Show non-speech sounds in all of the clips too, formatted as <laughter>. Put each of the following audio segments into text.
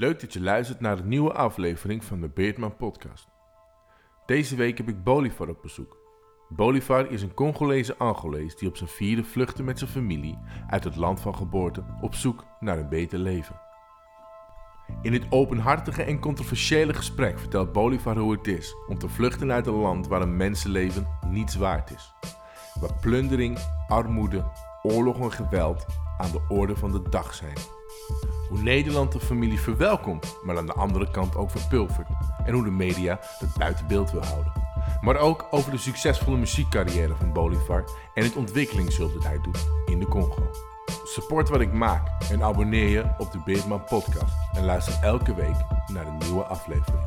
Leuk dat je luistert naar de nieuwe aflevering van de Beardman Podcast. Deze week heb ik Bolivar op bezoek. Bolivar is een Congolese Angolees die op zijn vierde vluchtte met zijn familie uit het land van geboorte op zoek naar een beter leven. In dit openhartige en controversiële gesprek vertelt Bolivar hoe het is om te vluchten uit een land waar een mensenleven niets waard is. Waar plundering, armoede, oorlog en geweld aan de orde van de dag zijn. Hoe Nederland de familie verwelkomt, maar aan de andere kant ook verpulvert. En hoe de media het buiten beeld wil houden. Maar ook over de succesvolle muziekcarrière van Bolivar en het ontwikkelingshulp dat hij doet in de Congo. Support wat ik maak en abonneer je op de Beardman podcast. En luister elke week naar een nieuwe aflevering.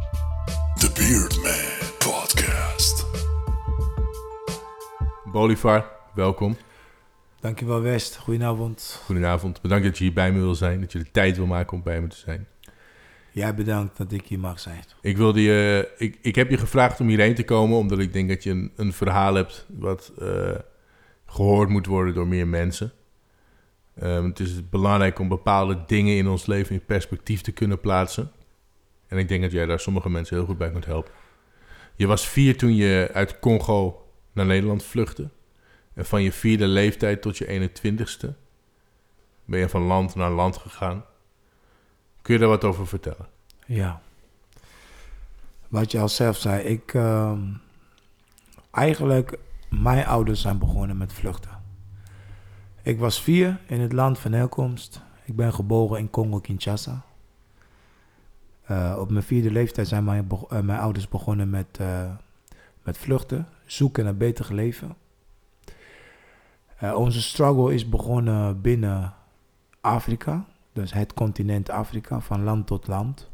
The Beardman Podcast. Bolivar, welkom. Dankjewel West, goedenavond. Goedenavond. Bedankt dat je hier bij me wil zijn, dat je de tijd wil maken om bij me te zijn. Jij bedankt dat ik hier mag zijn. Ik, wilde je, ik, ik heb je gevraagd om hierheen te komen omdat ik denk dat je een, een verhaal hebt wat eh, gehoord moet worden door meer mensen. Ehm, het is belangrijk om bepaalde dingen in ons leven in perspectief te kunnen plaatsen. En ik denk dat jij daar sommige mensen heel goed bij kunt helpen. Je was vier toen je uit Congo naar Nederland vluchtte. En van je vierde leeftijd tot je 21ste ben je van land naar land gegaan. Kun je daar wat over vertellen? Ja. Wat je al zelf zei, ik... ehm, eigenlijk, mijn ouders zijn begonnen met vluchten. Ik was vier in het land van herkomst. Ik ben geboren in Congo-Kinshasa. Eh, op mijn vierde leeftijd zijn mijn, eh, mijn ouders begonnen met, eh, met vluchten. Zoeken naar beter leven. Eh, onze struggle is begonnen binnen Afrika. Dus het continent Afrika, van land tot land.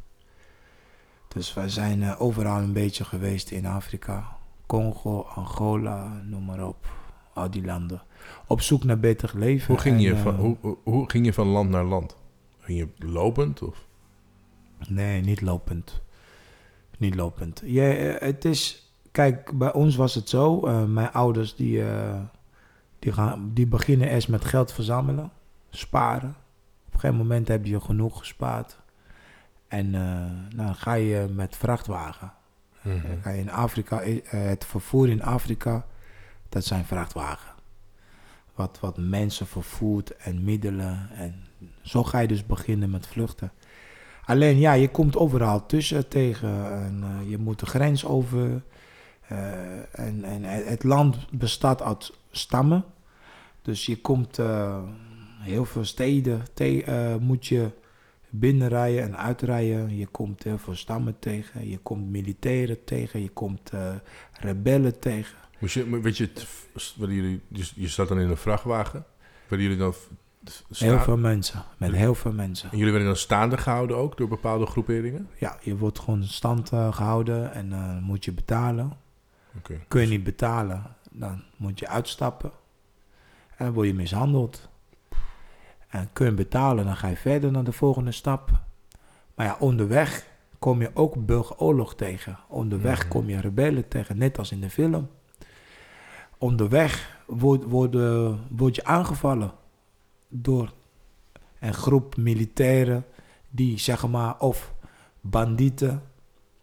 Dus wij zijn eh, overal een beetje geweest in Afrika. Congo, Angola, noem maar op. Al die landen. Op zoek naar beter leven. Hoe ging, En, je eh, van, hoe, hoe- hoe ging je van land naar land? Ging je lopend? Of? Nee, niet lopend. Niet lopend. Ja, het is... Kijk, bij ons was het zo. mijn ouders die, die, gaan, die beginnen eerst met geld verzamelen. Sparen. Op een gegeven moment heb je genoeg gespaard. En eh, dan ga je met vrachtwagen. Mhm. Dan ga je in Afrika, eh, het vervoer in Afrika, dat zijn vrachtwagen. Wat, wat mensen vervoert en middelen. En zo ga je dus beginnen met vluchten. Alleen ja, je komt overal tussen tegen. En, eh, je moet de grens over. En, en het land bestaat uit stammen. Dus je komt eh, heel veel steden te, eh, moet je binnenrijden en uitrijden. Je komt heel veel stammen tegen. Je komt militairen tegen. Je komt eh, rebellen tegen. Moest je, weet je, jullie, dus je zat dan in een vrachtwagen. Werden jullie dan staan? Heel veel mensen. Met heel veel mensen. En jullie werden dan staande gehouden ook door bepaalde groeperingen? Ja, je wordt gewoon stand eh, gehouden en eh, moet je betalen. Oké. Kun je niet betalen, dan moet je uitstappen. En dan word je mishandeld. En kun je betalen, dan ga je verder naar de volgende stap. Maar ja, onderweg kom je ook burgeroorlog tegen. Onderweg kom je rebellen tegen, net als in de film. Onderweg word, word, eh, word je aangevallen door een groep militairen die zeg maar of bandieten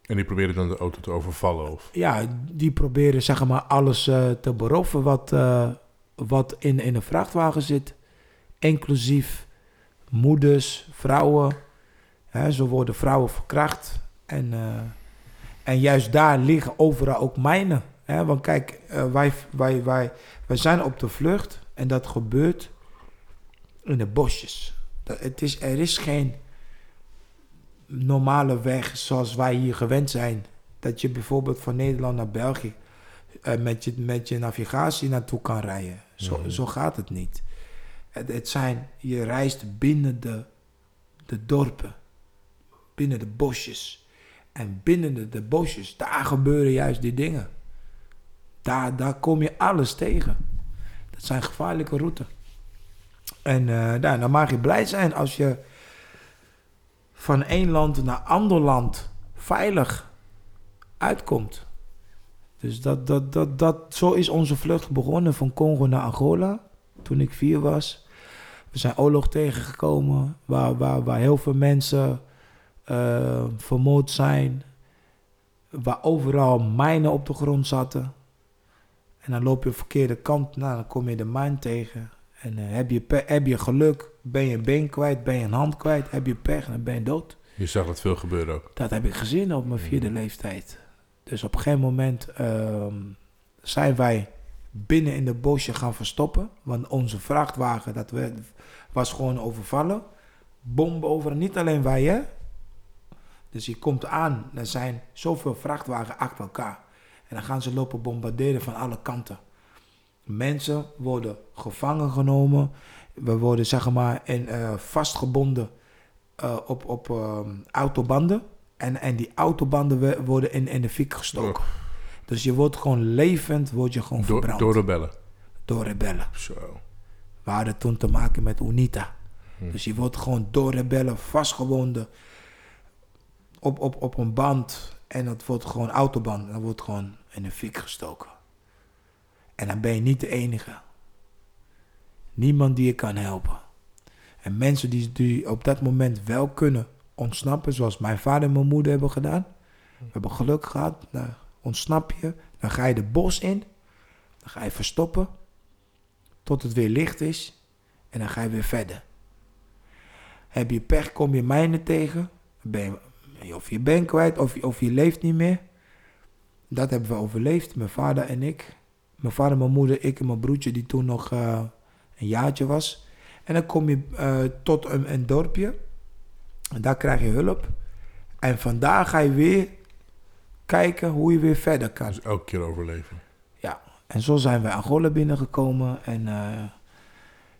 En die probeerden dan de auto te overvallen? Of? ja, die proberen zeg maar alles eh, te beroven wat, eh, wat in, in een vrachtwagen zit. Inclusief moeders, vrouwen. Hè, zo worden vrouwen verkracht. En, eh, en juist daar liggen overal ook mijnen. Want kijk, wij, wij, wij, wij zijn op de vlucht en dat gebeurt in de bosjes. Dat, het is, er is geen normale weg zoals wij hier gewend zijn. Dat je bijvoorbeeld van Nederland naar België eh, met, je, met je navigatie naartoe kan rijden. Zo, Mhm. zo gaat het niet. Het, het zijn, je reist binnen de, de dorpen, binnen de bosjes. En binnen de, de bosjes, daar gebeuren juist die dingen. Daar, daar kom je alles tegen. Dat zijn gevaarlijke routes. En eh, nou, dan mag je blij zijn als je van één land naar ander land veilig uitkomt. Dus dat, dat, dat, dat, zo is onze vlucht begonnen van Congo naar Angola. Toen ik vier was. We zijn oorlog tegengekomen waar, waar, waar heel veel mensen eh, vermoord zijn. Waar overal mijnen op de grond zaten. En dan loop je de verkeerde kant, dan kom je de mijn tegen. En eh, heb, je heb je geluk, ben je een been kwijt, ben je een hand kwijt, heb je pech en dan ben je dood. Je zag dat veel gebeuren ook. Dat heb ik gezien op mijn vierde leeftijd. Dus op een gegeven moment ehm, zijn wij binnen in de bosje gaan verstoppen. Want onze vrachtwagen dat werd, was gewoon overvallen. Bomben over, niet alleen wij hè. Dus je komt aan, er zijn zoveel vrachtwagen achter elkaar. En dan gaan ze lopen bombarderen van alle kanten. Mensen worden gevangen genomen. We worden zeg maar in, eh, vastgebonden eh, op, op ehm, autobanden. En, en die autobanden worden in, in de fik gestoken. Dus je wordt gewoon levend, word je gewoon Door, verbrand. door rebellen. door rebellen. Zo. We hadden toen te maken met UNITA. Hm. Dus je wordt gewoon door rebellen vastgewonden op, op, op een band. En dat wordt gewoon autoband. Dat wordt gewoon in de fik gestoken. En dan ben je niet de enige. Niemand die je kan helpen. En mensen die, die op dat moment wel kunnen ontsnappen, zoals mijn vader en mijn moeder hebben gedaan. We hebben geluk gehad. Dan ontsnap je. Dan ga je de bos in. Dan ga je verstoppen. Tot het weer licht is. En dan ga je weer verder. Heb je pech, kom je mijnen tegen. Of je bent kwijt, of of je leeft niet meer. Dat hebben we overleefd, mijn vader en ik. Mijn vader, mijn moeder, ik en mijn broertje, die toen nog eh, een jaartje was. En dan kom je eh, tot een, een dorpje. En daar krijg je hulp. En vandaar ga je weer kijken hoe je weer verder kan. Dus elke keer overleven. Ja, en zo zijn we Angola binnengekomen. En eh,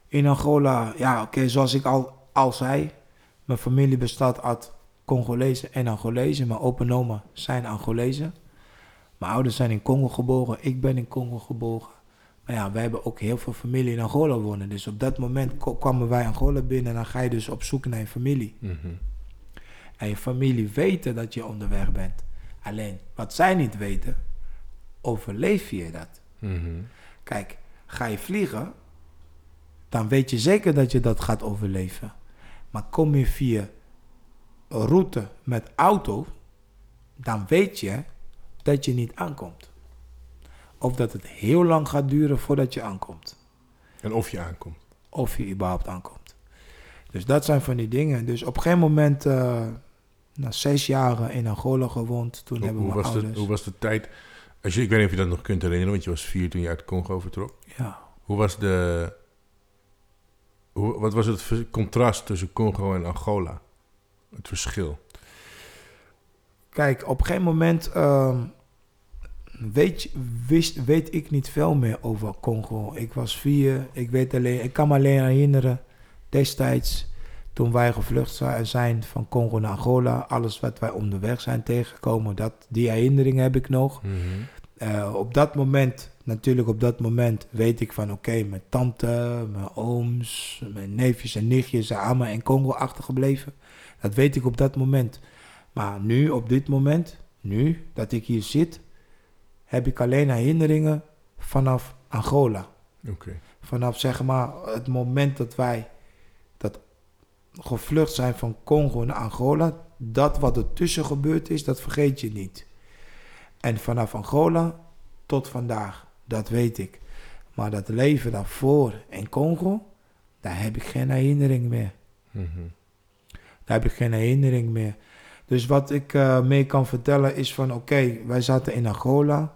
in Angola, ja, oké, zoals ik al, al zei, mijn familie bestaat uit Congolezen en Angolezen. Mijn opa en oma zijn Angolezen. Mijn ouders zijn in Congo geboren, ik ben in Congo geboren. Maar ja, wij hebben ook heel veel familie in Angola wonen. Dus op dat moment kwamen wij Angola binnen en dan ga je dus op zoek naar je familie. Mhm. En je familie weten dat je onderweg bent. Alleen, wat zij niet weten, overleef je dat? Mhm. Kijk, ga je vliegen, dan weet je zeker dat je dat gaat overleven. Maar kom je via route met auto, dan weet je dat je niet aankomt. Of dat het heel lang gaat duren voordat je aankomt. En of je aankomt. Of je überhaupt aankomt. Dus dat zijn van die dingen. Dus op een gegeven moment, eh, na zes jaren in Angola gewoond, toen Hoe, hebben hoe, we was de, hoe was de tijd? Als je, ik weet niet of je dat nog kunt herinneren, want je was vier toen je uit Congo vertrok. Ja. Hoe was de... Hoe, wat was het contrast tussen Congo en Angola? Het verschil. Kijk, op een gegeven moment ehm, weet, wist, weet ik niet veel meer over Congo. Ik was vier, ik, weet alleen, ik kan me alleen herinneren destijds toen wij gevlucht zi- zijn van Congo naar Angola. Alles wat wij onderweg zijn tegengekomen, dat, die herinneringen heb ik nog. Mhm. Eh, op dat moment, natuurlijk op dat moment, weet ik van oké, mijn tante, mijn ooms, mijn neefjes en nichtjes zijn allemaal in Congo achtergebleven. Dat weet ik op dat moment. Maar nu, op dit moment, nu dat ik hier zit, heb ik alleen herinneringen vanaf Angola. Vanaf zeg maar het moment dat wij dat gevlucht zijn van Congo naar Angola, dat wat er tussen gebeurd is, dat vergeet je niet. En vanaf Angola tot vandaag, dat weet ik. Maar dat leven daarvoor in Congo, daar heb ik geen herinnering meer. Mhm. Daar heb ik geen herinnering meer. Dus wat ik eh, mee kan vertellen is van oké, wij zaten in Angola.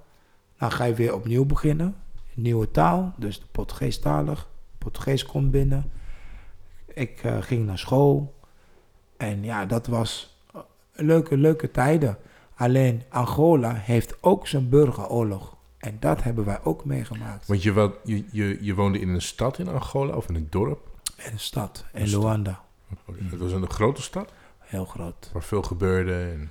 Dan ga je weer opnieuw beginnen. Nieuwe taal, dus de Portugees-talig. Portugees komt binnen. Ik eh, ging naar school. En ja, dat was eh, leuke, leuke tijden. Alleen Angola heeft ook zijn burgeroorlog. En dat hebben wij ook meegemaakt. Want je, wel, je, je, je woonde in een stad in Angola of in een dorp? In de stad, in Een. Luanda. Het was een grote stad Heel groot. waar veel gebeurde. En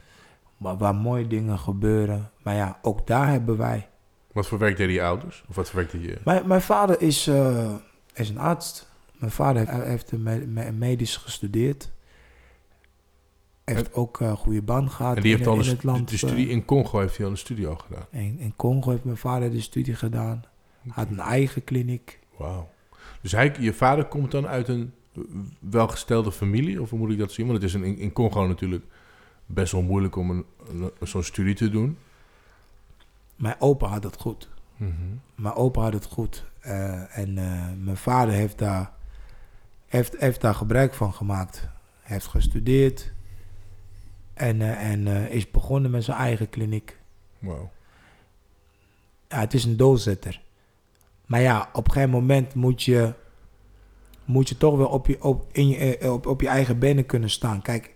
Maar waar mooie dingen gebeuren. Maar ja, ook daar hebben wij wat voor werk deden je ouders? Of wat voor werk deed je? Mijn, mijn vader is, eh, is een arts. Mijn vader heeft, heeft medisch gestudeerd. Heeft ook een goede baan gehad En die heeft in, al in een het stu- land. de studie eh, in Congo heeft hij al een studie al gedaan. in, in Congo heeft mijn vader de studie gedaan. Had een eigen kliniek. Wauw. Dus hij, je vader komt dan uit een welgestelde familie? Of hoe moet ik dat zien? Want het is een, in, in Congo natuurlijk best wel moeilijk om een, een- zo'n studie te doen. Mijn opa had het goed. Mhm. Mijn opa had het goed. Eh, en eh, mijn vader heeft daar, heeft, heeft daar gebruik van gemaakt. Heeft gestudeerd. En, eh, en is begonnen met zijn eigen kliniek. Wauw. Ja, het is een doorzetter. Maar ja, op een gegeven moment moet je, moet je toch wel op je, op, in je, op, op je eigen benen kunnen staan. Kijk,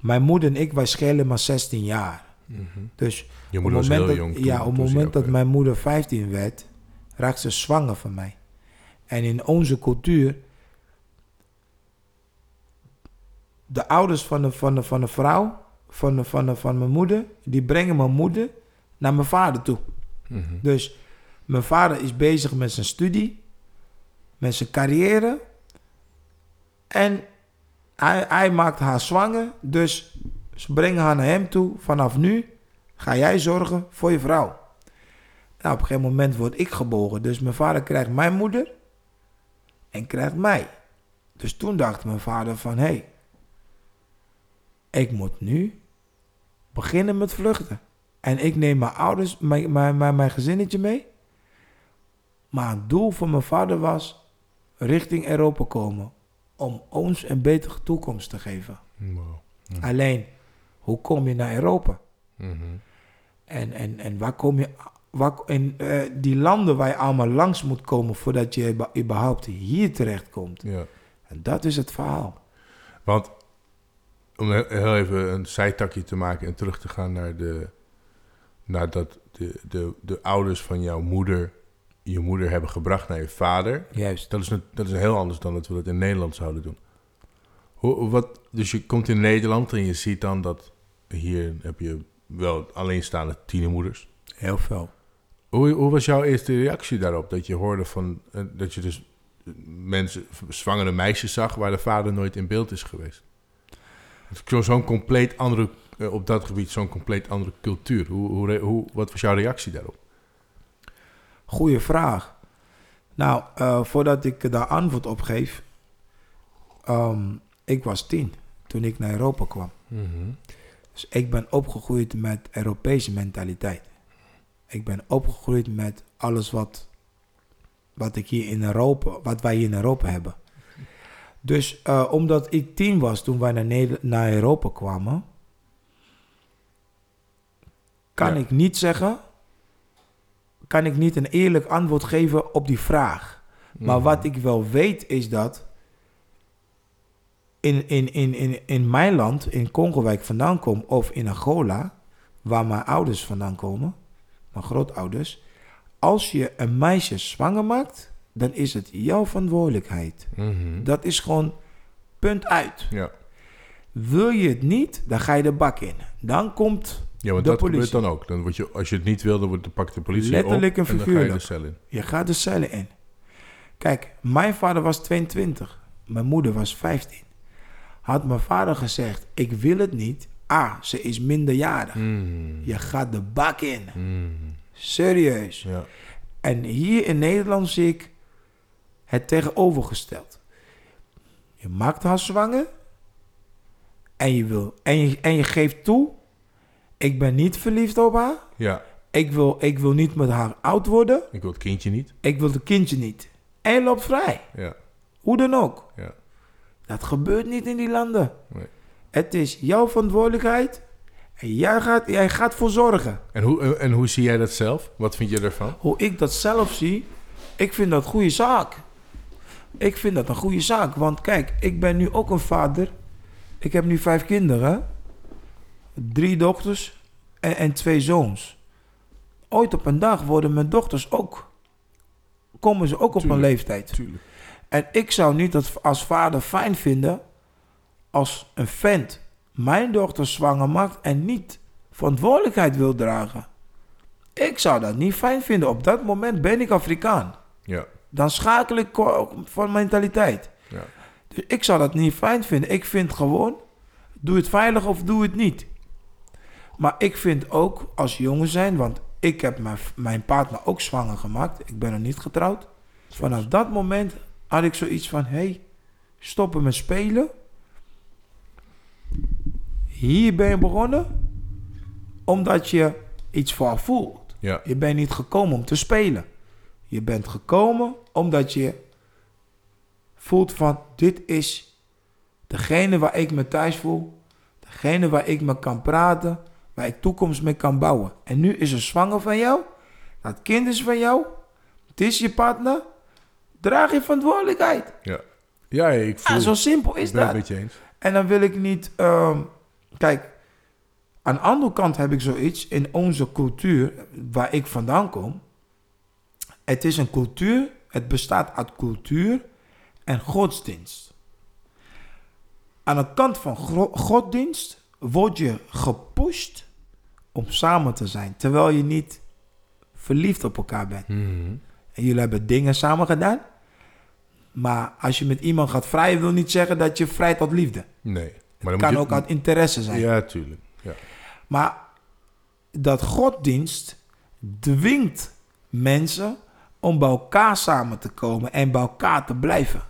mijn moeder en ik, wij schelen maar 16 jaar. Mhm. Dus Je op moeder het was moment heel dat, jong toen- ja, op het moment dat mijn moeder 15 werd, raakte ze zwanger van mij. En in onze cultuur, de ouders van de, van de, van de vrouw, van, de, van, de, van mijn moeder, die brengen mijn moeder naar mijn vader toe. Mhm. Dus mijn vader is bezig met zijn studie, met zijn carrière. En hij, hij maakt haar zwanger. Dus ze brengen haar naar hem toe. Vanaf nu ga jij zorgen voor je vrouw. Nou, op een gegeven moment word ik geboren. Dus mijn vader krijgt mijn moeder en krijgt mij. Dus toen dacht mijn vader van... hé, hey, ik moet nu beginnen met vluchten. En ik neem mijn ouders, mijn, mijn, mijn, mijn gezinnetje mee. Maar het doel van mijn vader was richting Europa komen. Om ons een betere toekomst te geven. Alleen, hoe kom je naar Europa? Mhm. En, en, en waar kom je... Waar, in eh, die landen waar je allemaal langs moet komen... voordat je überha- überhaupt hier terecht komt. Ja. En dat is het verhaal. Want om he- heel even een zijtakje te maken en terug te gaan naar de naar dat de, de, de ouders van jouw moeder je moeder hebben gebracht naar je vader. Juist. Dat is, een, dat is heel anders dan dat we dat in Nederland zouden doen. Hoe, wat, dus je komt in Nederland en je ziet dan dat hier heb je wel alleenstaande tienermoeders. Heel veel. Hoe, hoe was jouw eerste reactie daarop? Dat je hoorde van eh, dat je dus mensen, zwangere meisjes zag waar de vader nooit in beeld is geweest. Zo'n compleet andere, eh, op dat gebied, zo'n compleet andere cultuur. Hoe, hoe, hoe, wat was jouw reactie daarop? Goeie vraag. Nou, eh, voordat ik daar antwoord op geef. ehm, ik was tien toen ik naar Europa kwam. Dus ik ben opgegroeid met Europese mentaliteit. Ik ben opgegroeid met alles wat, wat ik hier in Europa, wat wij hier in Europa hebben. Dus eh, omdat ik tien was toen wij naar, naar Europa kwamen, kan Ja. ik niet zeggen, kan ik niet een eerlijk antwoord geven op die vraag. Maar Mhm. wat ik wel weet is dat in, in, in, in, in mijn land, in Congo waar ik vandaan kom, of in Angola, waar mijn ouders vandaan komen, mijn grootouders, als je een meisje zwanger maakt, dan is het jouw verantwoordelijkheid. Mhm. Dat is gewoon punt uit. Ja, Wil je het niet, dan ga je de bak in. Dan komt, ja want De dat politie. gebeurt dan ook. Dan word je, als je het niet wil, dan wordt, dan pakt de politie Letterlijk op en dan ga je de cel in. je gaat de cellen in. Kijk, mijn vader was 22, mijn moeder was 15. Had mijn vader gezegd, ik wil het niet. Ah, ze is minderjarig. Mhm. Je gaat de bak in. Mhm. Serieus. Ja. En hier in Nederland zie ik het tegenovergesteld. Je maakt haar zwanger. En je, wil, en, je, en je geeft toe. Ik ben niet verliefd op haar. ja, Ik wil, ik wil niet met haar oud worden. ik wil het kindje niet. Ik wil het kindje niet. En je loopt vrij. Ja, Hoe dan ook. ja. Dat gebeurt niet in die landen. Nee. Het is jouw verantwoordelijkheid. En jij gaat, jij gaat voor zorgen. En, hoe, en hoe zie jij dat zelf? Wat vind je ervan? Hoe ik dat zelf zie, ik vind dat een goede zaak. Ik vind dat een goede zaak. Want kijk, ik ben nu ook een vader. Ik heb nu vijf kinderen. Drie dochters en, en twee zoons. Ooit op een dag worden mijn dochters ook... Komen ze ook op Tuurlijk. een leeftijd. Tuurlijk. En ik zou niet dat als vader fijn vinden... als een vent mijn dochter zwanger maakt... en niet verantwoordelijkheid wil dragen. Ik zou dat niet fijn vinden. Op dat moment ben ik Afrikaan. Ja, Dan schakel ik van mentaliteit. ja. Dus ik zou dat niet fijn vinden. Ik vind gewoon, doe het veilig of doe het niet. Maar ik vind ook als jongen zijn, want ik heb mijn, mijn partner ook zwanger gemaakt. Ik ben er niet getrouwd. Vanaf dat moment had ik zoiets van, hé, hey, stoppen met spelen. Hier ben je begonnen omdat je iets voor voelt. Ja. Je bent niet gekomen om te spelen. Je bent gekomen omdat je voelt van dit is degene waar ik me thuis voel. Degene waar ik me kan praten. Waar ik toekomst mee kan bouwen. En nu is ze zwanger van jou. Dat kind is van jou. Het is je partner. Draag je verantwoordelijkheid. Ja. Ja, ik voel... Ah, zo simpel is dat. je eens. En dan wil ik niet. ehm, kijk, aan de andere kant heb ik zoiets in onze cultuur, waar ik vandaan kom. Het is een cultuur, het bestaat uit cultuur en godsdienst. Aan de kant van godsdienst word je gepusht om samen te zijn, terwijl je niet verliefd op elkaar bent. Mhm. En jullie hebben dingen samen gedaan. Maar als je met iemand gaat vrijen, wil niet zeggen dat je vrij tot liefde. Nee. Maar dan kan je... ook uit interesse zijn. Ja, tuurlijk. Ja. Maar dat godsdienst dwingt mensen om bij elkaar samen te komen en bij elkaar te blijven.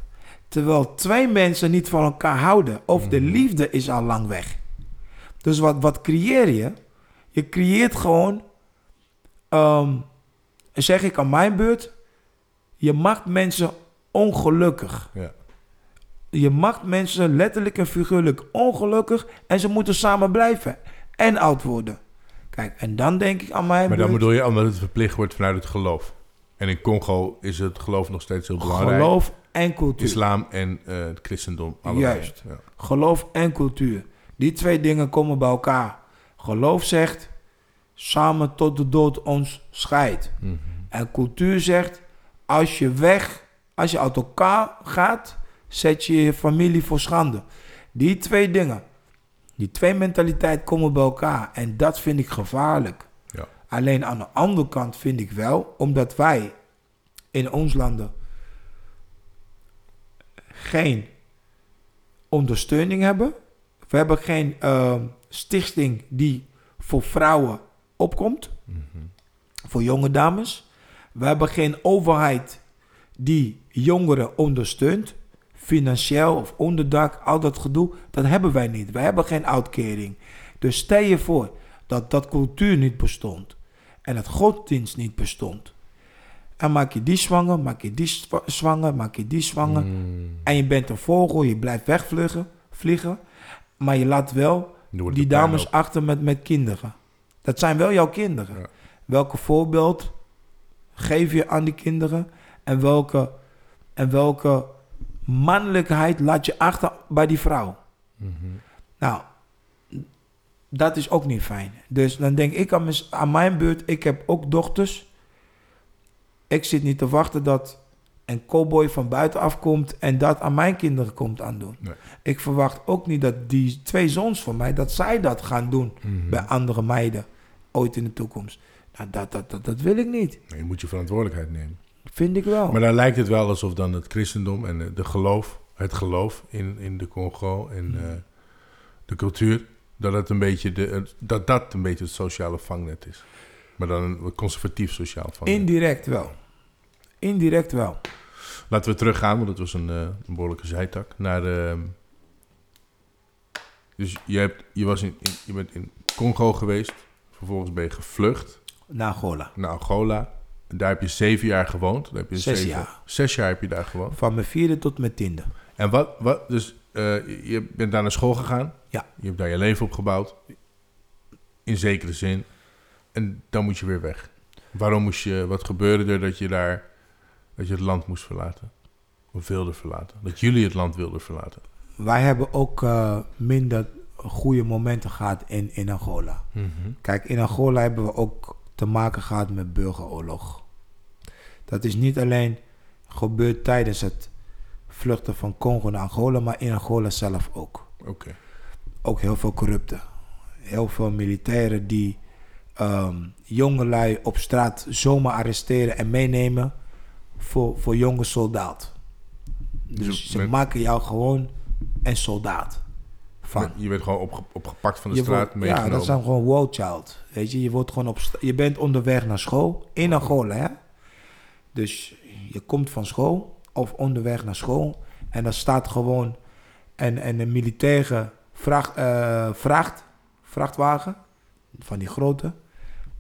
Terwijl twee mensen niet van elkaar houden of de liefde is al lang weg. Dus wat, wat creëer je? Je creëert gewoon, ehm, zeg ik aan mijn beurt, je maakt mensen ongelukkig. Ja. Je maakt mensen letterlijk en figuurlijk ongelukkig en ze moeten samen blijven en oud worden. Kijk, en dan denk ik aan mijn Maar dan bedoel je omdat het verplicht wordt vanuit het geloof. En in Congo is het geloof nog steeds heel belangrijk. geloof en cultuur. Islam en eh, het christendom. allebei. Juist. Ja. Geloof en cultuur. Die twee dingen komen bij elkaar. Geloof zegt, samen tot de dood ons scheidt. Mhm. En cultuur zegt, als je weg, als je uit elkaar gaat, zet je je familie voor schande. Die twee dingen, die twee mentaliteiten komen bij elkaar. En dat vind ik gevaarlijk. Ja. Alleen aan de andere kant vind ik wel, omdat wij in ons landen geen ondersteuning hebben. We hebben geen eh, stichting die voor vrouwen opkomt, Mhm. voor jonge dames. We hebben geen overheid die jongeren ondersteunt, financieel of onderdak, al dat gedoe. Dat hebben wij niet. Wij hebben geen uitkering. Dus stel je voor dat dat cultuur niet bestond en het godsdienst niet bestond. En maak je die zwanger, maak je die zwa- zwanger, maak je die zwanger. Mm. En je bent een vogel, je blijft wegvliegen, vliegen, maar je laat wel die dames achter met, met kinderen. Dat zijn wel jouw kinderen. Ja. Welke voorbeeld geef je aan die kinderen? En welke, en welke mannelijkheid laat je achter bij die vrouw? Mhm. Nou, dat is ook niet fijn. Dus dan denk ik aan, mijn beurt, ik heb ook dochters. Ik zit niet te wachten dat een cowboy van buitenaf komt en dat aan mijn kinderen komt aandoen. Nee. Ik verwacht ook niet dat die twee zoons van mij, dat zij dat gaan doen Mhm. bij andere meiden ooit in de toekomst. Nou, dat, dat, dat, dat wil ik niet. Nee, je moet je verantwoordelijkheid nemen. Vind ik wel. Maar dan lijkt het wel alsof dan het christendom en de, geloof, het geloof in, in de Congo en Mhm. eh, de cultuur, dat, het een beetje de, dat dat een beetje het sociale vangnet is. Maar dan een conservatief sociaal vangnet. Indirect wel. Indirect wel. Laten we teruggaan, want het was een, eh, een behoorlijke zijtak, naar de... Dus je, hebt, je, was in, in- je bent in Congo geweest, vervolgens ben je gevlucht Na Angola. naar Angola. Daar heb je zeven jaar gewoond. Daar heb je Zes zeven- jaar. Zes jaar heb je daar gewoond. Van mijn vierde tot mijn tiende. En wat, wat dus eh, je bent daar naar school gegaan. Ja. Je hebt daar je leven opgebouwd. In zekere zin. En dan moet je weer weg. Waarom moest je, wat gebeurde er dat je daar, dat je het land moest verlaten? Of wilde verlaten? Dat jullie het land wilden verlaten? Wij hebben ook eh, minder goede momenten gehad in, in Angola. Kijk, in Angola hebben we ook te maken gehad met burgeroorlog. Dat is niet alleen gebeurd tijdens het vluchten van Congo naar Angola, maar in Angola zelf ook. Oké. Ook heel veel corrupten. Heel veel militairen die ehm jongelui op straat zomaar arresteren en meenemen voor, voor jonge soldaat. Dus Dus ze maken jou gewoon een soldaat. Van. Je werd gewoon opge- opgepakt van de Je straat, wordt- meegenomen. Ja, dat zijn gewoon wow child. Weet je, je wordt gewoon op je bent onderweg naar school in Angola, hè? Dus je komt van school of onderweg naar school en dan staat gewoon een, een, een militaire vracht, eh, vracht, vrachtwagen, van die grote.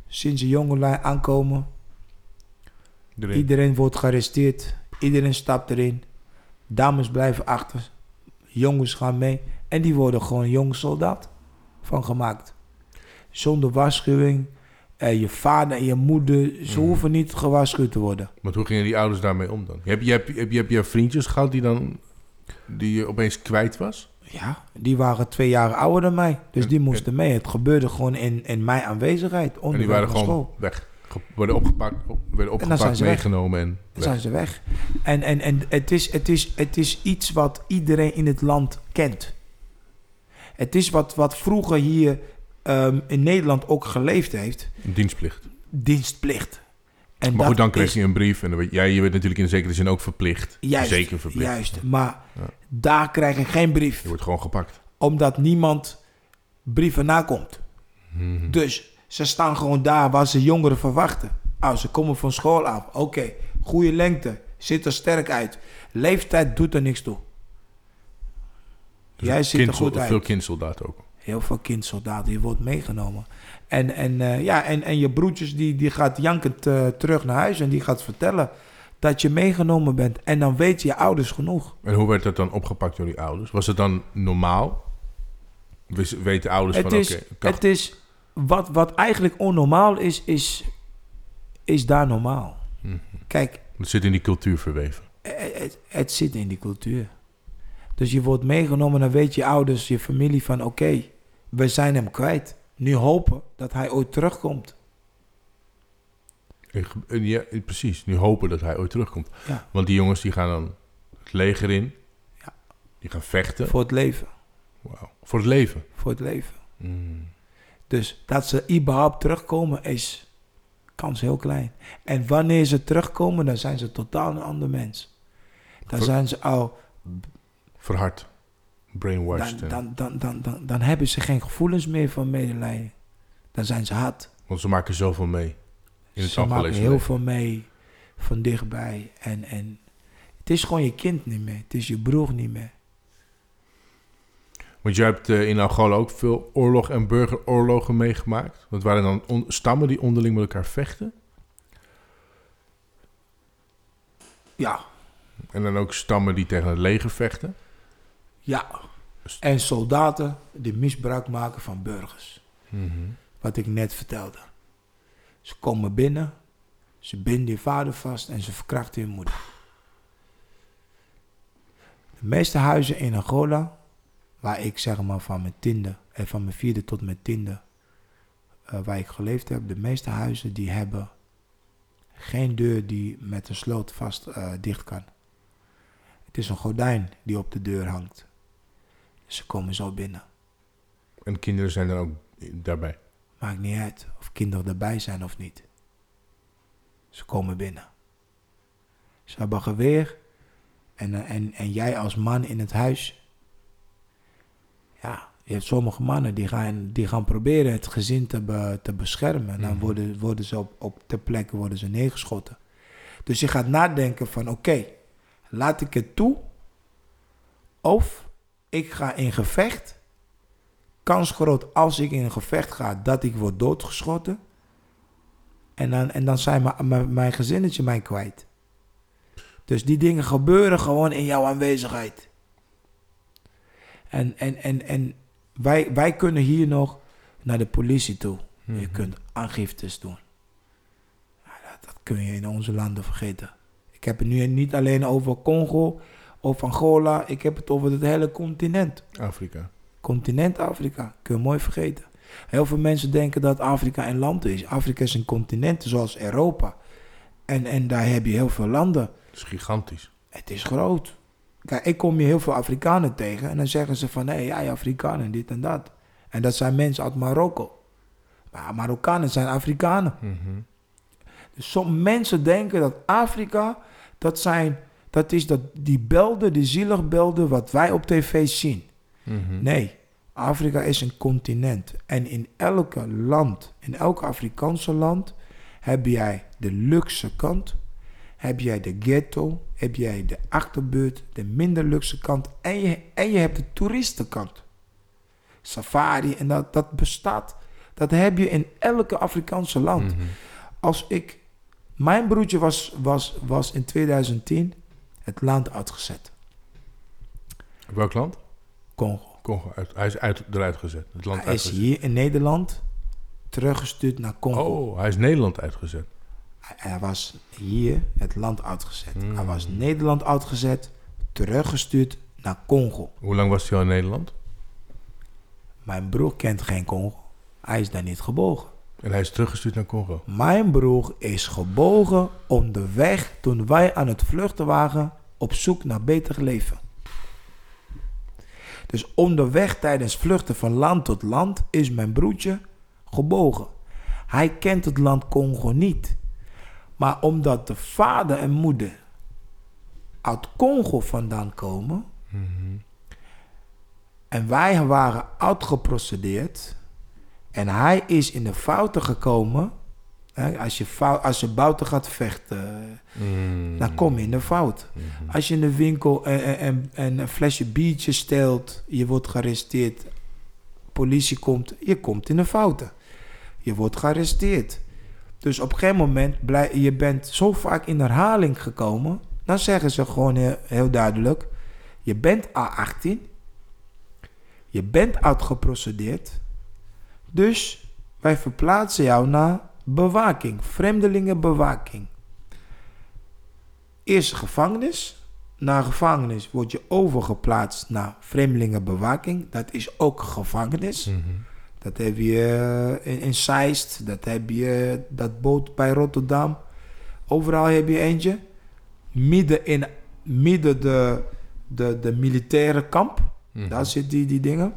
Sinds de jongelui aankomen, iedereen wordt gearresteerd, iedereen stapt erin. Dames blijven achter, jongens gaan mee. En die worden gewoon jonge soldaat van gemaakt. Zonder waarschuwing. Eh, je vader en je moeder, ze Mhm. hoeven niet gewaarschuwd te worden. Maar hoe gingen die ouders daarmee om dan? Heb je, heb, je, heb, je, heb je vriendjes gehad die dan die je opeens kwijt was? Ja, die waren twee jaar ouder dan mij. Dus En- die moesten mee. Het gebeurde gewoon in, in mijn aanwezigheid. En Onderweg die waren gewoon school. weg. Ge- Worden opgepakt, op, werden dan zijn opgepakt meegenomen en Dan zijn ze weg. En, en, en het, is, het, is, het is iets wat iedereen in het land kent. Het is wat, wat vroeger hier ehm, in Nederland ook geleefd heeft. Dienstplicht. Dienstplicht. En Maar goed, dan kreeg is je een brief en dan weet, jij je werd natuurlijk in zekere zin ook verplicht. Juist, Zeker verplicht. Juist, maar Ja. daar krijg ik geen brief. Je wordt gewoon gepakt. Omdat niemand brieven nakomt. Mhm. Dus ze staan gewoon daar waar ze jongeren verwachten. Oh, ze komen van school af. Oké, goede lengte. Ziet er sterk uit. Leeftijd doet er niks toe. Dus Jij ziet er kindsold- goed uit. Veel kindsoldaten ook. Heel veel kindsoldaten, je wordt meegenomen. En, en, eh, ja, en, en je broertjes die, die gaat jankend eh, terug naar huis en die gaat vertellen dat je meegenomen bent. En dan weten je ouders genoeg. En hoe werd dat dan opgepakt door die ouders? Was het dan normaal? Weten ouders Het van, oké, kan- het is wat, wat eigenlijk onnormaal is, is, is daar normaal. Mhm. Kijk, het zit in die cultuur verweven. het, het, het zit in die cultuur. Dus je wordt meegenomen, dan weet je ouders, je familie van oké, we zijn hem kwijt. Nu hopen dat hij ooit terugkomt. En ja, precies, nu hopen dat hij ooit terugkomt. Ja. Want die jongens die gaan dan het leger in. Ja. Die gaan vechten. Voor het leven. Wauw. Voor het leven. Voor het leven. Mm. Dus dat ze überhaupt terugkomen is kans heel klein. En wanneer ze terugkomen, dan zijn ze totaal een ander mens. Dan Ver- zijn ze al, Verhard. Brainwashed. dan, en- dan, dan, dan, dan, dan hebben ze geen gevoelens meer van medelijden. Dan zijn ze hard. Want ze maken zoveel mee. In het ze maken heel veel mee van dichtbij. En, en het is gewoon je kind niet meer. Het is je broer niet meer. Want jij hebt eh, in Angola ook veel oorlog en burgeroorlogen meegemaakt. Dat waren dan on- stammen die onderling met elkaar vechten. Ja, En dan ook stammen die tegen het leger vechten. Ja. En soldaten die misbruik maken van burgers. Mhm. Wat ik net vertelde. Ze komen binnen, ze binden je vader vast en ze verkrachten je moeder. De meeste huizen in Angola, waar ik zeg maar van mijn tiende, en van mijn vierde tot mijn tiende, eh, waar ik geleefd heb, de meeste huizen die hebben geen deur die met een sloot vast eh, dicht kan. Het is een gordijn die op de deur hangt. Ze komen zo binnen. En kinderen zijn dan ook daarbij. Maakt niet uit of kinderen erbij zijn of niet. Ze komen binnen. Ze hebben geweer. En, en, en jij als man in het huis. Ja, je hebt sommige mannen die gaan, die gaan proberen het gezin te, be- te beschermen. En dan Mhm. worden, worden ze op, op ter plekke worden ze neergeschoten. Dus je gaat nadenken van oké, laat ik het toe. Of ik ga in gevecht kans groot als ik in een gevecht ga dat ik word doodgeschoten. En dan, en dan zijn mijn- gezinnetje mij kwijt. Dus die dingen gebeuren gewoon in jouw aanwezigheid. En, en, en, en wij, wij kunnen hier nog naar de politie toe. Je Mhm. kunt aangiftes doen. Dat, dat kun je in onze landen vergeten. Ik heb het nu niet alleen over Congo of Angola. Ik heb het over het hele continent Afrika. continent Afrika. Kun je mooi vergeten. Heel veel mensen denken dat Afrika een land is. Afrika is een continent zoals Europa. En, en daar heb je heel veel landen. Dat is gigantisch. Het is groot. Kijk, ik kom hier heel veel Afrikanen tegen. En dan zeggen ze van, hé, hey, jij Afrikanen, dit en dat. En dat zijn mensen uit Marokko. Maar Marokkanen zijn Afrikanen. Mhm. Dus sommige mensen denken dat Afrika, dat zijn, dat is dat, die belden, die zielig belden wat wij op tv zien. Mhm. Nee, Afrika is een continent. En in elke land, in elk Afrikaanse land, heb jij de luxe kant, heb jij de ghetto, heb jij de achterbuurt, de minder luxe kant en je, en je hebt de toeristenkant. safari. En dat, dat bestaat. Dat heb je in elke Afrikaanse land. Mhm. Als ik... Mijn broertje was, was, was in 2010 het land uitgezet. Welk land? Congo. Congo. Uit, hij is uit, eruit gezet. Het land Hij is hier in Nederland teruggestuurd naar Congo. Oh, hij is Nederland uitgezet. Hij, hij was hier het land uitgezet. Hmm. Hij was Nederland uitgezet, teruggestuurd naar Congo. Hoe lang was hij al in Nederland? Mijn broer kent geen Congo. Hij is daar niet gebogen. En hij is teruggestuurd naar Congo. Mijn broer is gebogen onderweg toen wij aan het vluchten waren op zoek naar beter leven. Dus onderweg tijdens vluchten van land tot land is mijn broertje gebogen. Hij kent het land Congo niet. Maar omdat de vader en moeder uit Congo vandaan komen en wij waren uitgeprocedeerd en hij is in de fouten gekomen. Hè, als, je fout, als je buiten gaat vechten, Mm. dan kom je in de fout. Als je in de winkel en, en, en- en een flesje biertje steelt, je wordt gearresteerd, politie komt, je komt in de fouten. Je wordt gearresteerd. Dus op een gegeven moment, blij, je bent zo vaak in herhaling gekomen, dan zeggen ze gewoon heel, heel duidelijk, je bent A18, je bent uitgeprocedeerd, dus wij verplaatsen jou naar bewaking, vreemdelingenbewaking. Eerst gevangenis. Na gevangenis word je overgeplaatst naar vreemdelingenbewaking. Dat is ook gevangenis. Mhm. Dat heb je eh, in, in Zeist. Dat heb je dat boot bij Rotterdam. Overal heb je eentje. Midden in midden de, de, de militaire kamp. Mhm. Daar zitten die, die dingen.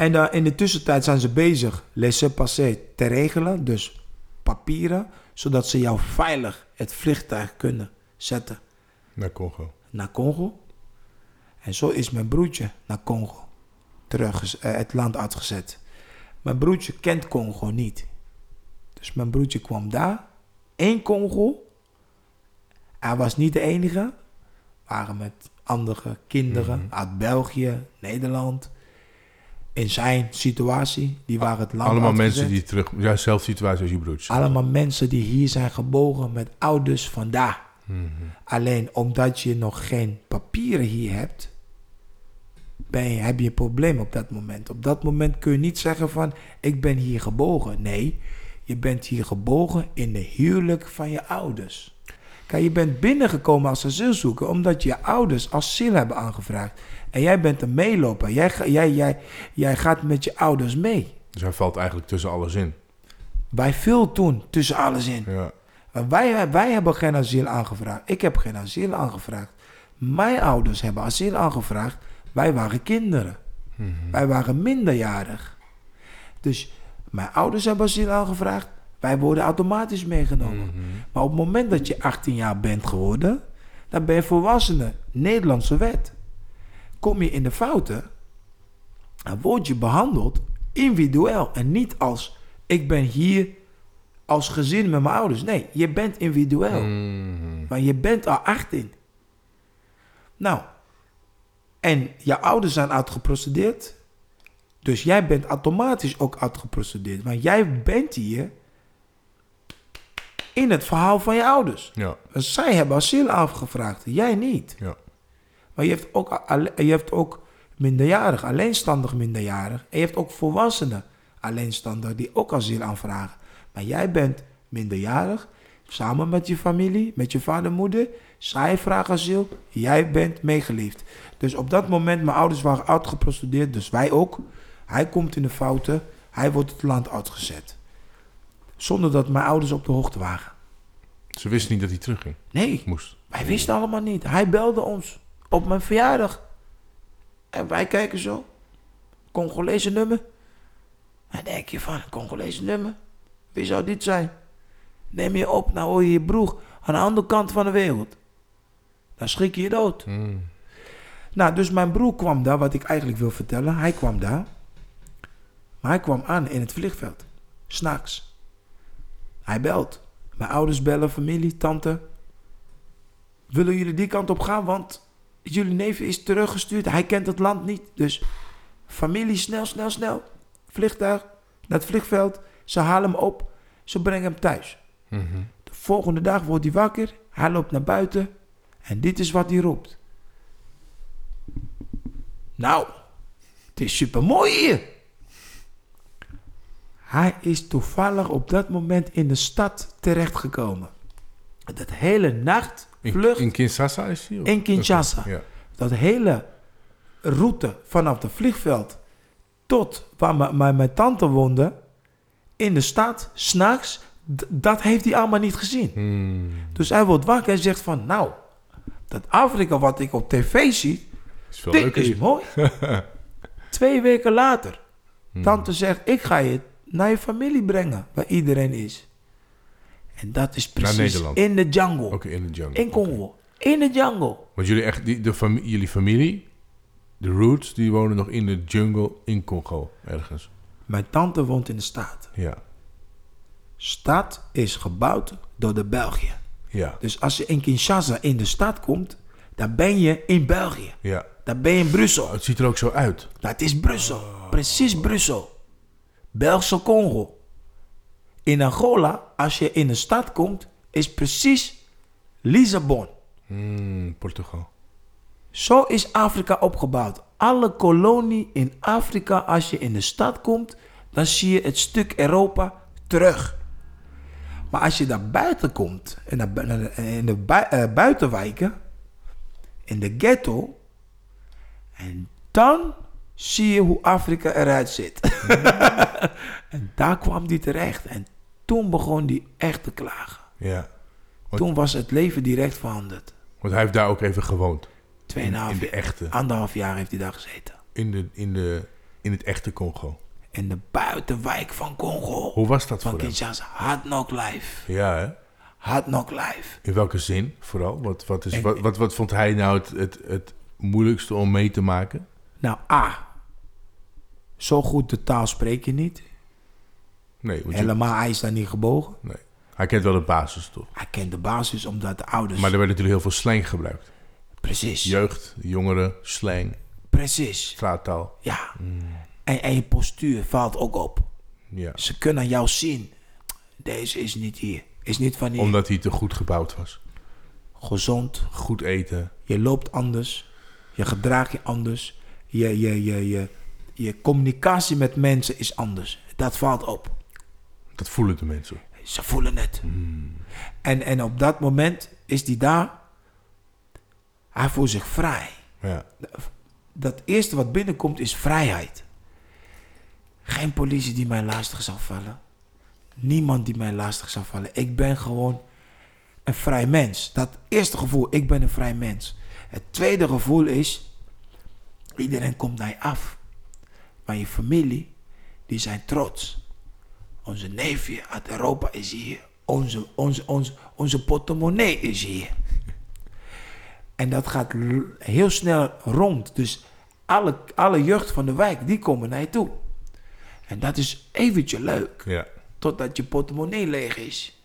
En dan in de tussentijd zijn ze bezig laissez-passer te regelen. Dus papieren. Zodat ze jou veilig het vliegtuig kunnen zetten Naar Congo. naar Congo. En zo is mijn broertje naar Congo terug eh, het land uitgezet. Mijn broertje kent Congo niet. Dus mijn broertje kwam daar. in Congo. Hij was niet de enige. Waren met andere kinderen uit België, Nederland. In zijn situatie. Die waren het land Allemaal uitgezet. mensen die terug... Ja, zelfde situatie als je broertje. Allemaal mensen die hier zijn gebogen met ouders vandaar. Mhm. Alleen omdat je nog geen papieren hier hebt, ben je, heb je een probleem op dat moment. Op dat moment kun je niet zeggen van ik ben hier gebogen. Nee, je bent hier gebogen in de huwelijk van je ouders. Kijk, je bent binnengekomen als asielzoeker omdat je ouders asiel hebben aangevraagd. En jij bent een meeloper. Jij, jij, jij, jij gaat met je ouders mee. Dus hij valt eigenlijk tussen alles in. Wij veel toen tussen alles in. Ja. Wij, wij hebben geen asiel aangevraagd. Ik heb geen asiel aangevraagd. Mijn ouders hebben asiel aangevraagd. Wij waren kinderen. Mhm. Wij waren minderjarig. Dus mijn ouders hebben asiel aangevraagd. Wij worden automatisch meegenomen. Mhm. Maar op het moment dat je 18 jaar bent geworden, dan ben je volwassene. Nederlandse wet. Kom je in de fouten, dan word je behandeld individueel. En niet als ik ben hier als gezin met mijn ouders. Nee, je bent individueel. Mhm. Maar je bent al 18. Nou, en je ouders zijn uitgeprocedeerd. Dus jij bent automatisch ook uitgeprocedeerd. Want jij bent hier in het verhaal van je ouders. Ja, Zij hebben asiel aangevraagd, jij niet. ja. Maar je hebt ook, je hebt ook minderjarig, alleenstandig minderjarig. En je hebt ook volwassenen alleenstandig die ook asiel aanvragen. Maar jij bent minderjarig, samen met je familie, met je vader en moeder. Zij vragen asiel, jij bent meegeliefd. Dus op dat moment, mijn ouders waren uitgeprocedeerd, dus wij ook. Hij komt in de fouten, hij wordt het land uitgezet. Zonder dat mijn ouders op de hoogte waren. Ze wisten niet dat hij terugging. Nee, Moest. wij wisten allemaal niet. Hij belde ons op mijn verjaardag. En wij kijken zo. Congolese nummer. Dan denk je van, Congolese nummer? Wie zou dit zijn? Neem je op, nou hoor je je broer aan de andere kant van de wereld. Dan schrik je je dood. Mhm. Nou, dus mijn broer kwam daar, wat ik eigenlijk wil vertellen. Hij kwam daar. Maar hij kwam aan in het vliegveld. S'nachts. Hij belt. Mijn ouders bellen, familie, tante. Willen jullie die kant op gaan? Want jullie neef is teruggestuurd. Hij kent het land niet. Dus Familie, snel, snel, snel. Vliegtuig, naar het vliegveld. Ze halen hem op. Ze brengen hem thuis. Mhm. De volgende dag wordt hij wakker. Hij loopt naar buiten. En dit is wat hij roept. Nou, het is super mooi hier. Hij is toevallig op dat moment in de stad terechtgekomen. Dat hele nacht vlucht in Kinshasa is hij? in Kinshasa. Ja. Dat hele route vanaf het vliegveld tot waar mijn- tante woonde, in de stad, s'nachts, dat heeft hij allemaal niet gezien. Hmm. Dus hij wordt wakker en zegt van, nou, dat Afrika wat ik op tv zie, Is veel dit leuker is hier. mooi. <laughs> Twee weken later, Hmm. tante zegt, ik ga je naar je familie brengen, waar iedereen is. En dat is precies Nederland. in de jungle, Oké, in de jungle. in. Congo, in de jungle. Want jullie, echt, die, de fami- jullie familie, de roots, die wonen nog in de jungle in Congo, ergens. Mijn tante woont in de stad. Ja, Stad is gebouwd door de België. ja, Dus als je in Kinshasa in de stad komt, dan ben je in België. ja. Dan ben je in Brussel. Het ziet er ook zo uit. Dat is Brussel. Precies Brussel. Belgische Congo. In Angola, als je in een stad komt, is precies Lissabon. Hmm, Portugal. Zo is Afrika opgebouwd. Alle kolonie in Afrika, als je in de stad komt, dan zie je het stuk Europa terug. Maar als je daar buiten komt, in de, in de bui- eh, buitenwijken, in de ghetto, en dan zie je hoe Afrika eruit ziet. <laughs> en daar kwam die terecht. En toen begon die echt te klagen. Ja. Toen was het leven direct veranderd. Want hij heeft daar ook even gewoond. Tweeënhalf in de jaar- echte. Anderhalf jaar heeft hij daar gezeten. In, de, in, de, in het echte Congo. In de buitenwijk van Congo. Hoe was dat van voor hem? Kinshasa. Hard knock life. Ja, hè? Hard knock life. In welke zin vooral? Wat, wat, is, wat, wat, wat vond hij nou het, het, het moeilijkste om mee te maken? Nou, A. Zo goed de taal spreek je niet. Nee, want je- Helemaal, hij is daar niet gebogen. nee. hij kent wel de basis toch? Hij kent de basis omdat de ouders... Maar er werd natuurlijk heel veel slang gebruikt. Precies. Jeugd, jongeren, slang, Precies. straattaal. Ja. En, en je postuur valt ook op. Ja. Ze kunnen jou zien. Deze is niet hier. Is niet van hier. Omdat hij te goed gebouwd was. Gezond. Goed eten. Je loopt anders. Je gedraagt je anders. Je, je, je, je, je communicatie met mensen is anders. Dat valt op. Dat voelen de mensen. Ze voelen het. En, en op dat moment is hij daar. Hij voelt zich vrij. Ja. Dat eerste wat binnenkomt is vrijheid. Geen politie die mij lastig zal vallen. Niemand die mij lastig zal vallen. Ik ben gewoon een vrij mens. Dat eerste gevoel, ik ben een vrij mens. Het tweede gevoel is, iedereen komt naar je af. Maar je familie, die zijn trots. Onze neefje uit Europa is hier. Onze, onze, onze, onze portemonnee is hier. En dat gaat heel snel rond. Dus alle, alle jeugd van de wijk, die komen naar je toe. En dat is eventjes leuk. ja. Totdat je portemonnee leeg is.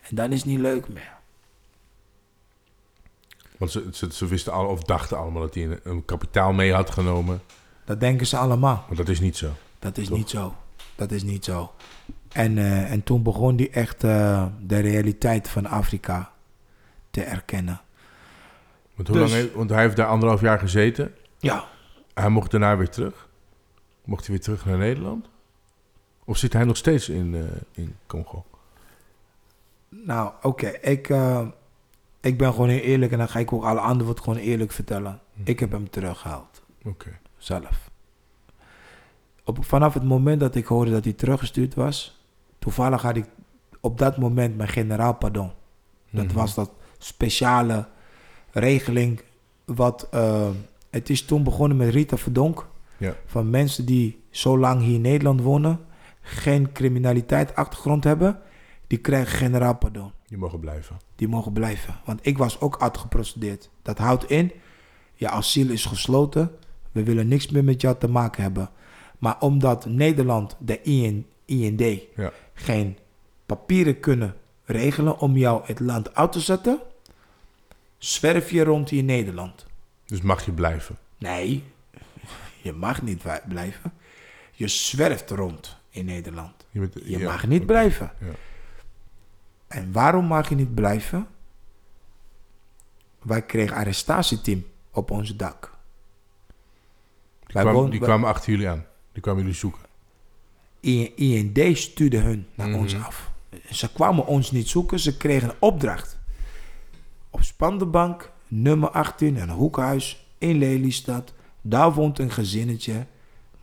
En dan is het niet leuk meer. Want ze, ze, ze wisten al, of dachten allemaal dat hij een, een kapitaal mee had genomen. Dat denken ze allemaal. Maar dat is niet zo. Dat is Toch? niet zo. Dat is niet zo. En, eh, en toen begon hij echt eh, de realiteit van Afrika te erkennen. Want, hoe Dus- lang heeft, want hij heeft daar anderhalf jaar gezeten. Ja, Hij mocht daarna weer terug. Mocht hij weer terug naar Nederland? Of zit hij nog steeds in, eh, in Congo? nou oké. Ik, eh, ik ben gewoon heel eerlijk en dan ga ik ook alle anderen gewoon eerlijk vertellen. Ik heb hem teruggehaald. Oké. Zelf. Op, vanaf het moment dat ik hoorde dat hij teruggestuurd was, toevallig had ik op dat moment mijn generaal pardon. Dat Mhm. was dat speciale regeling. Wat, eh, het is toen begonnen met Rita Verdonk. Ja. Van mensen die zo lang hier in Nederland wonen, geen criminaliteit achtergrond hebben, die krijgen generaal pardon. Die mogen blijven. Die mogen blijven. Want ik was ook uitgeprocedeerd. Dat houdt in, je asiel is gesloten. We willen niks meer met jou te maken hebben. Maar omdat Nederland, de IN, IND, Ja. geen papieren kunnen regelen om jou het land uit te zetten, zwerf je rond in Nederland. Dus mag je blijven. Nee, Je mag niet blijven. Je zwerft rond in Nederland. Je, bent- Je ja, mag niet blijven. Ja. En waarom mag je niet blijven? Wij kregen arrestatieteam op ons dak. Die, Wij kwam- woonden- die wij- kwamen achter jullie aan. Die kwamen jullie zoeken. IND stuurde hun naar Mhm. ons af. Ze kwamen ons niet zoeken, ze kregen een opdracht. Op Spandenbank, nummer 18, een hoekhuis in Lelystad. Daar woont een gezinnetje,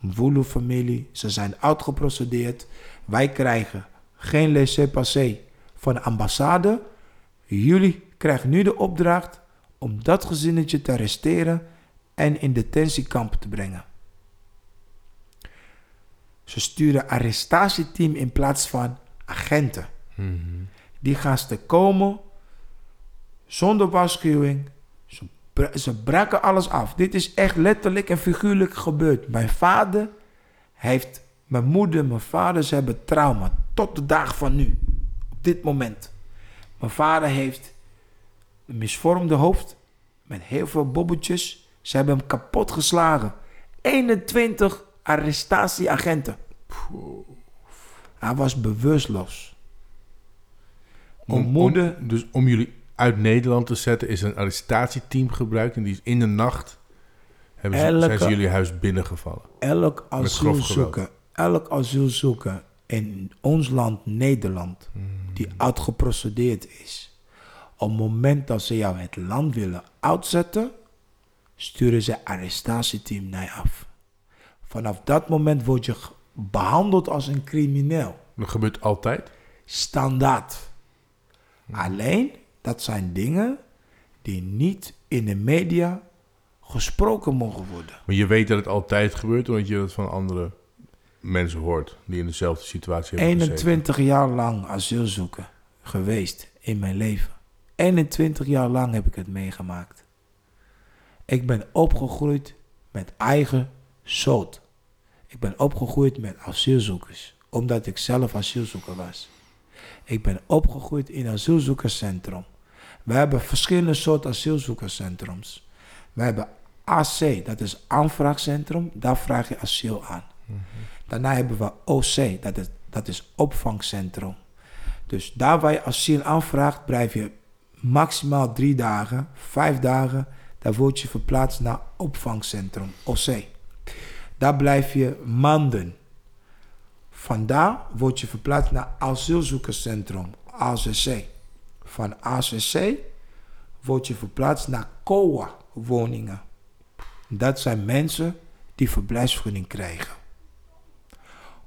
een Wulu-familie. Ze zijn uitgeprocedeerd. Wij krijgen geen laissez-passer van de ambassade. Jullie krijgen nu de opdracht om dat gezinnetje te arresteren en in detentiekamp te brengen. Ze sturen arrestatieteam in plaats van agenten. Die gasten komen zonder waarschuwing. Ze, ze braken alles af. Dit is echt letterlijk en figuurlijk gebeurd. Mijn vader heeft, mijn moeder, mijn vader, ze hebben trauma. Tot de dag van nu. Op dit moment. Mijn vader heeft een misvormde hoofd. Met heel veel bobbeltjes. Ze hebben hem kapot geslagen. 21 arrestatieagenten. Hij was bewusteloos. Om, moeder... om- dus om jullie uit Nederland te zetten is een arrestatieteam gebruikt. En die is in de nacht hebben ze, Elke- zijn ze jullie huis binnengevallen. elk asielzoeker, elk asielzoeker in ons land Nederland die uitgeprocedeerd is, op het moment dat ze jou het land willen uitzetten, sturen ze arrestatieteam naar je af. Vanaf dat moment word je behandeld als een crimineel. Dat gebeurt altijd. Standaard. Alleen, dat zijn dingen die niet in de media gesproken mogen worden. Maar je weet dat het altijd gebeurt, omdat je dat van andere mensen hoort die in dezelfde situatie hebben gezeten. 21 jaar lang asielzoeker geweest in mijn leven. 21 jaar lang heb ik het meegemaakt. Ik ben opgegroeid met eigen zoot. Ik ben opgegroeid met asielzoekers, omdat ik zelf asielzoeker was. Ik ben opgegroeid in een asielzoekerscentrum. We hebben verschillende soorten asielzoekerscentrums. We hebben AC, dat is aanvraagcentrum, daar vraag je asiel aan. Daarna hebben we OC, dat is, dat is opvangcentrum. Dus daar waar je asiel aanvraagt, blijf je maximaal drie dagen, vijf dagen. Daar word je verplaatst naar opvangcentrum, OC. Daar blijf je maanden. Vandaar word je verplaatst naar asielzoekerscentrum, ACC. Van ACC word je verplaatst naar COA-woningen. Dat zijn mensen die verblijfsvergunning krijgen.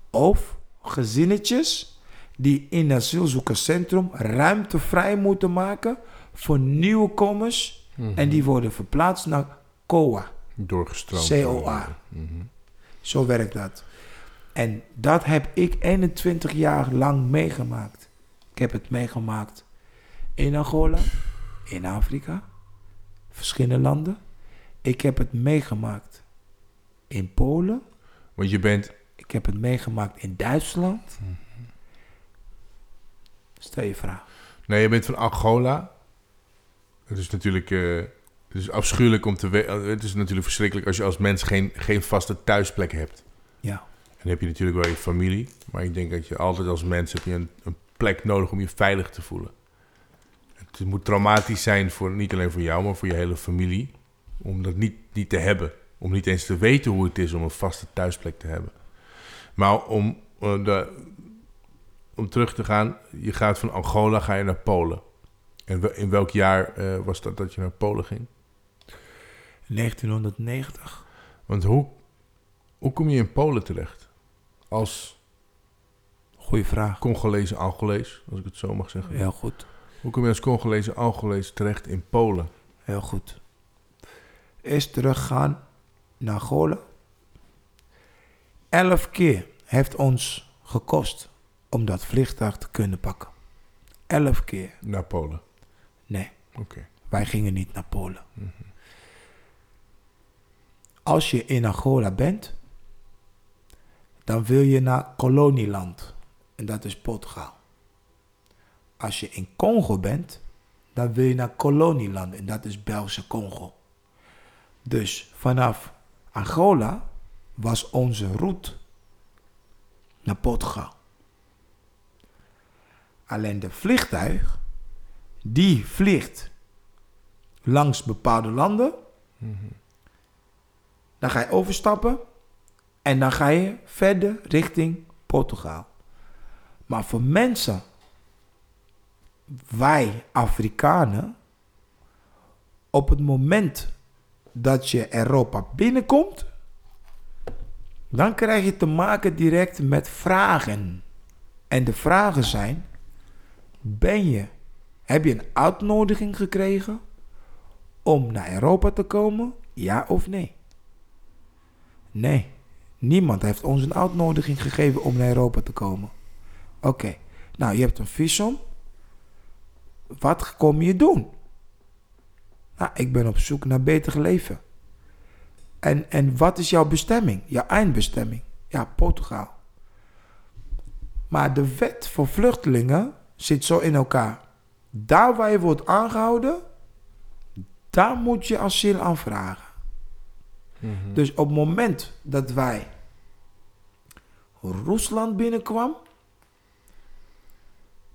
Of gezinnetjes die in asielzoekerscentrum ruimte vrij moeten maken voor nieuwkomers. En die worden verplaatst naar COA. Doorgestroomd. COA. Zo werkt dat. En dat heb ik 21 jaar lang meegemaakt. Ik heb het meegemaakt in Angola, in Afrika, verschillende landen. Ik heb het meegemaakt in Polen. Want je bent, Ik heb het meegemaakt in Duitsland. Stel je vraag. nee, je bent van Angola. Het is natuurlijk eh, het is afschuwelijk om te weten. Het is natuurlijk verschrikkelijk als je als mens geen, geen vaste thuisplek hebt. Ja. En dan heb je natuurlijk wel je familie. Maar ik denk dat je altijd als mens heb je een, een plek nodig om je veilig te voelen. Het moet traumatisch zijn voor niet alleen voor jou, maar voor je hele familie. Om dat niet, niet te hebben. Om niet eens te weten hoe het is om een vaste thuisplek te hebben. Maar om, eh, de, om terug te gaan, je gaat van Angola ga je naar Polen. En in welk jaar eh, was dat dat je naar Polen ging? 1990. Want hoe, hoe kom je in Polen terecht? Als Goeie vraag. Congolese Angolees, als ik het zo mag zeggen. Heel goed. Hoe kom je als Congolese Angolees terecht in Polen? Heel goed. Eerst teruggaan naar Angola. Elf keer heeft ons gekost om dat vliegtuig te kunnen pakken. Elf keer. Naar Polen. Wij gingen niet naar Polen. Als je in Angola bent, dan wil je naar kolonieland. En dat is Portugal. Als je in Congo bent, dan wil je naar kolonieland. En dat is Belgische Congo. Dus vanaf Angola was onze route naar Portugal. Alleen de vliegtuig, die vliegt langs bepaalde landen. Dan ga je overstappen en dan ga je verder richting Portugal. Maar voor mensen, wij Afrikanen, op het moment dat je Europa binnenkomt, dan krijg je te maken direct met vragen. En de vragen zijn: ben je, heb je een uitnodiging gekregen om naar Europa te komen? Ja of nee? Nee, niemand heeft ons een uitnodiging gegeven om naar Europa te komen. Oké, nou je hebt een visum. Wat kom je doen? Nou, ik ben op zoek naar beter leven. En, en wat is jouw bestemming? Jouw eindbestemming? Ja, Portugal. Maar de wet voor vluchtelingen zit zo in elkaar. Daar waar je wordt aangehouden, daar moet je asiel aanvragen. Dus op het moment dat wij Rusland binnenkwam,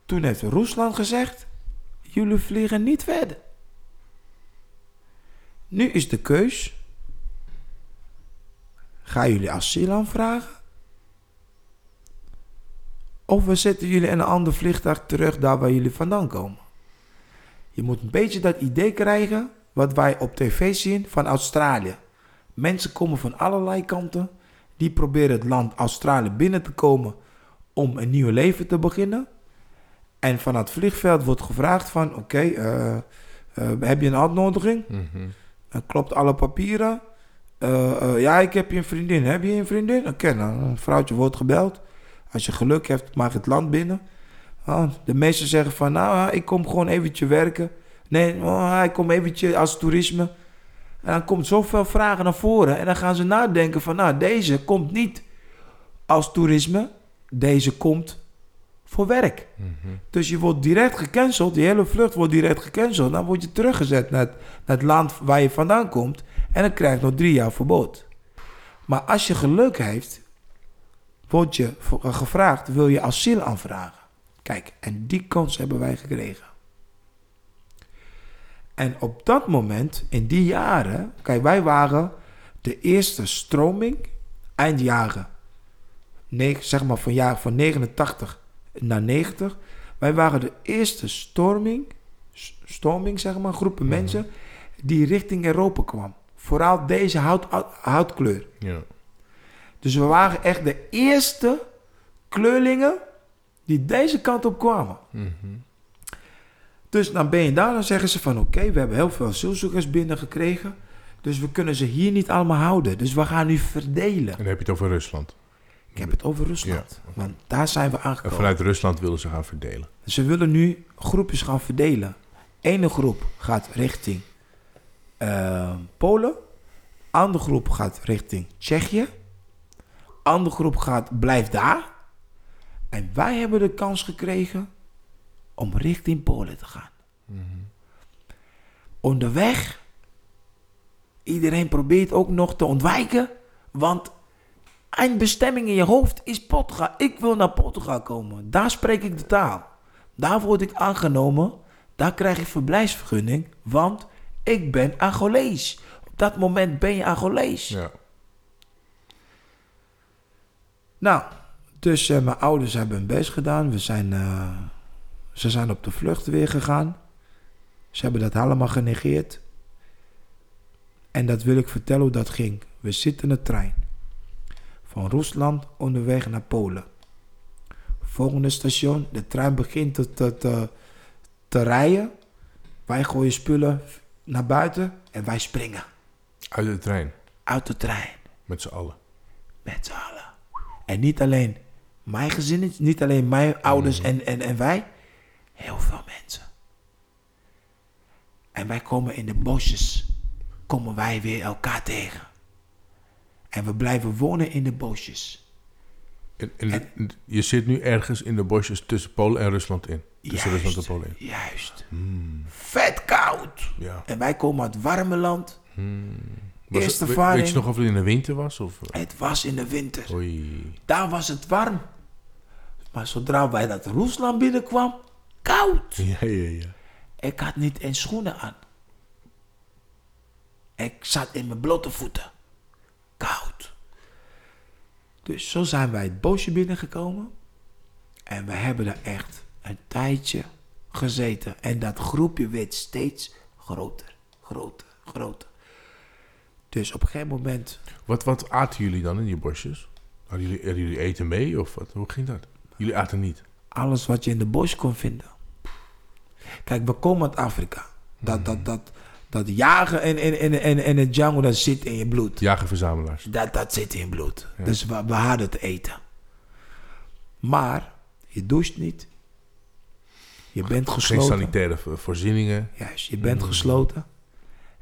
toen heeft Rusland gezegd: jullie vliegen niet verder. Nu is de keus: gaan jullie asiel aanvragen? Of we zetten jullie in een ander vliegtuig terug daar waar jullie vandaan komen. Je moet een beetje dat idee krijgen wat wij op tv zien van Australië. Mensen komen van allerlei kanten. Die proberen het land Australië binnen te komen om een nieuw leven te beginnen. En van het vliegveld wordt gevraagd van... Oké, eh, eh, heb je een uitnodiging? Dan klopt alle papieren. Eh, ja, ik heb je een vriendin. Heb je een vriendin? Oké, nou, een vrouwtje wordt gebeld. Als je geluk hebt, mag het land binnen. Ah, de meesten zeggen van, nou, ah, ik kom gewoon eventje werken. Nee, oh, ik kom eventje als toerisme. En dan komt zoveel vragen naar voren. En dan gaan ze nadenken van, nou, deze komt niet als toerisme. Deze komt voor werk. Dus je wordt direct gecanceld. Die hele vlucht wordt direct gecanceld. Dan word je teruggezet naar het, naar het land waar je vandaan komt. En dan krijg je nog drie jaar verbod. Maar als je geluk heeft, wordt je gevraagd, wil je asiel aanvragen? Kijk, en die kans hebben wij gekregen. En op dat moment, in die jaren, kijk, wij waren de eerste stroming, eind jaren, neg- zeg maar van jaar van 89 naar 90. Wij waren de eerste storming, s- storming zeg maar, groepen mensen die richting Europa kwam. Vooral deze hout, houtkleur. Ja. Dus we waren echt de eerste kleurlingen die deze kant op kwamen. Dus dan ben je daar, dan zeggen ze van oké, we hebben heel veel asielzoekers binnengekregen. Dus we kunnen ze hier niet allemaal houden. Dus we gaan nu verdelen. En dan heb je het over Rusland. Ik heb het over Rusland. Want daar zijn we En aangekomen. vanuit Rusland willen ze gaan verdelen. Ze willen nu groepjes gaan verdelen. Ene groep gaat richting eh, Polen. Andere groep gaat richting Tsjechië. Andere groep gaat, blijft daar. En wij hebben de kans gekregen om richting Polen te gaan. Onderweg, iedereen probeert ook nog te ontwijken. Want eindbestemming in je hoofd is Portugal. Ik wil naar Portugal komen. Daar spreek ik de taal. Daar word ik aangenomen. Daar krijg ik verblijfsvergunning. Want ik ben Angolees. Op dat moment ben je Angolees. Ja. Nou, dus eh, mijn ouders hebben hun best gedaan. We zijn, eh, ze zijn op de vlucht weer gegaan. Ze hebben dat helemaal genegeerd. En dat wil ik vertellen hoe dat ging. We zitten in de trein. Van Rusland onderweg naar Polen. Volgende station, de trein begint te, te, te, te rijden. Wij gooien spullen naar buiten en wij springen Uit de trein. uit de trein. Met z'n allen. Met z'n allen. En niet alleen mijn gezin, niet alleen mijn ouders en, en, en wij. Heel veel mensen. En wij komen in de bosjes. Komen wij weer elkaar tegen. En we blijven wonen in de bosjes. En, en je zit nu ergens in de bosjes tussen Polen en Rusland in. Tussen Rusland en Polen in. Juist. Vet koud. Ja. En wij komen uit het warme land. Was Eerste het-. Weet je nog of het in de winter was? Of? Het was in de winter. Oei. Daar was het warm. Maar zodra wij dat Rusland binnenkwam, koud. Ja, ja, ja. Ik had niet eens schoenen aan. Ik zat in mijn blote voeten. Koud. Dus zo zijn wij het bosje binnengekomen. En we hebben er echt een tijdje gezeten. En dat groepje werd steeds groter, groter, groter. Dus op een gegeven moment Wat, wat aten jullie dan in die bosjes? Hadden jullie, hadden jullie eten mee of wat? Hoe ging dat? Jullie aten niet. alles wat je in de bos kon vinden. Kijk, we komen uit Afrika. Dat, dat, dat, dat jagen in, in, in, in, in het jungle, dat zit in je bloed. Jager-verzamelaars. Dat, dat zit in je bloed. Dus we, we hadden te eten. Maar je doucht niet. Je bent Geen gesloten. sanitaire vo- voorzieningen. Juist, je bent gesloten.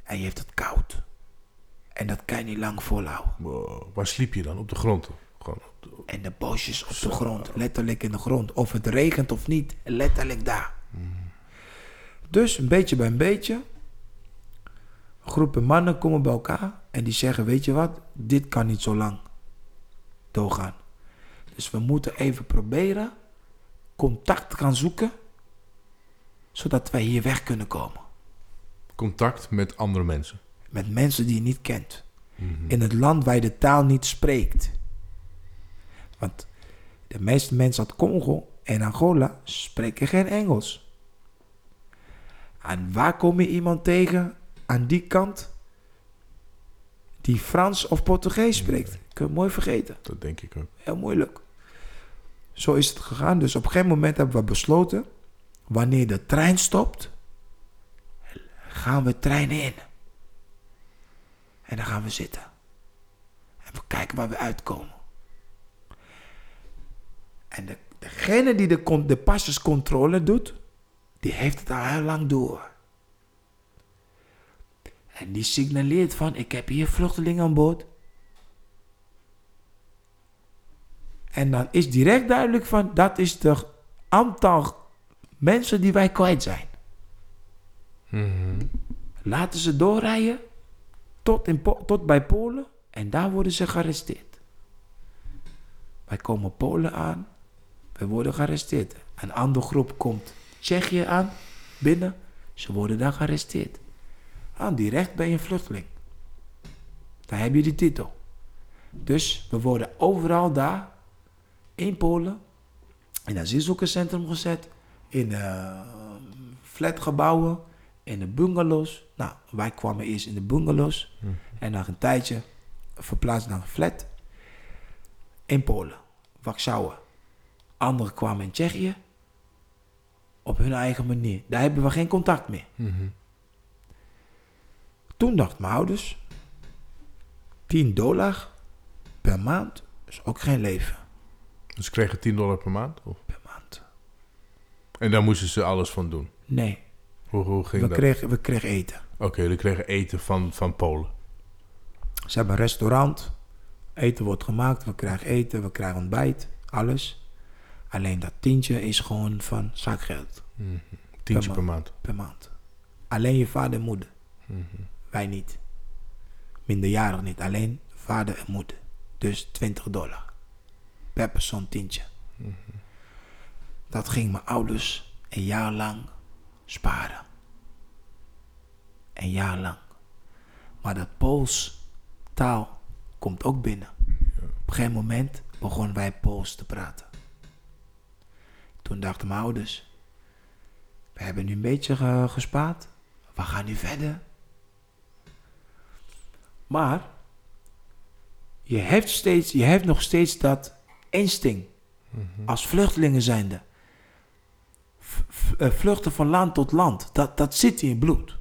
En je hebt het koud. En dat kan je niet lang volhouden. Wow. Waar sliep je dan? Op de grond? En de bosjes op de grond, letterlijk in de grond. Of het regent of niet, letterlijk daar. Dus een beetje bij een beetje. Groepen mannen komen bij elkaar en die zeggen: Weet je wat, dit kan niet zo lang doorgaan. Dus we moeten even proberen contact gaan zoeken, zodat wij hier weg kunnen komen. Contact met andere mensen. Met mensen die je niet kent. In het land waar je de taal niet spreekt. Want de meeste mensen uit Congo en Angola spreken geen Engels. En waar kom je iemand tegen aan die kant die Frans of Portugees spreekt? Kun je mooi vergeten. Dat denk ik ook. Heel moeilijk. Zo is het gegaan. Dus op een gegeven moment hebben we besloten... wanneer de trein stopt... gaan we trein in. En dan gaan we zitten. En we kijken waar we uitkomen. En de, degene die de, de passerscontrole doet... die heeft het al heel lang door. En die signaleert van... ik heb hier vluchtelingen aan boord... En dan is direct duidelijk van dat is het aantal mensen die wij kwijt zijn. Laten ze doorrijden tot, in tot bij Polen en daar worden ze gearresteerd. Wij komen Polen aan, wij worden gearresteerd. Een andere groep komt Tsjechië aan, binnen, ze worden daar gearresteerd. Ah, direct ben je een vluchteling. Dan heb je die titel. Dus we worden overal daar in Polen in asielzoekerscentrum gezet, in eh, flatgebouwen, in de bungalows. Nou, wij kwamen eerst in de bungalows en na een tijdje verplaatst naar een flat in Polen, Warschau. Anderen kwamen in Tsjechië op hun eigen manier. Daar hebben we geen contact meer. Toen dachten mijn ouders, 10 dollar per maand is ook geen leven. Dus ze kregen 10 dollar per maand? Of? Per maand. En daar moesten ze alles van doen. Nee, Hoe, hoe ging we dat? kregen, we kregen eten. Oké, jullie kregen eten van, van Polen. Ze hebben een restaurant. Eten wordt gemaakt. We krijgen eten. We krijgen ontbijt. Alles. Alleen dat tientje is gewoon van zakgeld Tientje Per per maand. per maand. Alleen je vader en moeder. Wij niet. Minderjarig niet. Alleen vader en moeder. Dus 20 dollar. Per persoon tientje. Dat ging mijn ouders een jaar lang sparen. Een jaar lang. Maar dat Pools taal komt ook binnen. Op een gegeven moment begonnen wij Pools te praten. Toen dachten mijn ouders, we hebben nu een beetje ge- gespaard. We gaan nu verder. Maar je hebt, steeds, je hebt nog steeds dat instinct. Als vluchtelingen zijnde. V- v- eh, vluchten van land tot land. Dat, dat zit in je bloed.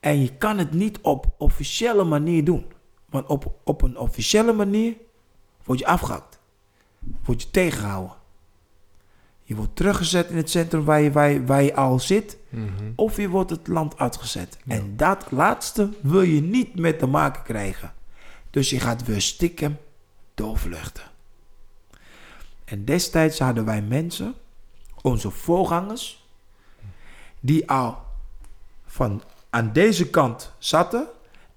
En je kan het niet op officiële manier doen. Want op, op een officiële manier word je afgehakt. Word je tegengehouden. Je wordt teruggezet in het centrum waar je, waar je, waar je al zit. Of je wordt het land uitgezet. En dat laatste wil je niet met te maken krijgen. Dus je gaat weer stiekem doorvluchten. En destijds hadden wij mensen, onze voorgangers, die al van aan deze kant zaten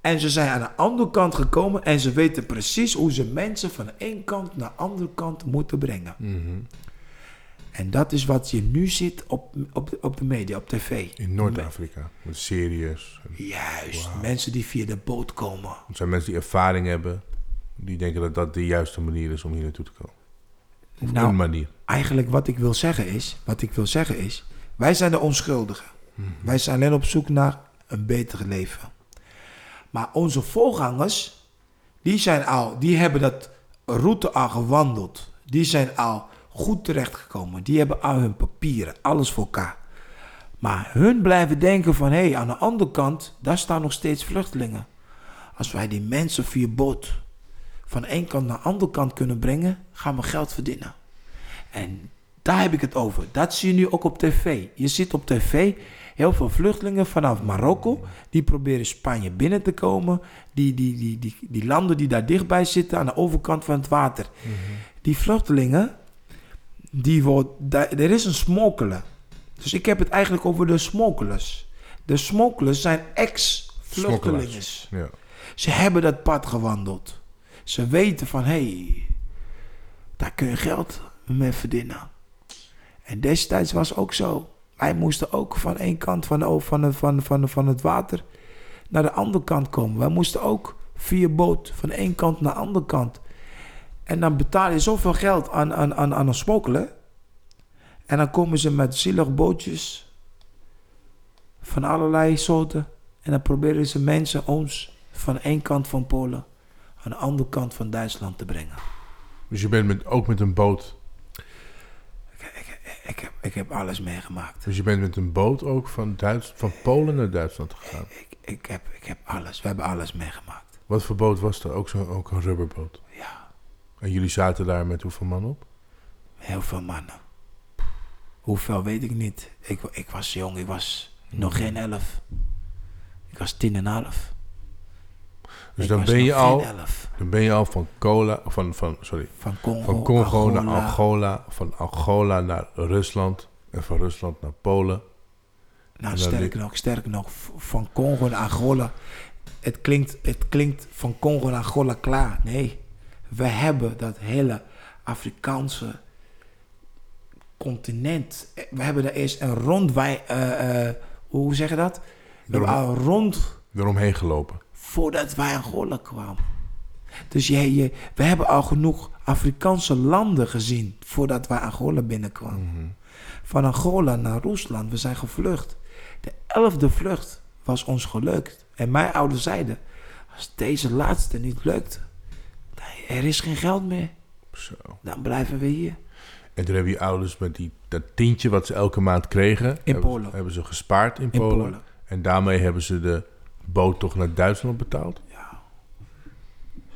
En ze zijn aan de andere kant gekomen en ze weten precies hoe ze mensen van één kant naar de andere kant moeten brengen. Mhm. En dat is wat je nu ziet op, op, de- op de media, op tv. In Noord-Afrika, met series. Juist, mensen die via de boot komen. Het zijn mensen die ervaring hebben, die denken dat dat de juiste manier is om hier naartoe te komen. Of Nou, een manier. eigenlijk wat ik wil zeggen is, wat ik wil zeggen is, wij zijn de onschuldigen. Wij zijn alleen op zoek naar een beter leven. Maar onze voorgangers, die zijn al, die hebben dat route al gewandeld. Die zijn al goed terechtgekomen. Die hebben al hun papieren, alles voor elkaar. Maar hun blijven denken van, hé, hey, aan de andere kant, daar staan nog steeds vluchtelingen. Als wij die mensen via boot van één kant naar de andere kant kunnen brengen, gaan we geld verdienen. En daar heb ik het over. Dat zie je nu ook op tv. Je ziet op tv heel veel vluchtelingen vanaf Marokko. Die proberen Spanje binnen te komen. Die, die, die, die, die landen die daar dichtbij zitten aan de overkant van het water. Die vluchtelingen, die wordt, daar, er is een smokkelen. Dus ik heb het eigenlijk over de smokkelers. De smokkelers zijn ex-vluchtelingen. Ja. Ze hebben dat pad gewandeld. Ze weten van, hé, hey, daar kun je geld mee verdienen. En destijds was ook zo. Wij moesten ook van één kant van, van, van, van, van het water naar de andere kant komen. Wij moesten ook via boot van één kant naar de andere kant. En dan betaal je zoveel geld aan, aan, aan, aan een smokkelen. En dan komen ze met zielig bootjes van allerlei soorten. En dan proberen ze mensen ons van één kant van Polen aan de andere kant van Duitsland te brengen. Dus je bent met, ook met een boot. Ik heb, ik heb alles meegemaakt. Dus je bent met een boot ook van, Duits, van Polen naar Duitsland gegaan. Ik, ik, heb, ik heb alles, we hebben alles meegemaakt. Wat voor boot was er? Ook, zo, ook een rubberboot. Ja, En jullie zaten daar met hoeveel man op? heel veel mannen. Hoeveel weet ik niet. Ik, ik was jong, ik was nog geen elf. Ik was tien en een half. Dus Ik dan ben, je al, dan ben je al van, cola, van, van, sorry, Van Congo, van Congo naar Angola, van Angola naar Rusland en van Rusland naar Polen. Nou, sterker nog, sterker nog, van Congo naar Angola. Het klinkt, het klinkt van Congo naar Angola klaar. Nee, we hebben dat hele Afrikaanse continent. We hebben daar eerst een rondwij... eh, eh, hoe zeg je dat? We hebben al rond Eromheen gelopen. voordat wij Angola kwamen. Dus je, je, we hebben al genoeg Afrikaanse landen gezien voordat wij Angola binnenkwamen. Van Angola naar Rusland, we zijn gevlucht. De elfde vlucht was ons gelukt. En mijn ouders zeiden, als deze laatste niet lukt, er is geen geld meer, Zo. dan blijven we hier. En toen hebben je ouders met die, dat tientje wat ze elke maand kregen... hebben, Polen. hebben ze gespaard in, In Polen. Polen. En daarmee hebben ze de boot toch naar Duitsland betaald.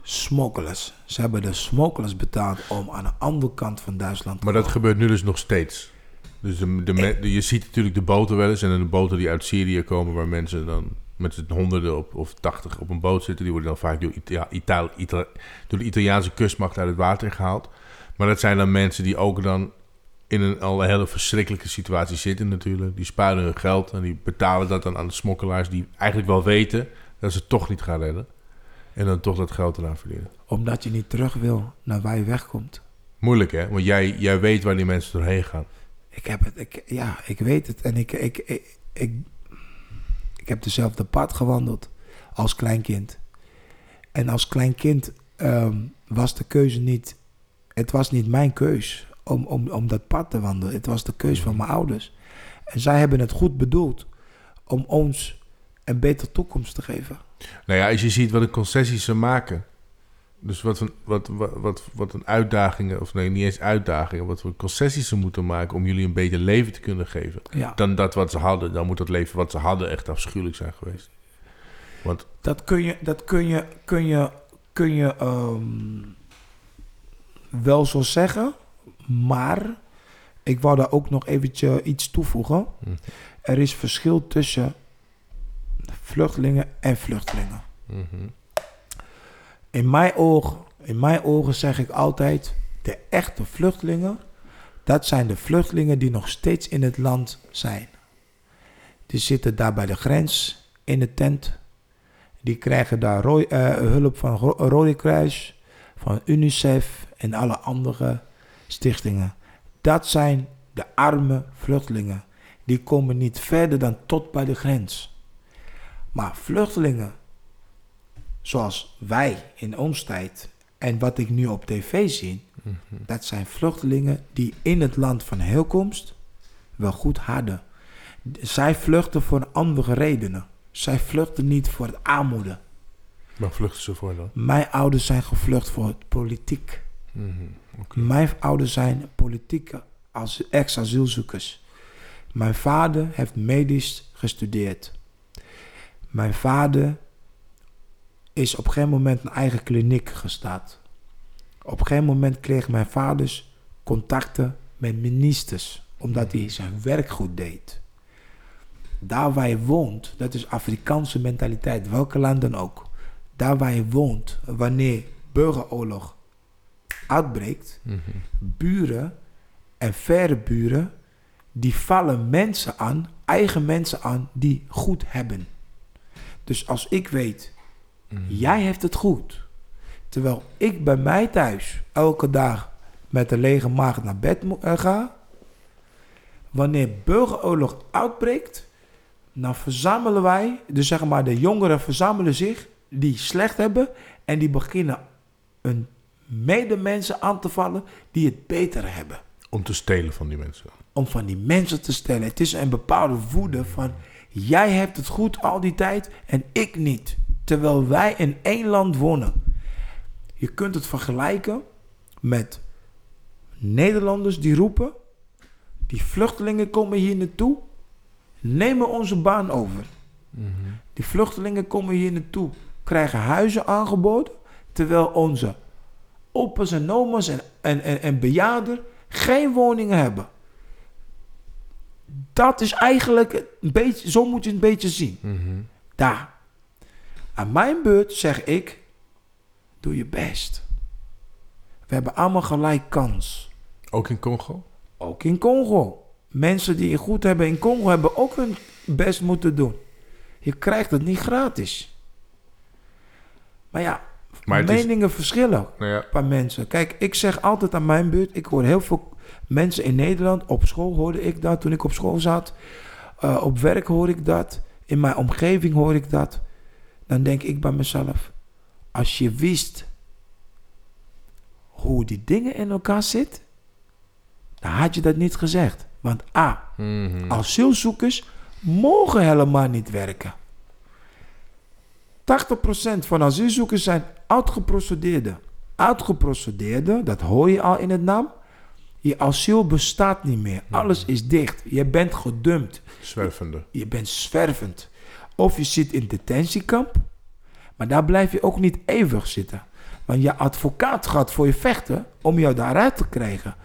Smokkelers. Ze hebben de smokkelers betaald om aan de andere kant van Duitsland te Maar dat komen. gebeurt nu dus nog steeds. Dus de, de, me- de- je ziet natuurlijk de boten wel eens. En de boten die uit Syrië komen, waar mensen dan met z'n honderden op, of tachtig op een boot zitten. Die worden dan vaak door, Ita- Ita- Ita- door de Italiaanse kustmacht uit het water gehaald. Maar dat zijn dan mensen die ook dan in een al hele verschrikkelijke situatie zitten natuurlijk. Die sparen hun geld en die betalen dat dan aan de smokkelaars die eigenlijk wel weten dat ze het toch niet gaan redden. En dan toch dat geld eraan verdienen. Omdat je niet terug wil naar waar je wegkomt. Moeilijk hè, want jij, jij weet waar die mensen doorheen gaan. Ik heb het, ik, ja, ik weet het. En ik, ik, ik heb dezelfde pad gewandeld als kleinkind. En als kleinkind ehm, was de keuze niet, het was niet mijn keus om, om, om dat pad te wandelen. Het was de keus van mijn ouders. En zij hebben het goed bedoeld om ons een betere toekomst te geven. Nou ja, als je ziet wat de concessies ze maken. Dus wat, een- wat, wat, wat, wat een uitdagingen, of nee, niet eens uitdagingen, wat voor concessies ze moeten maken om jullie een beter leven te kunnen geven. Ja. Dan dat wat ze hadden. Dan moet dat leven wat ze hadden echt afschuwelijk zijn geweest. Want Dat kun je, dat kun je, kun je, kun je ehm, wel zo zeggen, maar ik wou daar ook nog eventjes iets toevoegen. Mhm. Er is verschil tussen vluchtelingen en vluchtelingen. mhm, In mijn ogen, in mijn ogen zeg ik altijd, de echte vluchtelingen, dat zijn de vluchtelingen die nog steeds in het land zijn. Die zitten daar bij de grens in de tent Die krijgen daar eh, hulp van Ro- Rode Kruis, van UNICEF en alle andere stichtingen. Dat zijn de arme vluchtelingen. Die komen niet verder dan tot bij de grens. Maar vluchtelingen, zoals wij in ons tijd en wat ik nu op tv zie, dat zijn vluchtelingen die in het land van herkomst wel goed hadden. Zij vluchten voor andere redenen. Zij vluchten niet voor het armoede. Waar vluchten ze voor dan? Mijn ouders zijn gevlucht voor het politiek. Mijn ouders zijn politieke als ex-asielzoekers. Mijn vader heeft medisch gestudeerd. Mijn vader is op geen moment een eigen kliniek gestart. Op geen moment kreeg mijn vader contacten met ministers, omdat hij zijn werk goed deed. Daar waar je woont, dat is Afrikaanse mentaliteit, welke land dan ook. Daar waar je woont, wanneer burgeroorlog uitbreekt, buren en verre buren, die vallen mensen aan, eigen mensen aan, die goed hebben. Dus als ik weet, jij hebt het goed, terwijl ik bij mij thuis elke dag met een lege maag naar bed eh, ga, wanneer burgeroorlog uitbreekt, dan verzamelen wij, dus zeg maar de jongeren verzamelen zich, die slecht hebben, en die beginnen een medemensen aan te vallen die het beter hebben. Om te stelen van die mensen. Om van die mensen te stellen. Het is een bepaalde woede van, jij hebt het goed al die tijd en ik niet. Terwijl wij in één land wonen. Je kunt het vergelijken met Nederlanders die roepen, die vluchtelingen komen hier naartoe, nemen onze baan over. Die vluchtelingen komen hier naartoe, krijgen huizen aangeboden, terwijl onze opa's en oma's en, en, en, en bejaarden geen woningen hebben. Dat is eigenlijk een beetje, zo moet je het een beetje zien. Daar. Aan mijn beurt zeg ik, doe je best. We hebben allemaal gelijk kans. Ook in Congo? Ook in Congo. Mensen die het goed hebben in Congo hebben ook hun best moeten doen. Je krijgt het niet gratis. Maar ja, Maar het is- meningen verschillen Nou ja, bij mensen. Kijk, ik zeg altijd aan mijn buurt, ik hoor heel veel mensen in Nederland, op school hoorde ik dat toen ik op school zat, Eh, op werk hoor ik dat, in mijn omgeving hoor ik dat. Dan denk ik bij mezelf, als je wist hoe die dingen in elkaar zitten, dan had je dat niet gezegd. Want A, mhm. asielzoekers mogen helemaal niet werken. 80% van asielzoekers zijn uitgeprocedeerden. Uitgeprocedeerden, dat hoor je al in het naam. Je asiel bestaat niet meer. Alles is dicht. Je bent gedumpt. zwervende. Je bent zwervend. Of je zit in detentiekamp. Maar daar blijf je ook niet eeuwig zitten. Want je advocaat gaat voor je vechten om jou daaruit te krijgen.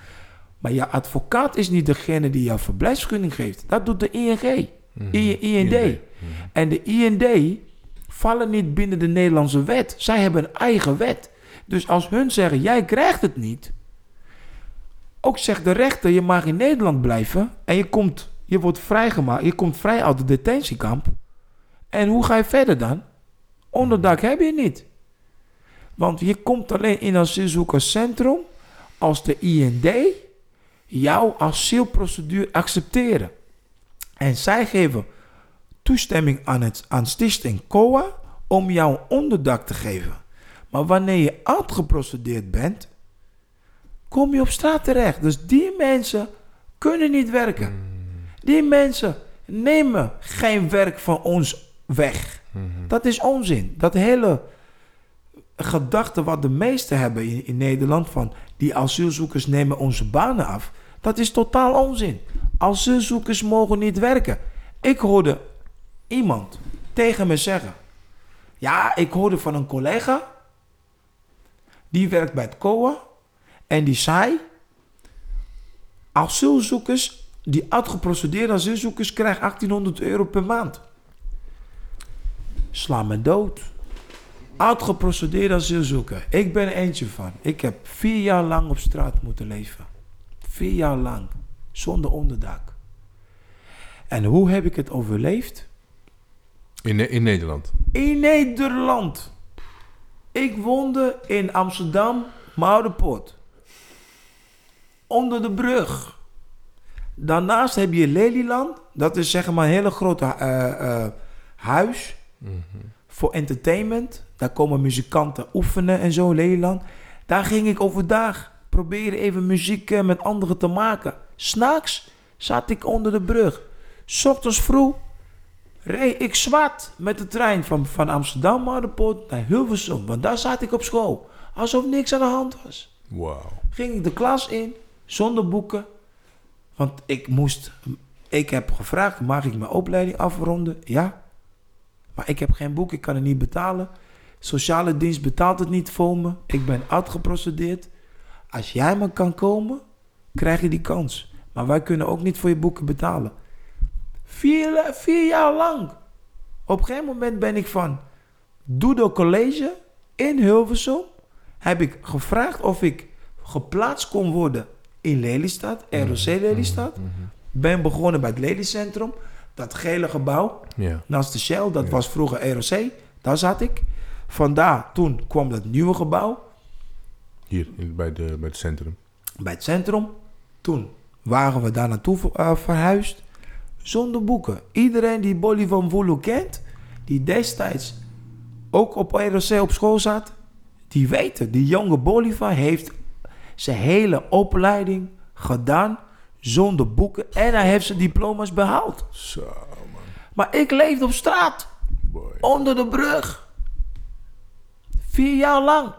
Maar je advocaat is niet degene die jou verblijfsvergunning geeft. Dat doet de ING. I- IND. En de IND vallen niet binnen de Nederlandse wet. Zij hebben een eigen wet. Dus als hun zeggen, jij krijgt het niet. Ook zegt de rechter, je mag in Nederland blijven. En je, komt, je wordt vrijgemaakt. Je komt vrij uit de detentiekamp. En hoe ga je verder dan? Onderdak heb je niet. Want je komt alleen in asielzoekerscentrum als de IND jouw asielprocedure accepteren. En zij geven toestemming aan, het, aan stichting COA om jou onderdak te geven. Maar wanneer je uitgeprocedeerd bent, kom je op straat terecht. Dus die mensen kunnen niet werken. Die mensen nemen geen werk van ons weg. Dat is onzin. Dat hele gedachte wat de meesten hebben in, in Nederland van die asielzoekers nemen onze banen af, dat is totaal onzin. Asielzoekers mogen niet werken. Ik hoorde iemand tegen me zeggen: Ja, ik hoorde van een collega die werkt bij het COA en die zei: Asielzoekers, die uitgeprocedeerde asielzoekers, krijgen 1800 euro per maand. Sla me dood. Uitgeprocedeerde asielzoeker. Ik ben er eentje van. Ik heb vier jaar lang op straat moeten leven. Vier jaar lang. Zonder onderdak. En hoe heb ik het overleefd? In, in Nederland. In Nederland. Ik woonde in Amsterdam, Moudenpoort. Onder de brug. Daarnaast heb je Lelyland. Dat is zeg maar een hele grote eh, eh, huis voor entertainment. Daar komen muzikanten oefenen en zo, Lelyland. Daar ging ik overdag proberen even muziek eh, met anderen te maken. S'nachts zat ik onder de brug. S ochtends vroeg reed ik zwart met de trein van, van Amsterdam naar de poort naar Hilversum. Want daar zat ik op school. Alsof niks aan de hand was. Ging ik de klas in, zonder boeken. Want ik moest... Ik heb gevraagd, mag ik mijn opleiding afronden? Ja. Maar ik heb geen boek, ik kan het niet betalen. Sociale dienst betaalt het niet voor me. Ik ben uitgeprocedeerd. Als jij maar kan komen, krijg je die kans. Maar wij kunnen ook niet voor je boeken betalen. Vier, vier jaar lang. Op een gegeven moment ben ik van Doedo College in Hilversum. Heb ik gevraagd of ik geplaatst kon worden in Lelystad, ROC Lelystad. Ben begonnen bij het Lelycentrum. Dat gele gebouw Ja. naast de Shell. Dat Ja. was vroeger ROC. Daar zat ik. Vandaar, toen kwam dat nieuwe gebouw Hier, bij, de, bij het centrum. bij het centrum. Toen waren we daar naartoe eh, verhuisd. Zonder boeken. Iedereen die Bolly van Volo kent, die destijds ook op ROC op school zat, die weten, die jonge Bolivar heeft zijn hele opleiding gedaan zonder boeken en hij heeft zijn diploma's behaald. Zo, man. Maar ik leefde op straat, Boy. onder de brug. Vier jaar lang.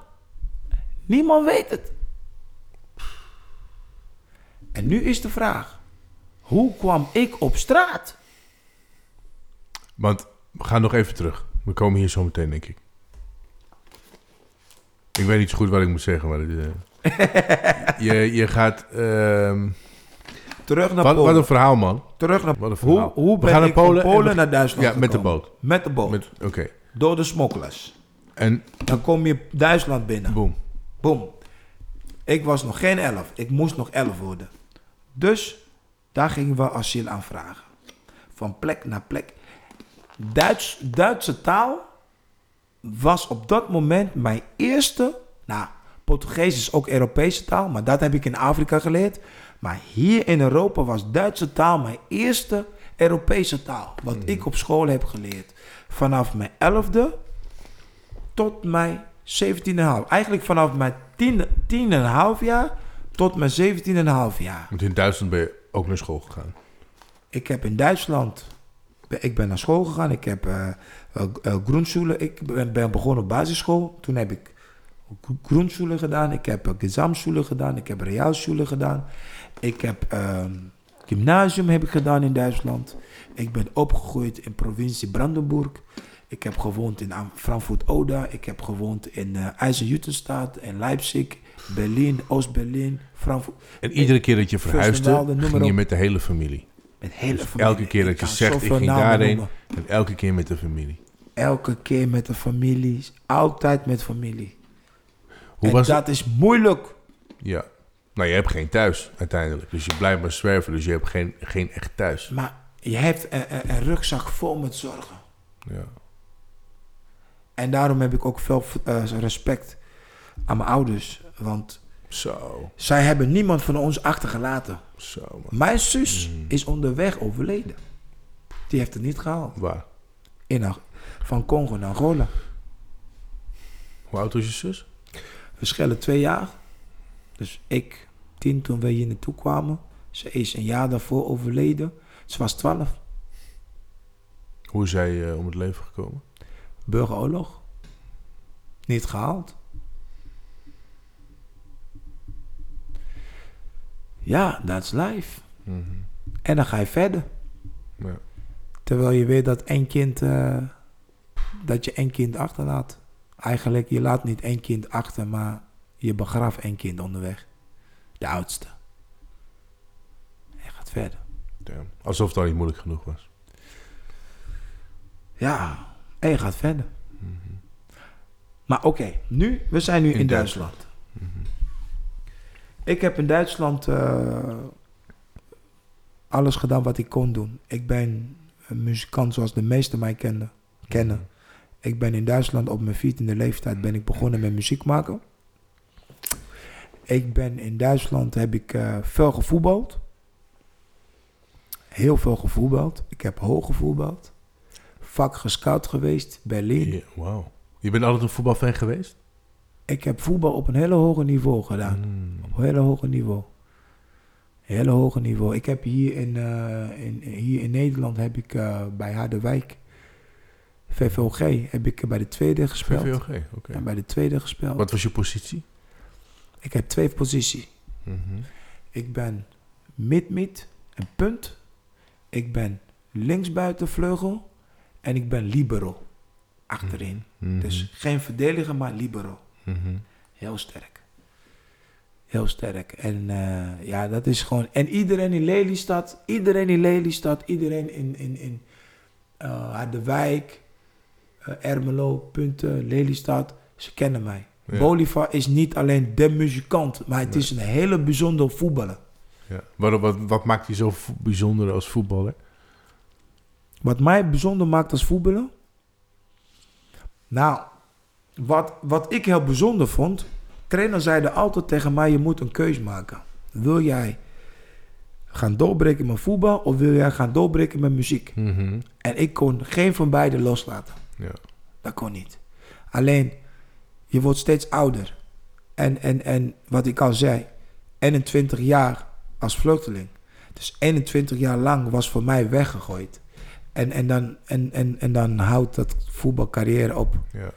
Niemand weet het. En nu is de vraag: hoe kwam ik op straat? Want we gaan nog even terug. We komen hier zo meteen, denk ik. Ik weet niet zo goed wat ik moet zeggen, maar... eh, <laughs> je, je gaat... ehm, Terug naar wat, Polen. wat een verhaal, man. Terug naar een hoe, hoe ben ik van Polen Polen, we- naar Duitsland Ja, met de boot. Met de boot. Oké. Door de smokkelers. En Dan kom je Duitsland binnen. boom. Boom. Ik was nog geen elf. Ik moest nog elf worden. Dus daar gingen we asiel aanvragen. Van plek naar plek. Duits, Duitse taal was op dat moment mijn eerste. Nou, Portugees is ook Europese taal, maar dat heb ik in Afrika geleerd. Maar hier in Europa was Duitse taal mijn eerste Europese taal. Wat ik op school heb geleerd. Vanaf mijn elfde tot mijn 17,5. Eigenlijk vanaf mijn 10 10,5 jaar tot mijn 17,5 jaar. Want in Duitsland ben je ook naar school gegaan. Ik heb in Duitsland, ik ben naar school gegaan. Ik heb eh eh, eh, Grundschule, ik ben, ben begonnen op basisschool. Toen heb ik Grundschule gedaan. Ik heb Gesamtschule gedaan. Ik heb Realschule gedaan. Ik heb ehm, gymnasium heb ik gedaan in Duitsland. Ik ben opgegroeid in provincie Brandenburg. Ik heb gewoond in Frankfurt-Oder. Ik heb gewoond in uh, Eisenhüttenstadt, in Leipzig, Berlin, Oost-Berlin, Frankfurt. En iedere keer dat je verhuisde, ging je met de hele familie. Met hele Dus familie. elke keer dat je zegt, ik ging daarheen, en elke keer met de familie. Elke keer met de familie. Altijd met familie. Hoe en was dat is moeilijk. Ja. Nou, je hebt geen thuis uiteindelijk. Dus je blijft maar zwerven. Dus je hebt geen, geen echt thuis. Maar je hebt een, een, een rugzak vol met zorgen. Ja. En daarom heb ik ook veel eh, respect aan mijn ouders. Want Zo. zij hebben niemand van ons achtergelaten. Zo, man. Mijn zus Mm. is onderweg overleden. Die heeft het niet gehaald. Waar? In, van Congo naar Angola. Hoe oud was je zus? verschillen twee jaar. Dus ik, tien toen we hier naartoe kwamen. Ze is een jaar daarvoor overleden. Ze was twaalf. Hoe is zij eh, om het leven gekomen? Burgeroorlog. Niet gehaald. Ja, that's life. Mhm. En dan ga je verder. Ja. Terwijl je weet dat één kind... eh, dat je één kind achterlaat. Eigenlijk, je laat niet één kind achter, maar je begraaft één kind onderweg. De oudste. En gaat verder. Damn. Alsof het al niet moeilijk genoeg was. Ja, en je gaat verder. Maar oké, nu, we zijn nu in, In Duitsland. Ik heb in Duitsland eh, alles gedaan wat ik kon doen. Ik ben een muzikant zoals de meesten mij kenden. kennen. Ik ben in Duitsland op mijn 14e leeftijd ben ik begonnen met muziek maken. Ik ben in Duitsland heb ik eh, veel gevoetbald. Heel veel gevoetbald. Ik heb hoog gevoetbald. Vak gescout geweest, Berlin. Wauw. Je bent altijd een voetbalfan geweest? Ik heb voetbal op een hele hoge niveau gedaan. Mm. Op een hele hoge niveau. Hele hoge niveau. Ik heb hier in, eh, in, hier in Nederland heb ik eh, bij Harderwijk, VVOG, heb ik bij de tweede gespeeld. VVOG, oké. En bij de tweede gespeeld. Wat was je positie? Ik heb twee posities. Mhm. Ik ben mid-mid, een punt. Ik ben linksbuitenvleugel. En ik ben libero. Achterin. Mhm. Dus geen verdediger, maar libero. Mhm. Heel sterk. Heel sterk. En eh, ja, dat is gewoon... En iedereen in Lelystad, iedereen in Lelystad, iedereen in, in, in eh, Harderwijk, eh, Ermelo, Punten, Lelystad, ze kennen mij. Ja. Bolivar is niet alleen de muzikant, maar het Nee. is een hele bijzondere voetballer. Ja. Wat, wat, wat maakt je zo bijzonder als voetballer? Wat mij bijzonder maakt als voetballer? Nou, wat, wat ik heel bijzonder vond... Trainer zeiden altijd tegen mij, je moet een keus maken. Wil jij gaan doorbreken met voetbal of wil jij gaan doorbreken met muziek? Mhm. En ik kon geen van beide loslaten. Ja. Dat kon niet. Alleen, je wordt steeds ouder. En, en, en wat ik al zei, 21 jaar als vluchteling. Dus 21 jaar lang was voor mij weggegooid. En, en, dan, en, en, en dan houdt dat voetbalcarrière op. ja.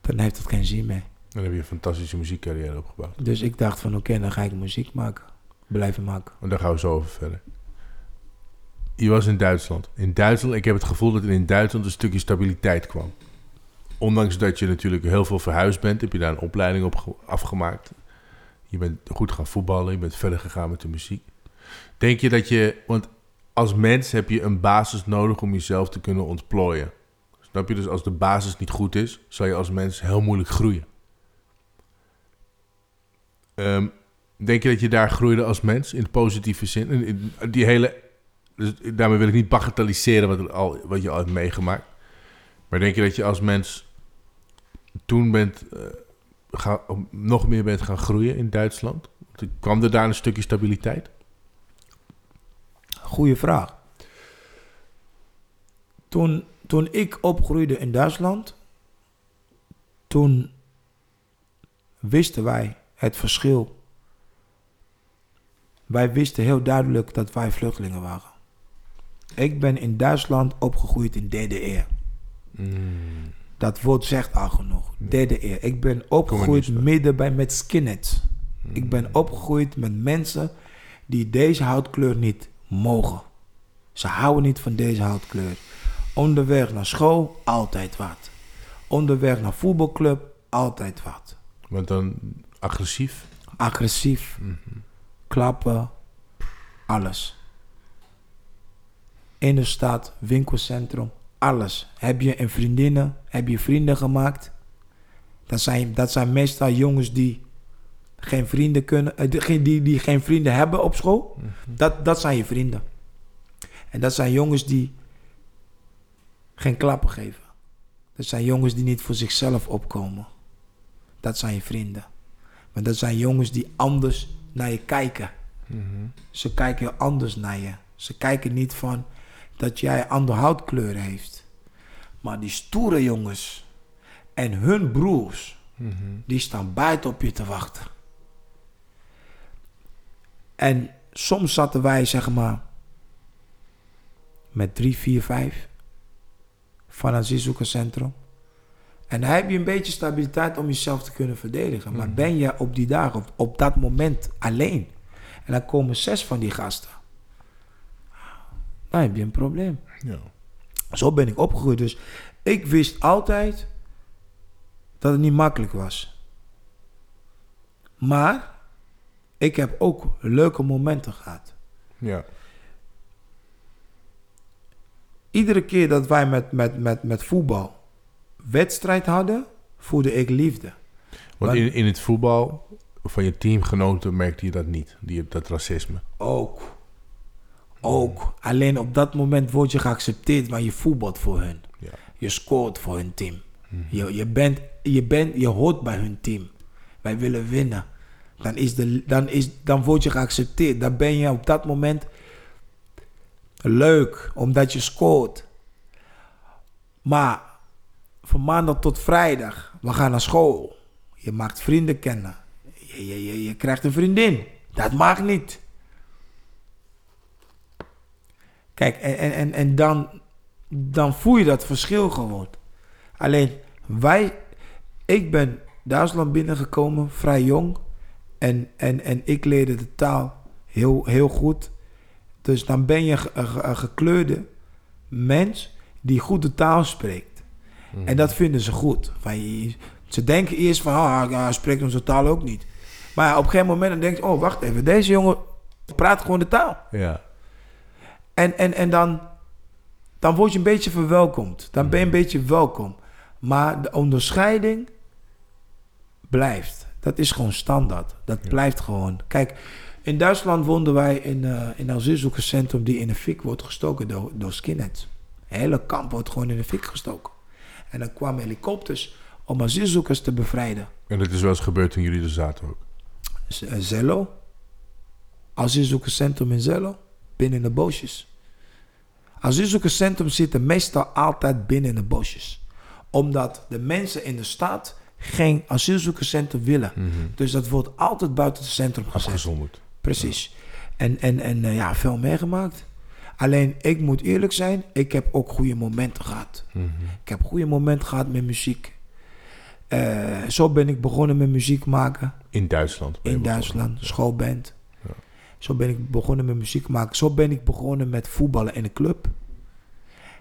Dan heeft het geen zin meer. Dan heb je een fantastische muziekcarrière opgebouwd. Dus ik dacht van oké, dan ga ik muziek maken. Blijven maken. En daar gaan we zo over verder. Je was in Duitsland. In Duitsland, ik heb het gevoel dat er in Duitsland een stukje stabiliteit kwam. Ondanks dat je natuurlijk heel veel verhuisd bent, heb je daar een opleiding op ge- afgemaakt. Je bent goed gaan voetballen, je bent verder gegaan met de muziek. Denk je dat je, want als mens heb je een basis nodig om jezelf te kunnen ontplooien. Snap je? Dus als de basis niet goed is, zal je als mens heel moeilijk groeien. Ehm, denk je dat je daar groeide als mens in positieve zin? In, die hele, dus daarmee wil ik niet bagatelliseren wat, al, wat je al hebt meegemaakt. Maar denk je dat je als mens toen bent, eh, ga, nog meer bent gaan groeien in Duitsland? Kwam er daar een stukje stabiliteit? Goeie vraag. Toen, toen ik opgroeide in Duitsland, toen wisten wij het verschil. Wij wisten heel duidelijk dat wij vluchtelingen waren. Ik ben in Duitsland opgegroeid in derde eeuw. Dat woord zegt al genoeg. Derde eeuw. Ik ben opgegroeid midden bij met skinheads. Ik ben opgegroeid met mensen die deze houtkleur niet mogen. Ze houden niet van deze houtkleur. Onderweg naar school, altijd wat. Onderweg naar voetbalclub, altijd wat. Want dan agressief? Agressief, klappen, alles. In de stad, winkelcentrum, alles. Heb je een vriendinnen, heb je vrienden gemaakt? Dat zijn, dat zijn meestal jongens die geen vrienden kunnen, eh, die, die, die geen vrienden hebben op school. Dat, dat zijn je vrienden. En dat zijn jongens die geen klappen geven. Dat zijn jongens die niet voor zichzelf opkomen. Dat zijn je vrienden. Maar dat zijn jongens die anders naar je kijken. Ze kijken anders naar je. Ze kijken niet van dat jij andere houtkleur heeft. Maar die stoere jongens en hun broers, die staan buiten op je te wachten. En soms zaten wij, zeg maar, met drie, vier, vijf van een asielzoekerscentrum. En dan heb je een beetje stabiliteit om jezelf te kunnen verdedigen. Maar ben je op die dagen, op, op dat moment alleen. En dan komen zes van die gasten. Dan heb je een probleem. Ja. Zo ben ik opgegroeid. Dus ik wist altijd dat het niet makkelijk was. Maar ik heb ook leuke momenten gehad. ja. Iedere keer dat wij met, met, met, met voetbal wedstrijd hadden, voelde ik liefde. Want in, in het voetbal van je teamgenoten merkte je dat niet, die, dat racisme. Ook. Ook. Alleen op dat moment word je geaccepteerd, maar je voetbalt voor hun. Ja. Je scoort voor hun team. Je, je, bent, je, bent, je hoort bij hun team. Wij willen winnen. Dan, is de, dan, is, dan word je geaccepteerd. Dan ben je op dat moment leuk, omdat je scoort. Maar van maandag tot vrijdag, we gaan naar school. Je maakt vrienden kennen. Je, je, je, je krijgt een vriendin. Dat mag niet. Kijk, en, en, en, dan, dan voel je dat verschil gewoon. Alleen wij, ik ben Duitsland binnengekomen, vrij jong. En, en, en ik leerde de taal heel, heel goed. Dus dan ben je een ge- een gekleurde mens die goed de taal spreekt. En dat vinden ze goed. Van ze denken eerst van, ah, ja, hij spreekt onze taal ook niet. Maar op een gegeven moment dan denk je, oh, wacht even, deze jongen praat gewoon de taal. Ja. En, en, en dan, dan word je een beetje verwelkomd. Dan ben je een beetje welkom. Maar de onderscheiding blijft. Dat is gewoon standaard. Dat blijft gewoon. Kijk, in Duitsland woonden wij in, eh in een asielzoekerscentrum die in de fik wordt gestoken door, door skinheads. Het hele kamp wordt gewoon in de fik gestoken. En dan kwamen helikopters om asielzoekers te bevrijden. En dat is wel eens gebeurd toen jullie er zaten ook. Z- eh, Zello. Asielzoekerscentrum in Zello. Binnen de Asielzoekerscentrum zitten meestal altijd binnen de bosjes. Omdat de mensen in de stad geen asielzoekerscentrum willen. Dus dat wordt altijd buiten het centrum gezet. Afgezonderd. Precies. En, en, en eh, ja, veel meegemaakt. Alleen, ik moet eerlijk zijn, ik heb ook goede momenten gehad. Ik heb goede momenten gehad met muziek. Eh, zo ben ik begonnen met muziek maken In Duitsland. in. Duitsland, schoolband. Zo ben ik begonnen met muziek maken. Zo ben ik begonnen met voetballen in een club.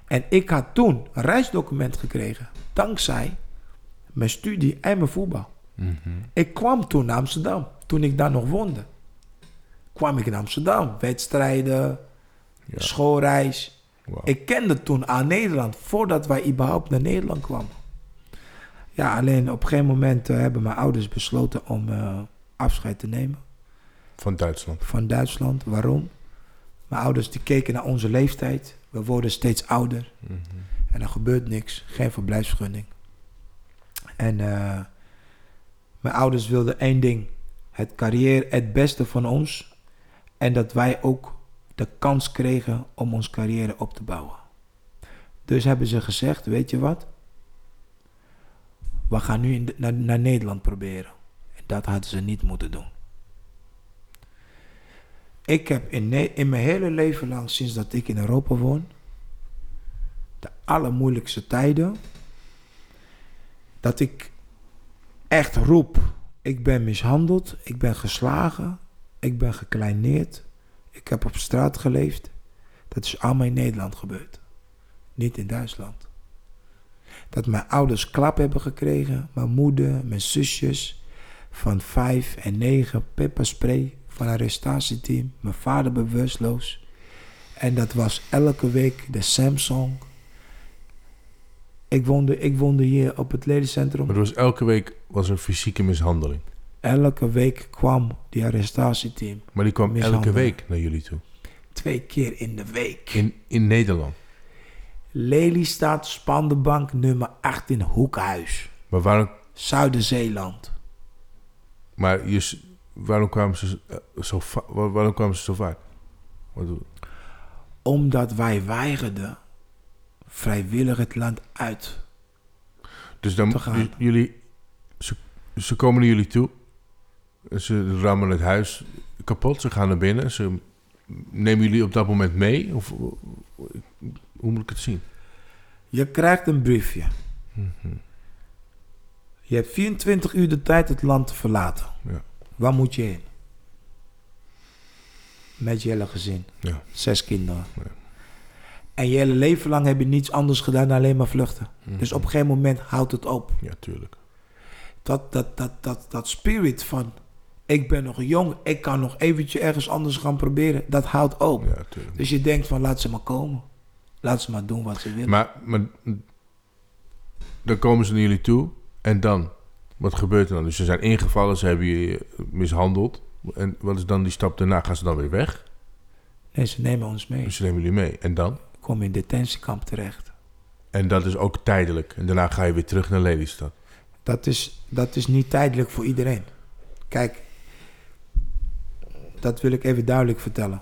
En ik had toen een reisdocument gekregen. Dankzij mijn studie en mijn voetbal. Mhm. Ik kwam toen naar Amsterdam. Toen ik daar nog woonde. Kwam ik in Amsterdam. Wedstrijden, Ja. schoolreis. Ik kende toen aan Nederland. Voordat wij überhaupt naar Nederland kwamen. Ja, alleen op een gegeven moment eh, hebben mijn ouders besloten om eh, afscheid te nemen Van Duitsland. van Duitsland. Waarom? Mijn ouders die keken naar onze leeftijd. We worden steeds ouder. En er gebeurt niks. Geen verblijfsvergunning. En eh, mijn ouders wilden één ding. Het carrière, het beste van ons. En dat wij ook de kans kregen om ons carrière op te bouwen. Dus hebben ze gezegd, weet je wat? We gaan nu de- naar, naar Nederland proberen. En dat hadden ze niet moeten doen. Ik heb in, mijn hele leven lang, sinds dat ik in Europa woon, de allermoeilijkste tijden, dat ik echt roep, ik ben mishandeld, ik ben geslagen, ik ben gekleineerd, ik heb op straat geleefd. Dat is allemaal in Nederland gebeurd, niet in Duitsland. Dat mijn ouders klap hebben gekregen, mijn moeder, mijn zusjes, van vijf en negen pepperspray van een arrestatieteam. Mijn vader bewusteloos. En dat was elke week de Samsung. Ik woonde, ik woonde hier op het ledencentrum. Maar was elke week was er fysieke mishandeling. Elke week kwam die arrestatieteam. Maar die kwam elke week naar jullie toe. Twee keer in de week. In, in Nederland. Lelystad, Spandenbank, nummer 18, Hoekhuis. Maar waarom, Zuider-Zeeland. maar je, waarom, kwamen ze eh, zo, waar- waarom kwamen ze zo vaak? Wat Omdat wij weigerden vrijwillig het land uit. Dus dan, jullie, ze, ze komen naar jullie toe. Ze rammen het huis kapot. Ze gaan naar binnen. Ze nemen jullie op dat moment mee? Of hoe moet ik het zien? Je krijgt een briefje. Mhm. Je hebt 24 uur de tijd het land te verlaten. Ja. Waar moet je heen? Met je hele gezin. Ja. Zes kinderen. Ja. En je hele leven lang heb je niets anders gedaan dan alleen maar vluchten. Mhm. Dus op een gegeven moment houdt het op. Ja, tuurlijk. Dat, dat, dat, dat, dat spirit van... Ik ben nog jong, ik kan nog eventjes ergens anders gaan proberen. Dat houdt op. Ja, tuurlijk. Dus je denkt van laat ze maar komen. Laat ze maar doen wat ze willen. Maar, maar dan komen ze naar jullie toe en dan? Wat gebeurt er dan? Dus ze zijn ingevallen, ze hebben je mishandeld. En wat is dan die stap daarna? Gaan ze dan weer weg? Nee, ze nemen ons mee. Dus ze nemen jullie mee. En dan? Kom in detentiekamp terecht. En dat is ook tijdelijk. En daarna ga je weer terug naar Lelystad. Dat is, dat is niet tijdelijk voor iedereen. Kijk, dat wil ik even duidelijk vertellen.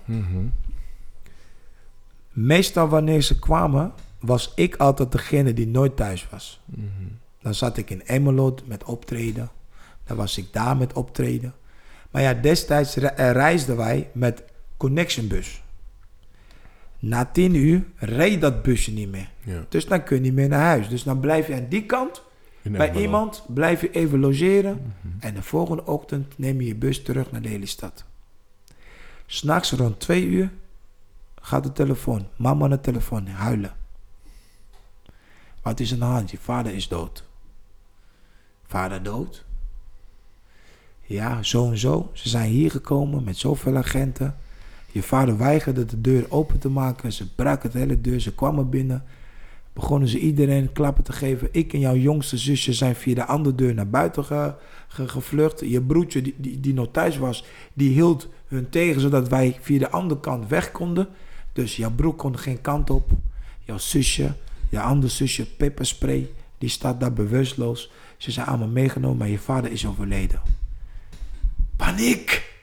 Meestal wanneer ze kwamen, was ik altijd degene die nooit thuis was. Dan zat ik in Emmeloord met optreden. Dan was ik daar met optreden. Maar ja, destijds re- eh, reisden wij met Connection Bus. Na tien uur reed dat busje niet meer. Ja. Dus dan kun je niet meer naar huis. Dus dan blijf je aan die kant In bij Emmeloord. iemand, blijf je even logeren. En de volgende ochtend neem je je bus terug naar de hele stad. S'nachts rond twee uur gaat de telefoon. Mama aan de telefoon, huilen. Wat is aan de hand? Je vader is dood. Vader dood? Ja, zo en zo. Ze zijn hier gekomen met zoveel agenten. Je vader weigerde de deur open te maken. Ze braken de hele deur. Ze kwamen binnen. Begonnen ze iedereen klappen te geven. Ik en jouw jongste zusje zijn via de andere deur naar buiten ge- ge- gevlucht. Je broertje, die, die, die nog thuis was, die hield hun tegen zodat wij via de andere kant weg konden. Dus jouw broer kon geen kant op. Jouw zusje, jouw andere zusje, pepperspray, die staat daar bewusteloos. Ze zijn allemaal meegenomen, maar je vader is overleden. Paniek!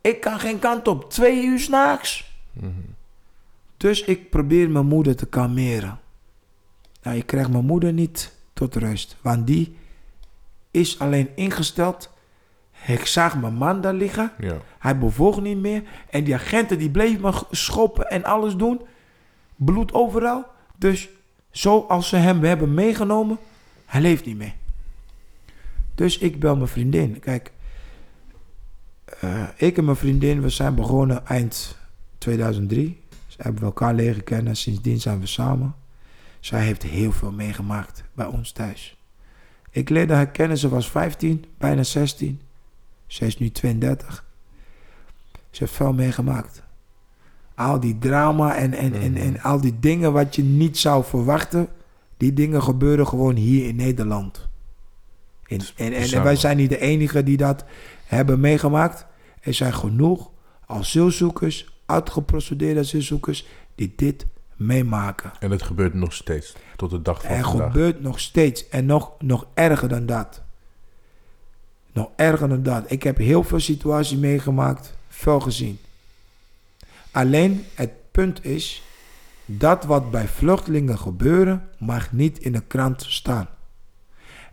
Ik kan geen kant op. Twee uur s'nachts. Dus ik probeer mijn moeder te kalmeren. Nou, ik krijg mijn moeder niet tot rust. Want die is alleen ingesteld. Ik zag mijn man daar liggen. Ja. Hij bewoog niet meer. En die agenten die bleven me schoppen en alles doen. Bloed overal. Dus zoals ze hem hebben meegenomen, hij leeft niet meer. Dus ik bel mijn vriendin. Kijk, eh, ik en mijn vriendin, we zijn begonnen eind 2003. Ze hebben we elkaar leren kennen. Sindsdien zijn we samen. Zij heeft heel veel meegemaakt bij ons thuis. Ik leerde haar kennen, ze was 15, bijna 16. Ze is nu 32. Ze heeft veel meegemaakt. Al die drama en, en, en, en al die dingen wat je niet zou verwachten, die dingen gebeuren gewoon hier in Nederland. En, en, en, wij zijn niet de enige die dat hebben meegemaakt. Er zijn genoeg asielzoekers, uitgeprocedeerde asielzoekers, die dit meemaken. En het gebeurt nog steeds. Tot de dag van Er vandaag. gebeurt nog steeds. En nog, nog erger dan dat. Nog erger dan dat. Ik heb heel veel situaties meegemaakt. Veel gezien. Alleen het punt is. Dat wat bij vluchtelingen gebeuren. mag niet in de krant staan.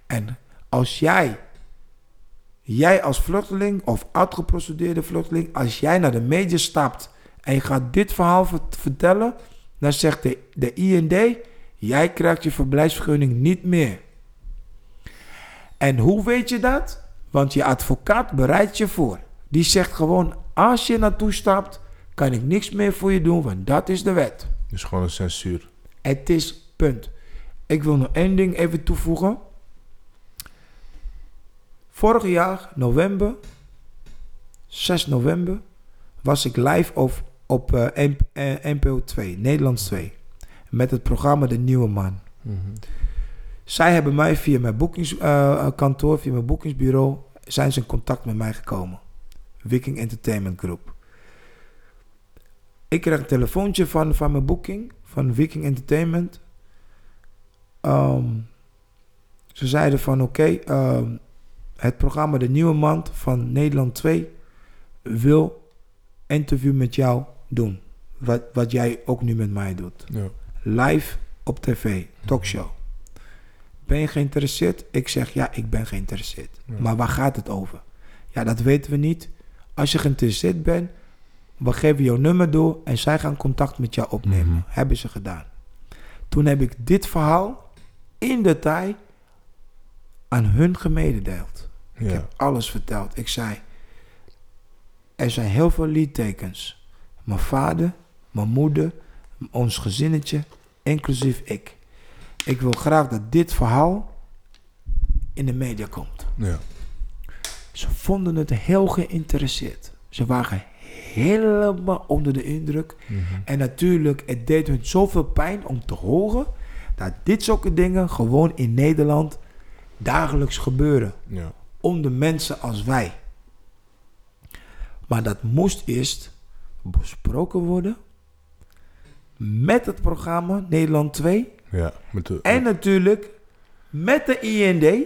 En als jij. Jij als vluchteling of uitgeprocedeerde vluchteling. Als jij naar de media stapt. En je gaat dit verhaal vert- vertellen. Dan zegt de, de IND. Jij krijgt je verblijfsvergunning niet meer. En hoe weet je dat? Want je advocaat bereidt je voor. Die zegt gewoon: als je naartoe stapt, kan ik niks meer voor je doen, want dat is de wet. Dus gewoon een censuur. Het is punt. Ik wil nog één ding even toevoegen. Vorig jaar, november, 6 november, was ik live op, op eh, eh, NPO 2, Nederlands 2. Met het programma De Nieuwe Man. Zij hebben mij via mijn boekingskantoor, via mijn boekingsbureau, zijn ze in contact met mij gekomen. Viking Entertainment Group. Ik kreeg een telefoontje van, van mijn boeking, van Viking Entertainment. Ehm, ze zeiden van oké, ehm, het programma De Nieuwe Man van Nederland 2 wil interview met jou doen. Wat, wat jij ook nu met mij doet Ja. live op tv, talkshow. Ben je geïnteresseerd? Ik zeg ja, ik ben geïnteresseerd. Ja. Maar waar gaat het over? Ja, dat weten we niet. Als je geïnteresseerd bent, we geven jouw nummer door en zij gaan contact met jou opnemen. Mhm. Hebben ze gedaan. Toen heb ik dit verhaal in detail aan hun gemededeeld. Ik heb alles verteld. Ik zei, er zijn heel veel liedtekens. Mijn vader, mijn moeder, ons gezinnetje, inclusief ik. Ik wil graag dat dit verhaal in de media komt. Ja. Ze vonden het heel geïnteresseerd. Ze waren helemaal onder de indruk. Mhm. En natuurlijk, het deed hun zoveel pijn om te horen dat dit soort dingen gewoon in Nederland dagelijks gebeuren Ja. onder mensen als wij. Maar dat moest eerst besproken worden met het programma Nederland 2 Ja, met de, en natuurlijk met de IND.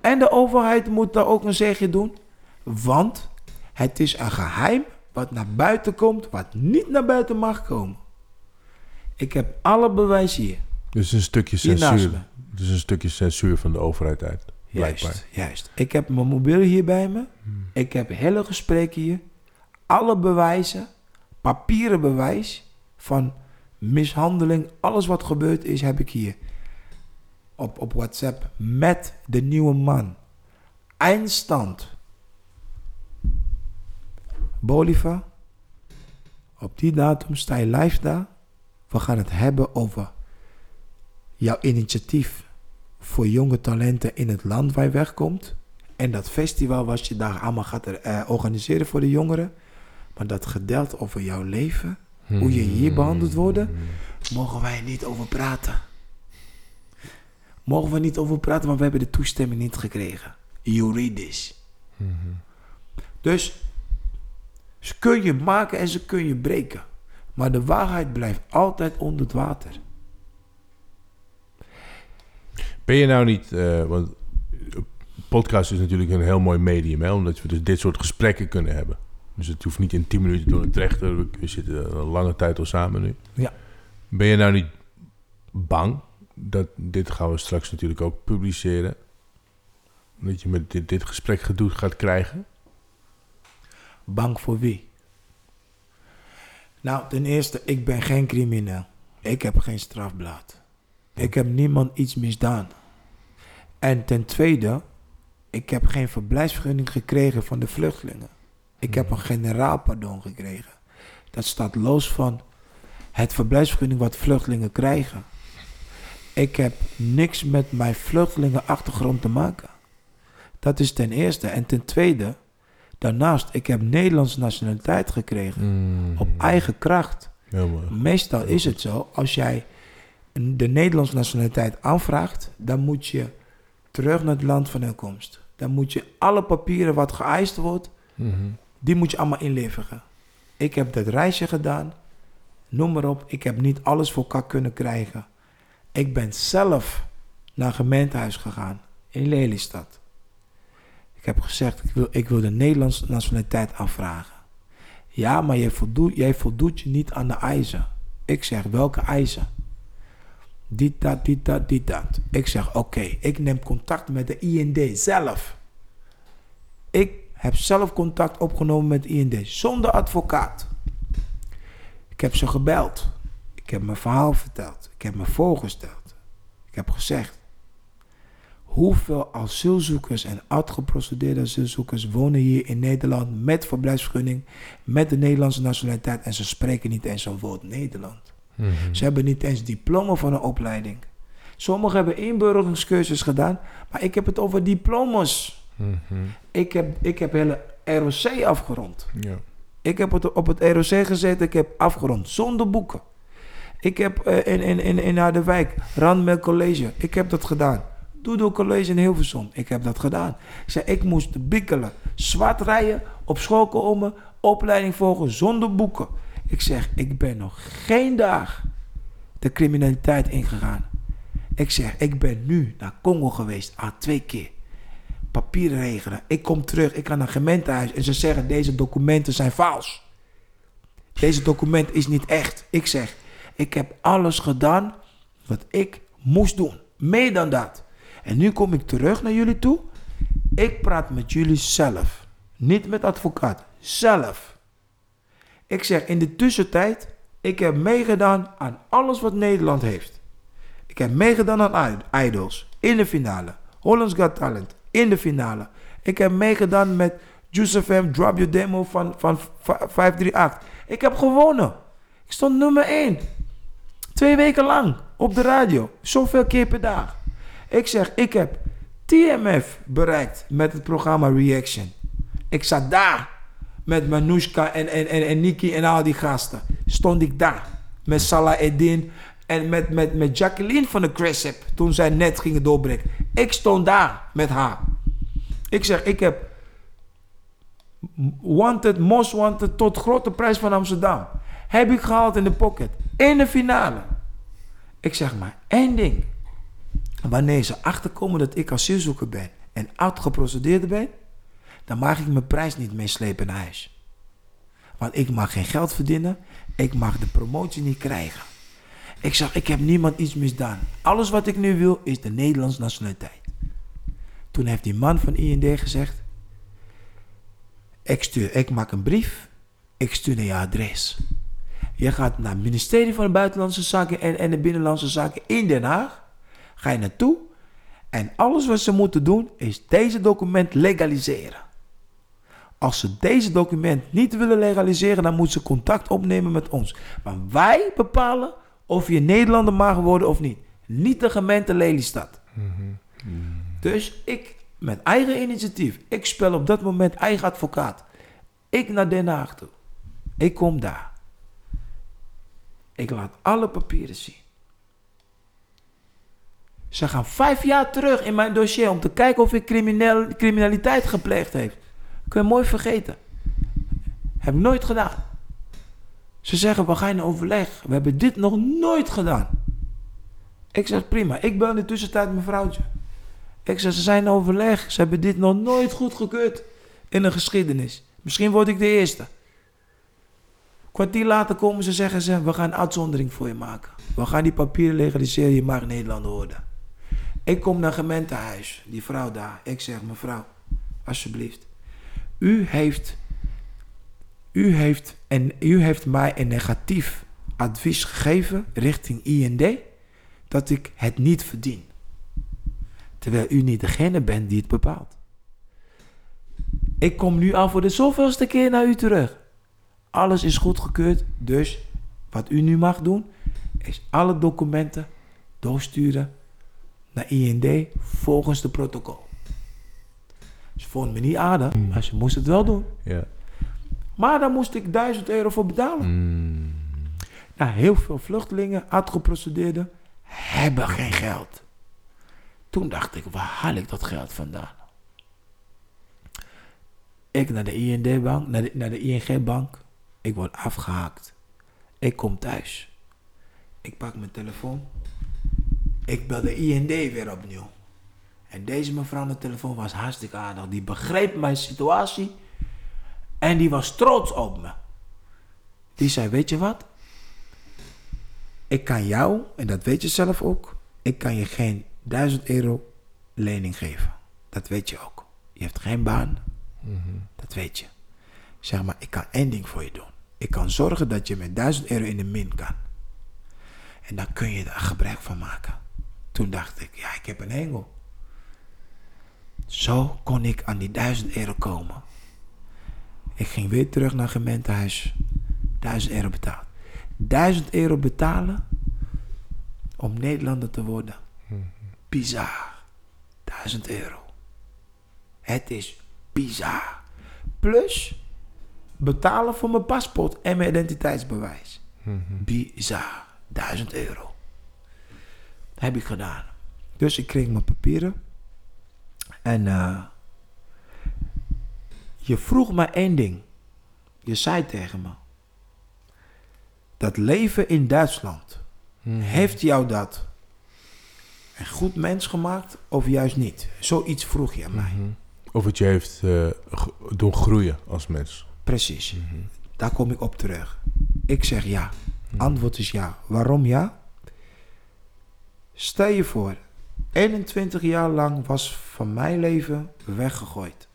En de overheid moet daar ook een zegje doen. Want het is een geheim wat naar buiten komt, wat niet naar buiten mag komen. Ik heb alle bewijs hier. dus een stukje censuur. Dus een stukje censuur van de overheid uit. Blijkbaar. Juist, juist. Ik heb mijn mobiel hier bij me. Ik heb hele gesprekken hier. Alle bewijzen, papieren bewijs van mishandeling, alles wat gebeurd is, heb ik hier. Op, op WhatsApp met de nieuwe man. Eindstand. Bolivar. Op die datum sta je live daar. We gaan het hebben over jouw initiatief voor jonge talenten in het land waar je wegkomt. En dat festival wat je daar allemaal gaat eh, organiseren voor de jongeren. Maar dat gedeelte over jouw leven, hoe je hier behandeld wordt, mogen wij niet over praten. Mogen we niet over praten, want we hebben de toestemming niet gekregen. Juridisch. Dus ze kun je maken en ze kun je breken. Maar de waarheid blijft altijd onder het water. Ben je nou niet, eh, want podcast is natuurlijk een heel mooi medium, hè, omdat we dus dit soort gesprekken kunnen hebben. Dus het hoeft niet in 10 minuten door een trechter. We, we zitten een lange tijd al samen nu. Ja. Ben je nou niet bang dat dit gaan we straks natuurlijk ook publiceren? Dat je met dit, dit gesprek gedoe gaat krijgen? Bang voor wie? Nou, ten eerste, ik ben geen crimineel. Ik heb geen strafblad. Ik heb niemand iets misdaan. En ten tweede, ik heb geen verblijfsvergunning gekregen van de vluchtelingen. Ik heb een generaal pardon gekregen. Dat staat los van het verblijfsvergunning wat vluchtelingen krijgen. Ik heb niks met mijn vluchtelingenachtergrond te maken. Dat is ten eerste. En ten tweede, daarnaast, ik heb Nederlandse nationaliteit gekregen. Op eigen kracht. Meestal is het zo, als jij de Nederlandse nationaliteit aanvraagt, dan moet je terug naar het land van herkomst. Dan moet je alle papieren wat geëist wordt, die moet je allemaal inleveren. Ik heb dat reisje gedaan, noem maar op. Ik heb niet alles voor elkaar kunnen krijgen. Ik ben zelf naar gemeentehuis gegaan in Lelystad. Ik heb gezegd, ik wil, ik wil de Nederlandse nationaliteit aanvragen. Ja, maar jij voldoet, jij voldoet je niet aan de eisen. Ik zeg, welke eisen? Dit, dat, dit, dat, dit, dat. Ik zeg, oké, ik neem contact met de IND zelf. Ik heb zelf contact opgenomen met de IND, zonder advocaat. Ik heb ze gebeld. Ik heb mijn verhaal verteld. Ik heb me voorgesteld. Ik heb gezegd, hoeveel asielzoekers en uitgeprocedeerde asielzoekers wonen hier in Nederland met verblijfsvergunning, met de Nederlandse nationaliteit en ze spreken niet eens een woord Nederland. Ze hebben niet eens diploma van een opleiding. Sommigen hebben inburgeringscursus gedaan, maar ik heb het over diplomas. Ik heb, ik heb hele ROC afgerond. Ja. Ik heb het op het ROC gezeten, ik heb afgerond zonder boeken. Ik heb eh, in, in, in, in Harderwijk, College, ik heb dat gedaan. Doodle College in Hilversum, ik heb dat gedaan. Ik zei, ik moest bikkelen, zwart rijden, op school komen, opleiding volgen zonder boeken. Ik zeg, ik ben nog geen dag de criminaliteit ingegaan. Ik zeg, ik ben nu naar Congo geweest, al twee keer. Papieren regelen. Ik kom terug, ik ga naar gemeentehuis en ze zeggen, deze documenten zijn vals. Deze document is niet echt. Ik zeg, ik heb alles gedaan wat ik moest doen. Meer dan dat. En nu kom ik terug naar jullie toe. Ik praat met jullie zelf. Niet met advocaat. Zelf. Ik zeg in de tussentijd, ik heb meegedaan aan alles wat Nederland heeft. Ik heb meegedaan aan Idols in de finale. Hollands Got Talent in de finale. Ik heb meegedaan met Joseph M. Drop Your Demo van, van v- 538. Ik heb gewonnen. Ik stond nummer 1. Twee weken lang op de radio. Zoveel keer per dag. Ik zeg, ik heb TMF bereikt met het programma Reaction. Ik zat daar met Manoushka en, en, en, en en al die gasten. Stond ik daar met Salah Eddin en met, met, met Jacqueline van de Crescep toen zij net gingen doorbreken. Ik stond daar met haar. Ik zeg, ik heb Wanted, Most Wanted tot grote prijs van Amsterdam. Heb ik gehaald in de pocket. In de finale. Ik zeg maar één ding. Wanneer ze achterkomen dat ik asielzoeker ben en uitgeprocedeerd ben, dan mag ik mijn prijs niet meeslepen naar huis. Want ik mag geen geld verdienen, ik mag de promotie niet krijgen. Ik zeg, ik heb niemand iets misdaan. Alles wat ik nu wil is de Nederlandse nationaliteit. Toen heeft die man van IND gezegd, ik, stuur, ik maak een brief, ik stuur naar je adres. Je gaat naar het ministerie van Buitenlandse Zaken en, en de Binnenlandse Zaken in Den Haag. Ga je naartoe en alles wat ze moeten doen is deze document legaliseren. Als ze deze document niet willen legaliseren, dan moeten ze contact opnemen met ons. Maar wij bepalen of je Nederlander mag worden of niet. Niet de gemeente Lelystad. Dus ik, met eigen initiatief, ik spel op dat moment eigen advocaat. Ik naar Den Haag toe. Ik kom daar. Ik laat alle papieren zien. Ze gaan vijf jaar terug in mijn dossier om te kijken of ik crimineel, criminaliteit gepleegd heeft. Kun je mooi vergeten. Heb ik nooit gedaan. Ze zeggen, we gaan in overleg. We hebben dit nog nooit gedaan. Ik zeg, prima. Ik bel in de tussentijd mijn vrouwtje. Ik zeg, ze zijn in overleg. Ze hebben dit nog nooit goedgekeurd in de geschiedenis. Misschien word ik de eerste. Kwartier later komen ze zeggen ze, we gaan een uitzondering voor je maken. We gaan die papieren legaliseren, je mag Nederlander worden. Ik kom naar gemeentehuis, die vrouw daar. Ik zeg, mevrouw, alsjeblieft. U heeft, u heeft, en u heeft mij een negatief advies gegeven richting IND dat ik het niet verdien. Terwijl u niet degene bent die het bepaalt. Ik kom nu al voor de zoveelste keer naar u terug. Alles is goedgekeurd, dus wat u nu mag doen, is alle documenten doorsturen naar IND volgens de protocol. Ze vonden me niet aardig, maar ze moest het wel doen. Ja. Maar daar moest ik 1000 euro voor betalen. Mm. Nou, heel veel vluchtelingen, uitgeprocedeerden, hebben geen geld. Toen dacht ik, waar haal ik dat geld vandaan? Ik naar de IND-bank, naar de, naar de ING-bank. Ik word afgehaakt. Ik kom thuis. Ik pak mijn telefoon. Ik bel de IND weer opnieuw. En deze mevrouw aan de telefoon was hartstikke aardig. Die begreep mijn situatie. En die was trots op me. Die zei, weet je wat? Ik kan jou, en dat weet je zelf ook, ik kan je geen 1000 euro lening geven. Dat weet je ook. Je hebt geen baan. Dat weet je. Zeg maar, ik kan één ding voor je doen. Ik kan zorgen dat je met 1000 euro in de min kan. En dan kun je daar gebruik van maken. Toen dacht ik, ja, ik heb een hengel. Zo kon ik aan die 1000 euro komen. Ik ging weer terug naar het gemeentehuis. 1000 euro betaald. 1000 euro betalen om Nederlander te worden. Bizar. 1000 euro. Het is bizar. Plus betalen voor mijn paspoort en mijn identiteitsbewijs. Bizar. 1000 euro. Heb ik gedaan. Dus ik kreeg mijn papieren. En eh, je vroeg me één ding. Je zei tegen me. Dat leven in Duitsland. Heeft jou dat een goed mens gemaakt of juist niet? Zoiets vroeg je aan mij. Of het je heeft eh, doen groeien als mens. Precies. Daar kom ik op terug. Ik zeg ja. Antwoord is ja. Waarom ja? Stel je voor, 21 jaar lang was van mijn leven weggegooid.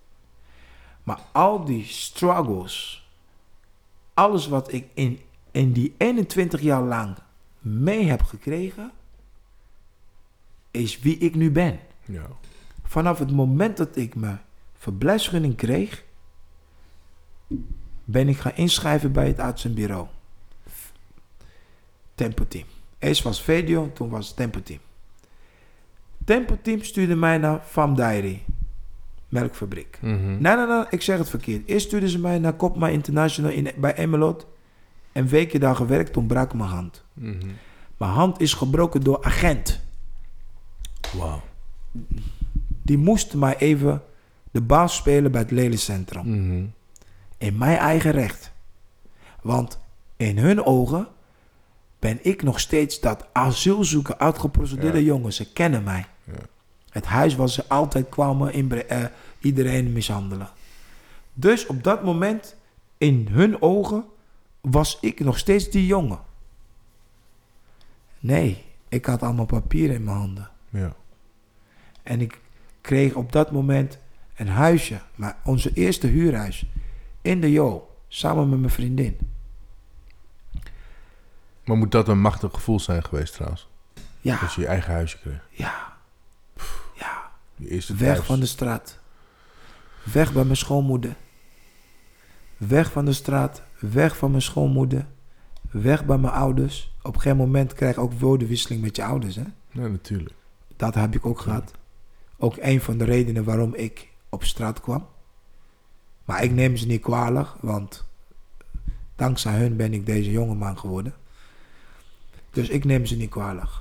Maar al die struggles, alles wat ik in, in die 21 jaar lang mee heb gekregen, is wie ik nu ben. Ja. Vanaf het moment dat ik mijn verblijfsvergunning kreeg, ben ik gaan inschrijven bij het uitzendbureau. Tempo Team. Eerst was Video, toen was het Tempo Team. Tempo Team stuurde mij naar Farm Diary, melkfabriek. Mhm. Nee, nee, nee, ik zeg het verkeerd. Eerst stuurden ze mij naar Kopma International in, bij Emmelot. Een weekje daar gewerkt, toen brak mijn hand. Mhm. Mijn hand is gebroken door agent. Wauw. Die moest mij even de baas spelen bij het lelencentrum. Mhm. in mijn eigen recht. Want in hun ogen ben ik nog steeds dat asielzoeker, uitgeprocedeerde Ja. jongen. Ze kennen mij. Ja. Het huis waar ze altijd kwamen inbre- eh, iedereen mishandelen. Dus op dat moment, in hun ogen, was ik nog steeds die jongen. Nee, ik had allemaal papieren in mijn handen. Ja. En ik kreeg op dat moment een huisje, maar onze eerste huurhuis, in de Jo, samen met mijn vriendin. Maar moet dat een machtig gevoel zijn geweest trouwens? Ja, Als je je eigen huisje kreeg. ja, ja. Weg thuis. van de straat. Weg bij mijn schoonmoeder. Weg van de straat. Weg van mijn schoonmoeder. Weg bij mijn ouders. Op een gegeven moment krijg je ook woordenwisseling met je ouders. Hè? Ja, natuurlijk. Dat heb ik ook gehad. Ook een van de redenen waarom ik op straat kwam. Maar ik neem ze niet kwalijk, want dankzij hun ben ik deze jongeman geworden. Dus ik neem ze niet kwalijk.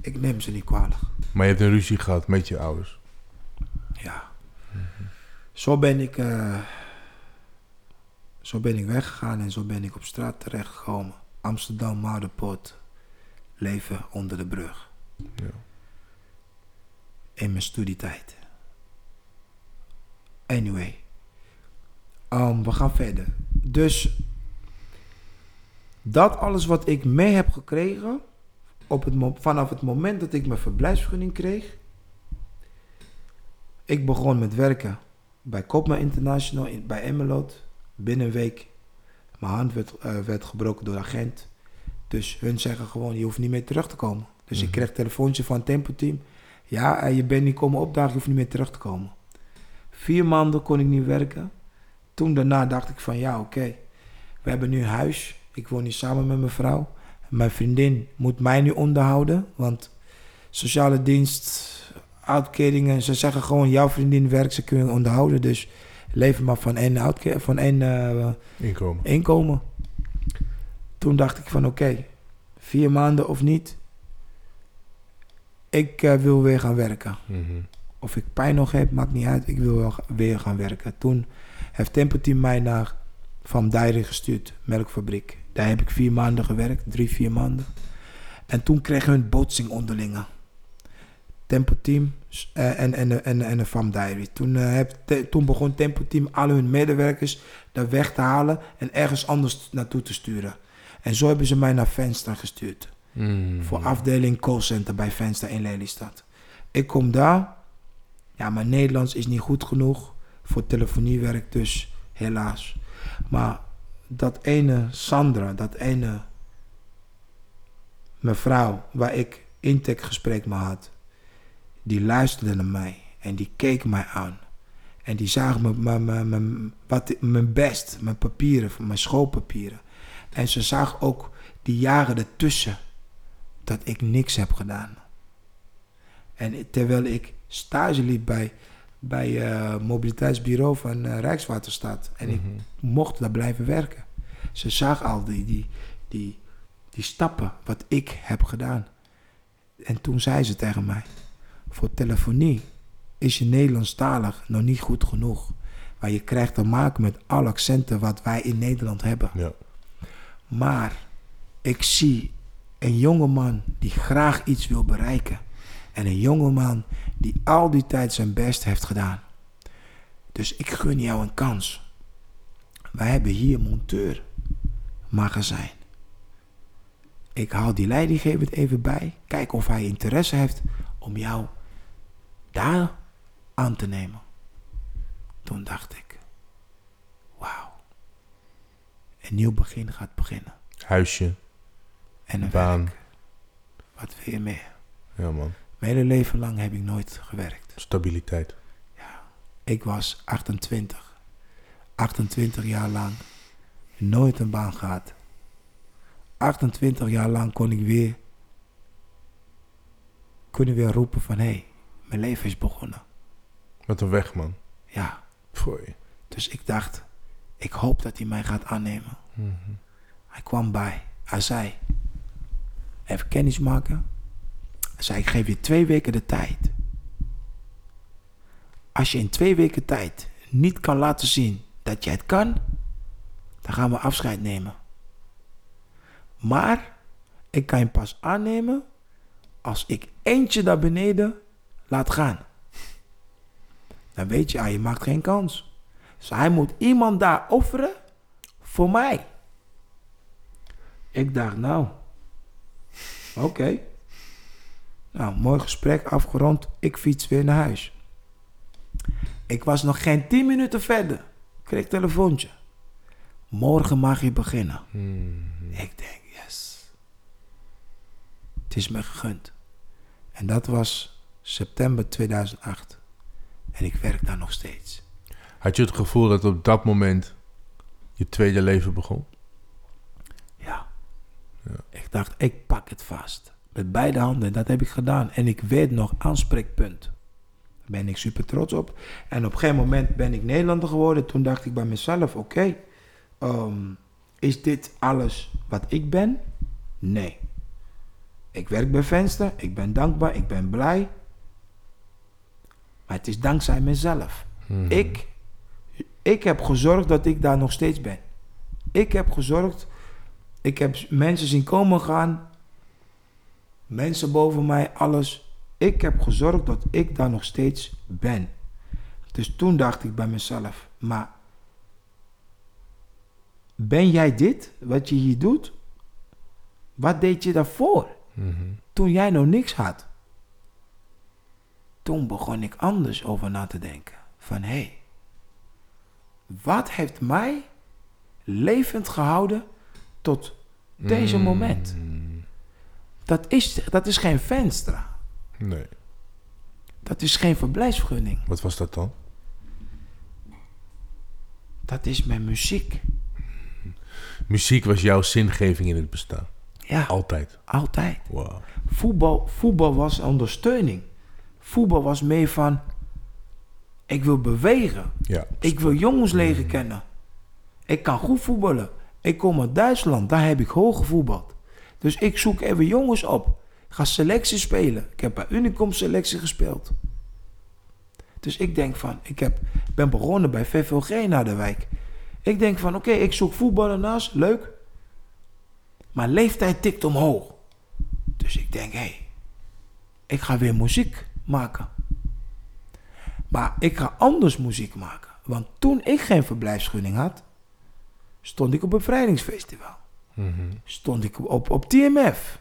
Ik neem ze niet kwalijk. Maar je hebt een ruzie gehad met je ouders. Ja. Zo ben ik, eh, zo ben ik weggegaan en zo ben ik op straat terechtgekomen. Amsterdam, Muiderpoort. Leven onder de brug. Ja. In mijn studietijd. Anyway. Ehm, we gaan verder. Dus dat alles wat ik mee heb gekregen, op het, vanaf het moment dat ik mijn verblijfsvergunning kreeg, ik begon met werken bij Kopma International in, bij Emmeloord. Binnen een week. Mijn hand werd, eh, werd gebroken door de agent. Dus hun zeggen gewoon, je hoeft niet meer terug te komen. Dus ik Mhm. kreeg een telefoontje van het Tempo Team. Ja, eh, je bent niet komen opdagen, je hoeft niet meer terug te komen. Vier maanden kon ik niet werken. Toen daarna dacht ik van, ja oké. We hebben nu een huis. Ik woon nu samen met mijn vrouw. Mijn vriendin moet mij nu onderhouden. Want sociale dienst, uitkeringen, ze zeggen gewoon, jouw vriendin werkt, ze kunnen onderhouden. Dus leven maar van één, uitke- van één eh, Inkomen. inkomen. Toen dacht ik van oké, vier maanden of niet. Ik eh, wil weer gaan werken. Mhm. Of ik pijn nog heb, maakt niet uit. Ik wil wel weer gaan werken. Toen heeft Tempo Team mij naar Van Dijren gestuurd, melkfabriek. Daar heb ik vier maanden gewerkt, drie, vier maanden. En toen kregen hun botsing onderlinge. Tempo Team eh, en, en, en, en de Van Diary. Toen, eh, heb, te- toen begon Tempo Team alle hun medewerkers daar weg te halen en ergens anders naartoe te sturen. En zo hebben ze mij naar Venster gestuurd. Mhm. Voor afdeling callcenter bij Venster in Lelystad. Ik kom daar. Ja, mijn Nederlands is niet goed genoeg voor telefoniewerk, dus helaas. Maar dat ene Sandra, dat ene mevrouw waar ik intakegesprek mee had, die luisterde naar mij en die keek mij aan. En die zag mijn, mijn, mijn, mijn, wat, mijn best, mijn papieren, mijn schoolpapieren. En ze zag ook die jaren ertussen dat ik niks heb gedaan. En terwijl ik stage liep bij, bij eh mobiliteitsbureau van eh, Rijkswaterstaat. En ik Mhm. mocht daar blijven werken. Ze zag al die, die, die, die stappen wat ik heb gedaan. En toen zei ze tegen mij: Voor telefonie is je Nederlandstalig nog niet goed genoeg. Maar je krijgt te maken met alle accenten wat wij in Nederland hebben. Ja. Maar ik zie een jongeman die graag iets wil bereiken. En een jongeman die al die tijd zijn best heeft gedaan. Dus ik gun jou een kans. Wij hebben hier monteur magazijn. Ik haal die leidinggevend even bij. Kijk of hij interesse heeft om jou daar aan te nemen. Toen dacht ik, wauw. Een nieuw begin gaat beginnen. Huisje, En een baan. werk. Wat wil je meer? Ja, man. Mijn hele leven lang heb ik nooit gewerkt. Stabiliteit. Ik was 28. 28 jaar lang nooit een baan gehad. 28 jaar lang kon ik weer, kunnen weer roepen van hé, hey, mijn leven is begonnen. Wat een weg, man. Ja, dus ik dacht, ik hoop dat hij mij gaat aannemen. Mhm. Hij kwam bij. Hij zei, even kennis maken. Hij zei, ik geef je twee weken de tijd. Als je in twee weken tijd niet kan laten zien dat je het kan, dan gaan we afscheid nemen. Maar ik kan je pas aannemen als ik eentje daar beneden laat gaan. Dan weet je, ah, je maakt geen kans. Dus hij moet iemand daar offeren voor mij. Ik dacht, nou, oké. Nou, mooi gesprek afgerond. Ik fiets weer naar huis. Ik was nog geen 10 minuten verder. Ik kreeg telefoontje. Morgen mag je beginnen. Ik denk, yes. Het is me gegund. En dat was september 2008. En ik werk daar nog steeds. Had je het gevoel dat op dat moment je tweede leven begon? Ja. Ik dacht, ik pak het vast. Met beide handen. Dat heb ik gedaan. En ik weet nog, aanspreekpunt. Daar ben ik super trots op. En op een gegeven moment ben ik Nederlander geworden. Toen dacht ik bij mezelf, oké, ehm, is dit alles wat ik ben? Nee. Ik werk bij Venster. Ik ben dankbaar. Ik ben blij. Maar het is dankzij mezelf. Ik, ik heb gezorgd dat ik daar nog steeds ben. Ik heb gezorgd. Ik heb mensen zien komen gaan. Mensen boven mij, alles. Ik heb gezorgd dat ik daar nog steeds ben. Dus toen dacht ik bij mezelf, maar ben jij dit, wat je hier doet? Wat deed je daarvoor? Toen jij nog niks had. Toen begon ik anders over na te denken. Van hé, hey, wat heeft mij levend gehouden tot deze moment? Dat is, dat is geen venster. Nee. Dat is geen verblijfsvergunning. Wat was dat dan? Dat is mijn muziek. Muziek was jouw zingeving in het bestaan. Ja, Altijd. altijd. Wow. Voetbal, voetbal was ondersteuning. Voetbal was meer van... Ik wil bewegen. Ja. Ik wil jongens leren kennen. Ik kan goed voetballen. Ik kom uit Duitsland, daar heb ik hoog gevoetbald. Dus ik zoek even jongens op. Ik ga selectie spelen. Ik heb bij Unicom selectie gespeeld. Dus ik denk van, ik heb, ben begonnen bij VVLG naar de wijk. Ik denk van, oké, ik zoek voetballen naast, leuk. Maar leeftijd tikt omhoog. Dus ik denk, hé, hey, ik ga weer muziek maken. Maar ik ga anders muziek maken. Want toen ik geen verblijfsgunning had, stond ik op een bevrijdingsfestival. Stond ik op, op TMF.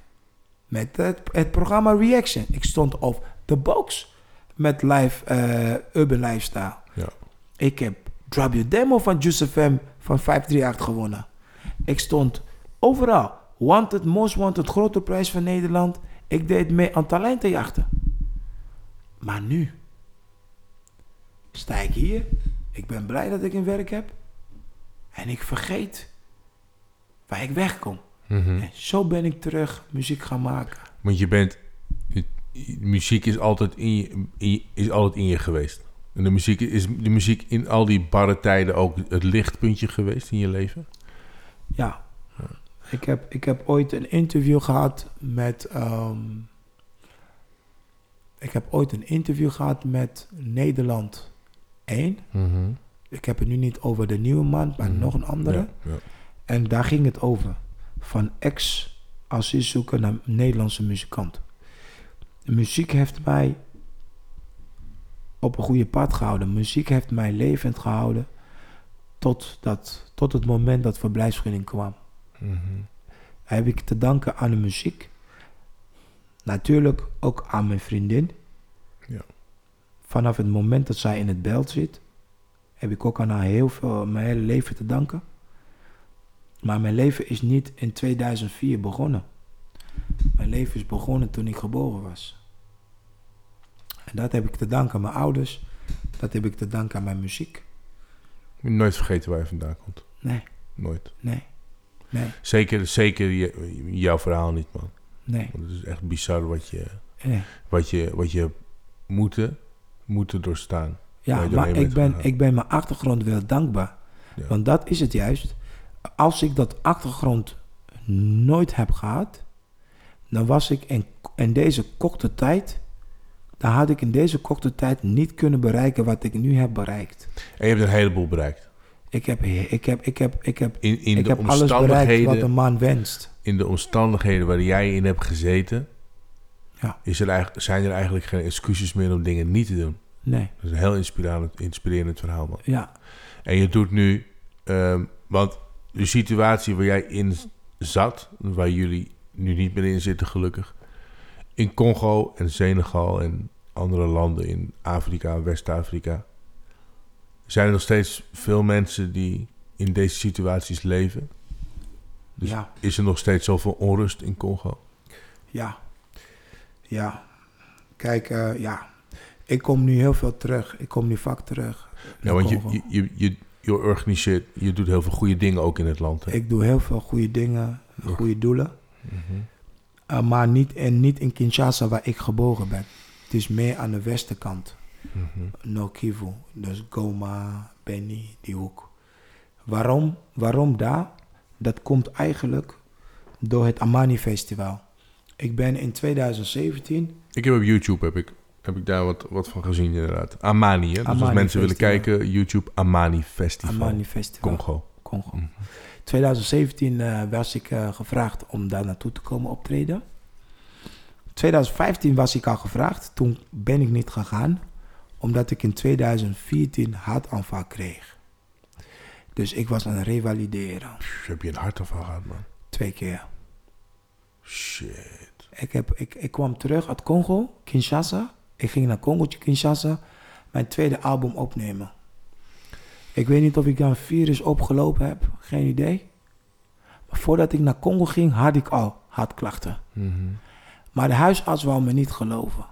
Met het, het programma Reaction. Ik stond op The Box. Met live eh, Urban Lifestyle. Ja. Ik heb Drop Your Demo van Juice FM van 538 gewonnen. Ik stond overal. Wanted, Most Wanted, grote prijs van Nederland. Ik deed mee aan talentenjachten. Maar nu sta ik hier. Ik ben blij dat ik een werk heb. En ik vergeet waar ik wegkom. En zo ben ik terug muziek gaan maken. Want je bent... muziek is altijd in je- is altijd in je geweest. En de muziek is de muziek in al die barre tijden ook het lichtpuntje geweest in je leven? Ja. Ik heb, ik heb ooit een interview gehad met. ehm, ik heb ooit een interview gehad met Nederland 1. Ik heb het nu niet over de nieuwe man, maar nog een andere. Ja, ja. En daar ging het over. Van ex-asielzoeker naar Nederlandse muzikant. De muziek heeft mij op een goede pad gehouden. Muziek heeft mij levend gehouden. Tot, dat, tot het moment dat verblijfsvergunning kwam. Heb ik te danken aan de muziek. Natuurlijk ook aan mijn vriendin. Ja. Vanaf het moment dat zij in het beeld zit, heb ik ook aan haar heel veel, mijn hele leven te danken. Maar mijn leven is niet in 2004 begonnen. Mijn leven is begonnen toen ik geboren was. En dat heb ik te danken aan mijn ouders. Dat heb ik te danken aan mijn muziek. Nooit vergeten waar je vandaan komt. Nee, Nooit. nee, nee, Zeker, zeker jouw verhaal niet, man. nee, Want het is echt bizar wat je, nee. wat je, wat je moeten, moeten doorstaan. Ja, maar ik ben, gegaan. ik ben mijn achtergrond wel dankbaar. Ja. Want dat is het juist. Als ik dat achtergrond nooit heb gehad, dan was ik in, in deze korte tijd, dan had ik in deze korte tijd niet kunnen bereiken wat ik nu heb bereikt. En je hebt een heleboel bereikt. Ik heb, ik heb, ik heb, ik heb, In, in ik de heb alles bereikt wat omstandigheden, een man wenst. in de omstandigheden waar jij in hebt gezeten, Ja. is er eigenlijk, zijn er eigenlijk geen excuses meer om dingen niet te doen. Nee, Dat is een heel inspirerend, inspirerend verhaal, man. ja, En je doet nu, ehm, want de situatie waar jij in zat, waar jullie nu niet meer in zitten, gelukkig, in Congo en Senegal en andere landen in Afrika, West-Afrika, zijn er nog steeds veel mensen die in deze situaties leven. Dus ja, is er nog steeds zoveel onrust in Congo? ja, ja. Kijk, eh, ja, ik kom nu heel veel terug. Ik kom nu vaak terug. Ja, want je, je, je, je, organiseert, je doet heel veel goede dingen ook in het land. Hè? Ik doe heel veel goede dingen, goede doelen. Mhm. Uh, maar niet, en niet in Kinshasa, waar ik geboren ben. Het is meer aan de westenkant. Mhm. No Kivu. Dus Goma, Beni, die hoek. Waarom? Waarom daar? Dat komt eigenlijk door het Amani Festival. Ik ben in 2017... Ik heb op YouTube heb ik, heb ik daar wat, wat van gezien inderdaad. Amani, hè? Dus als mensen willen kijken, YouTube Amani Festival. Amani Festival. Congo. Congo. Mhm. 2017 eh, was ik eh, gevraagd om daar naartoe te komen optreden. 2015 was ik al gevraagd. Toen ben ik niet gegaan. Omdat ik in 2014 hartaanval kreeg. Dus ik was aan het revalideren. Pff, heb je een hartaanval gehad, man? Twee keer. Shit. Ik, heb, ik, ik kwam terug uit Congo, Kinshasa. Ik ging naar Congo, Kinshasa. Mijn tweede album opnemen. Ik weet niet of ik dan een virus opgelopen heb. Geen idee. Maar voordat ik naar Congo ging, had ik al hartklachten. Mhm. Maar de huisarts wou me niet geloven.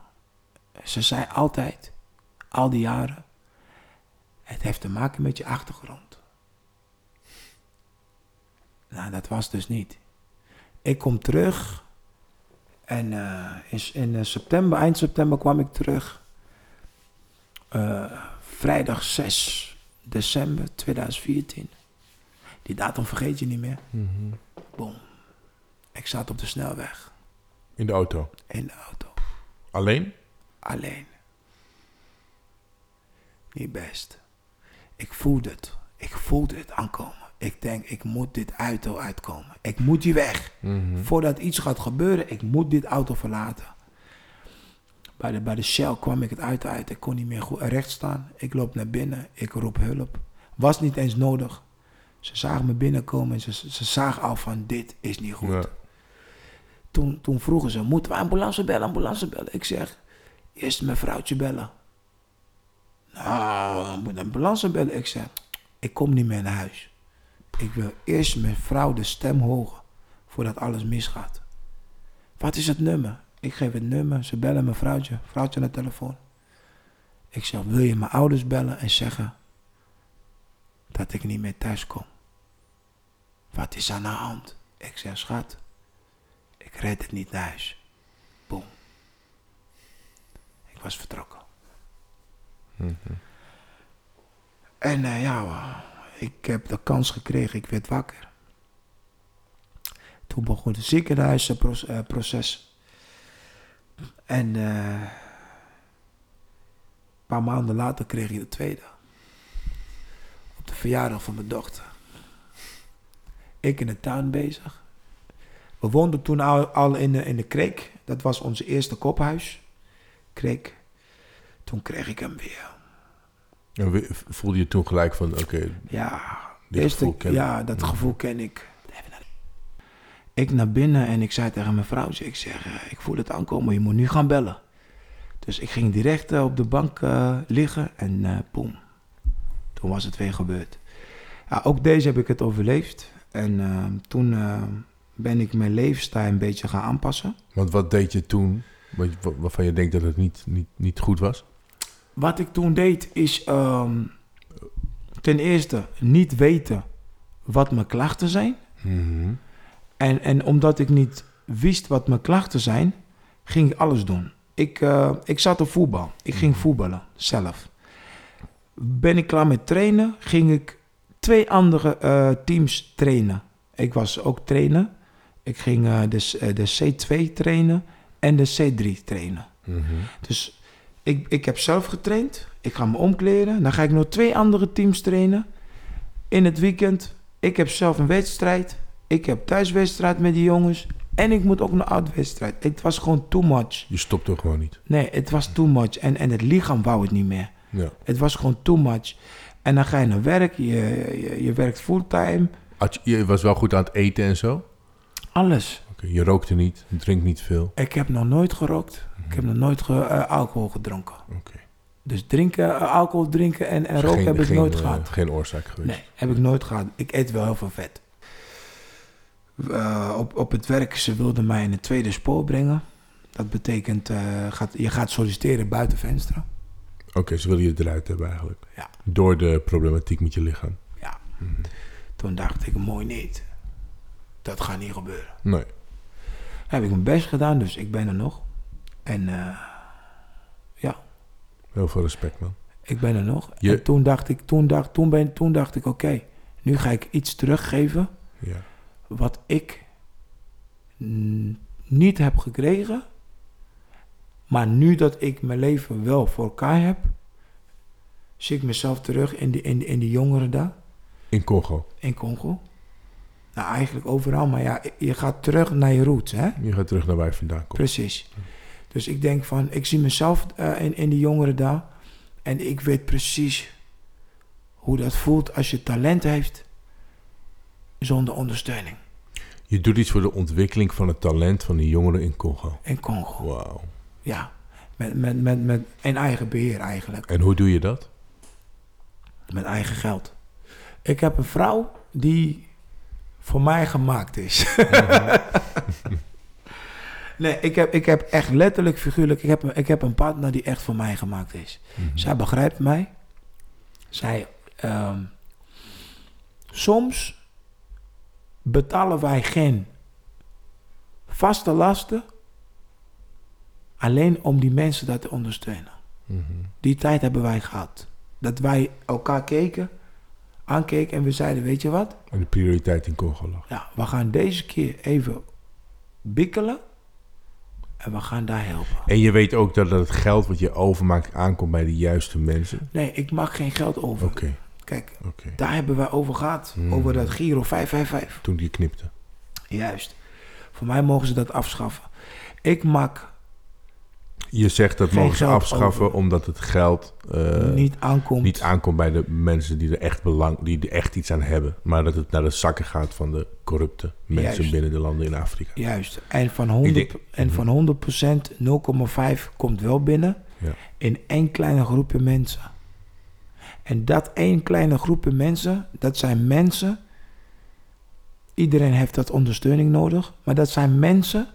Ze zei altijd, al die jaren, het heeft te maken met je achtergrond. Nou, dat was dus niet. Ik kom terug en eh, in, in eh, september, eind september kwam ik terug. Eh, vrijdag 6 december 2014. Die datum vergeet je niet meer. Mhm. Boom. Ik zat op de snelweg In de auto. in de auto. Alleen? Alleen. Niet best. Ik voelde het. Ik voelde het aankomen. Ik denk, ik moet dit auto uitkomen. Ik moet hier weg. Mhm. Voordat iets gaat gebeuren, ik moet dit auto verlaten. Bij de, bij de Shell kwam ik het uit uit. Ik kon niet meer goed recht staan. Ik loop naar binnen. Ik roep hulp. Was niet eens nodig. Ze zagen me binnenkomen en ze, ze zagen al van dit is niet goed. Ja. Toen, toen vroegen ze, moeten we ambulance bellen, ambulance bellen? Ik zeg, eerst mijn vrouwtje bellen. Nou, we moeten ambulance bellen. Ik zeg, ik kom niet meer naar huis. Ik wil eerst mijn vrouw de stem horen, voordat alles misgaat. Wat is het nummer? Ik geef het nummer, ze bellen mijn vrouwtje, vrouwtje naar de telefoon. Ik zeg, wil je mijn ouders bellen en zeggen dat ik niet meer thuis kom? Wat is aan de hand? Ik zeg, schat, ik red het niet naar huis. Boom. Ik was vertrokken. Mhm. En eh, ja, eh, ik heb de kans gekregen, ik werd wakker. Toen begon het ziekenhuisproces. En eh, een paar maanden later kreeg ik de tweede. Op de verjaardag van mijn dochter. Ik in de tuin bezig. We woonden toen al, al in, de, in de kreek. Dat was onze eerste kophuis. Kreek. Toen kreeg ik hem weer. En voelde je toen gelijk van, oké, Ja, dit eerste- gevoel ken ik. ja dat gevoel ken ik. Ik naar binnen en ik zei tegen mijn vrouwtje, ik zeg, eh, ik voel het aankomen, je moet nu gaan bellen. Dus ik ging direct eh, op de bank eh, liggen en boem, toen was het weer gebeurd. Ja, ook deze heb ik het overleefd en toen ben ik mijn levensstijl een beetje gaan aanpassen. Want wat deed je toen, waarvan je denkt dat het niet, niet, niet goed was? Wat ik toen deed is ehm, ten eerste niet weten wat mijn klachten zijn. Mhm. En, en omdat ik niet wist wat mijn klachten zijn, ging ik alles doen. Ik, eh, ik zat op voetbal. Ik ging voetballen zelf. Ben ik klaar met trainen, ging ik twee andere eh, teams trainen. Ik was ook trainer. Ik ging eh, de, s- eh, de C2 trainen en de C3 trainen. Mhm. Dus ik, ik heb zelf getraind. Ik ga me omkleden. Dan ga ik nog twee andere teams trainen. in het weekend, ik heb zelf een wedstrijd. Ik heb thuiswedstrijd met die jongens. En ik moet ook een uitwedstrijd. Het was gewoon too much. Je stopt er gewoon niet. Nee, het was too much. En, en het lichaam wou het niet meer. Ja. Het was gewoon too much. En dan ga je naar werk, je, je, je werkt fulltime, je, je was wel goed aan het eten en zo? Alles. je rookte niet, je drinkt niet veel. Ik heb nog nooit gerookt. Ik heb nog nooit ge- eh, alcohol gedronken. Oké. Dus drinken, eh, alcohol drinken en, en roken Geen- heb ik geen, nooit eh, gehad. Geen oorzaak geweest. Nee, heb ik nooit gehad. Ik eet wel heel veel vet. Op, op het werk, ze wilden mij in het tweede spoor brengen. Dat betekent, gaat, je gaat solliciteren buiten vensteren. Oké, ze willen je eruit hebben eigenlijk. Ja. Door de problematiek met je lichaam. Ja. Toen dacht ik, mooi niet. Dat gaat niet gebeuren. Nee. Heb ik mijn best gedaan, dus ik ben er nog. En eh, ja, Heel veel respect, man. ik ben er nog. Je- En toen dacht ik, toen dacht, toen ben, toen dacht ik, oké, nu ga ik iets teruggeven Ja. wat ik niet heb gekregen. Maar nu dat ik mijn leven wel voor elkaar heb, zie ik mezelf terug in die, in, die- in die jongeren daar, In Congo. in Congo. Nou, eigenlijk overal, maar ja, je gaat terug naar je roots, hè? Je gaat terug naar waar je vandaan komt. Precies. Dus ik denk van, ik zie mezelf eh, in, in die jongeren daar. En ik weet precies hoe dat voelt als je talent heeft zonder ondersteuning Je doet iets voor de ontwikkeling van het talent van die jongeren in Congo. in Congo. Wauw. Ja, met, met, met, met een eigen beheer eigenlijk. En hoe doe je dat? Met eigen geld. Ik heb een vrouw die voor mij gemaakt is. <laughs> <laughs> nee, ik heb, ik heb echt letterlijk, figuurlijk, ik heb, ik heb een partner die echt voor mij gemaakt is. Mhm. Zij begrijpt mij. Zij, ehm, soms betalen wij geen vaste lasten alleen om die mensen dat te ondersteunen. Mhm. Die tijd hebben wij gehad. Dat wij elkaar keken, aankeken en we zeiden, weet je wat? En de prioriteit in Congo lag. Ja, we gaan deze keer even bikkelen en we gaan daar helpen. En je weet ook dat het geld wat je overmaakt aankomt bij de juiste mensen. Nee, ik mag geen geld over. Oké, Kijk, daar hebben wij over gehad. Hmm. Over dat Giro 555. Toen die knipte. Juist. Voor mij mogen ze dat afschaffen. Ik maak Je zegt dat mogen ze afschaffen over. omdat het geld eh, niet aankomt. niet aankomt bij de mensen die er echt belang, die er echt iets aan hebben. Maar dat het naar de zakken gaat van de corrupte mensen Juist. binnen de landen in Afrika. Juist. En van 100, denk- en Mhm. van 100% 0,5 komt wel binnen Ja. in één kleine groepje mensen. En dat één kleine groepje mensen, dat zijn mensen. Iedereen heeft dat ondersteuning nodig, maar dat zijn mensen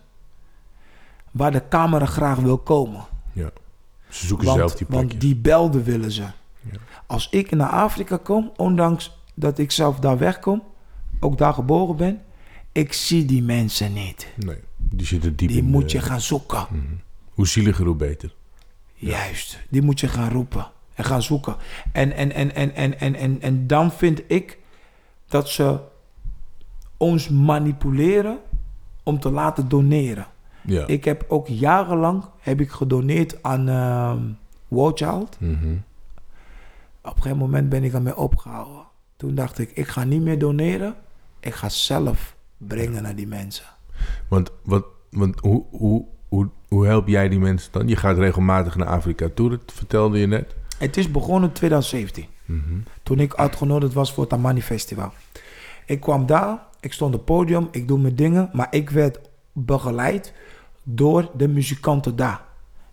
waar de camera graag wil komen. Ze zoeken zelf die plekjes. want die belden willen ze. Als ik naar Afrika kom, ondanks dat ik zelf daar wegkom, ook daar geboren ben, ik zie die mensen niet. Nee, die zitten diep Die in moet de- je gaan zoeken. Mhm. Hoe zieliger, hoe beter. Juist, die moet je gaan roepen en gaan zoeken. En, en, en, en, en, en, en, en dan vind ik dat ze ons manipuleren om te laten doneren. Ja. Ik heb ook jarenlang heb ik gedoneerd aan ehm War Child. Mhm. Op een gegeven moment ben ik ermee opgehouden. Toen dacht ik, ik ga niet meer doneren. Ik ga zelf brengen naar die mensen. Want, wat, want hoe, hoe, hoe, hoe help jij die mensen dan? Je gaat regelmatig naar Afrika toe, dat vertelde je net. Het is begonnen in 2017. Mhm. Toen ik uitgenodigd was voor het Amani Festival. Ik kwam daar, ik stond op het podium, ik doe mijn dingen. Maar ik werd begeleid door de muzikanten daar.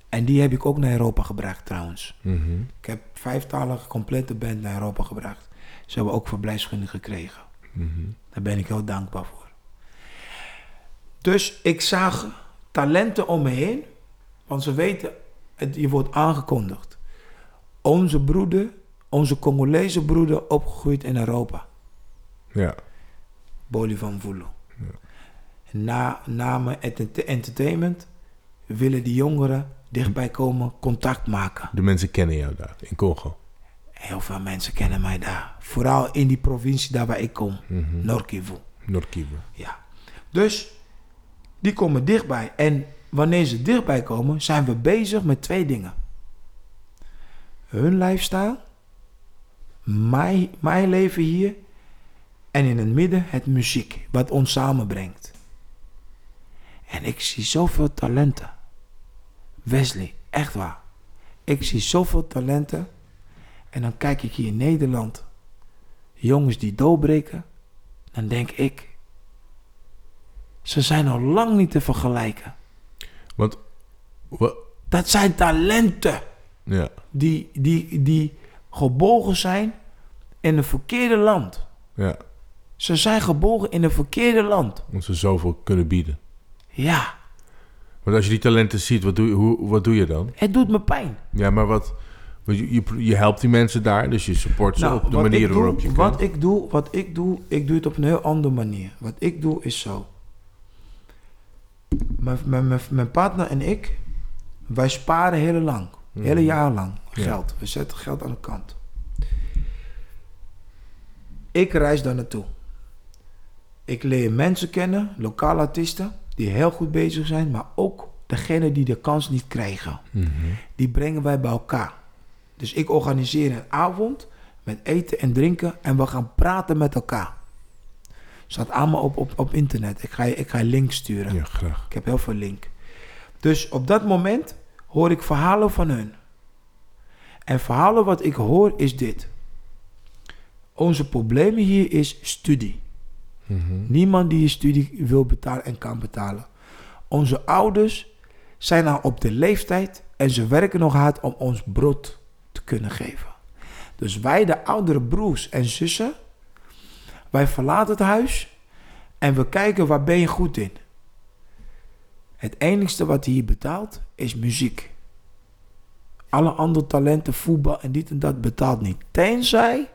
En die heb ik ook naar Europa gebracht trouwens. Mhm. Ik heb vijftalige complete band naar Europa gebracht. Ze hebben ook verblijfsgunning gekregen. Mhm. Daar ben ik heel dankbaar voor. Dus ik zag talenten om me heen. Want ze weten, het, je wordt aangekondigd. Onze broeder, onze Congolese broeder, opgegroeid in Europa. Ja. Boli van Voelo. Na, na mijn ent- entertainment willen die jongeren dichtbij komen, contact maken. De mensen kennen jou daar, in Congo. Heel veel mensen kennen mij daar. Vooral in die provincie daar waar ik kom, Mhm. Noord-Kivu. Noord-Kivu. Ja. Dus die komen dichtbij. En wanneer ze dichtbij komen, zijn we bezig met twee dingen. Hun lifestyle, mijn, mijn leven hier En in het midden het muziek, wat ons samenbrengt. En ik zie zoveel talenten. Wesley, echt waar. Ik zie zoveel talenten. En dan kijk ik hier in Nederland. Jongens die doorbreken. Dan denk ik. Ze zijn al lang niet te vergelijken. Want, wa- Dat zijn talenten. ja, Die, die, die gebogen zijn in een verkeerde land. ja, Ze zijn geboren in een verkeerde land. omdat ze zoveel kunnen bieden. Ja, Want als je die talenten ziet, wat doe je, hoe, wat doe je dan? het doet me pijn. Ja, maar wat... Je, je, je helpt die mensen daar, dus je support ze op de Nou, wat manier doe, waarop je wat kunt. ik doe, wat ik doe, ik doe het op een heel andere manier. Wat ik doe is zo. Mijn, mijn, mijn, mijn partner en ik, wij sparen heel lang, hele jaar lang Ja. geld. We zetten geld aan de kant. Ik reis daar naartoe. Ik leer mensen kennen, lokale artiesten, die heel goed bezig zijn, maar ook degene die de kans niet krijgen. Mhm. Die brengen wij bij elkaar. Dus ik organiseer een avond met eten en drinken en we gaan praten met elkaar. Staat allemaal op, op, op internet. Ik ga, je, ik ga link sturen. Ja, graag. Ik heb heel veel link. Dus op dat moment hoor ik verhalen van hun. En verhalen wat ik hoor is dit. Onze problemen hier is studie. Mhm. Niemand die je studie wil betalen en kan betalen. Onze ouders zijn al op de leeftijd en ze werken nog hard om ons brood te kunnen geven. Dus wij, de oudere broers en zussen, wij verlaten het huis en we kijken waar ben je goed in. Het enigste wat hier betaalt is muziek. Alle andere talenten, voetbal en dit en dat betaalt niet. Tenzij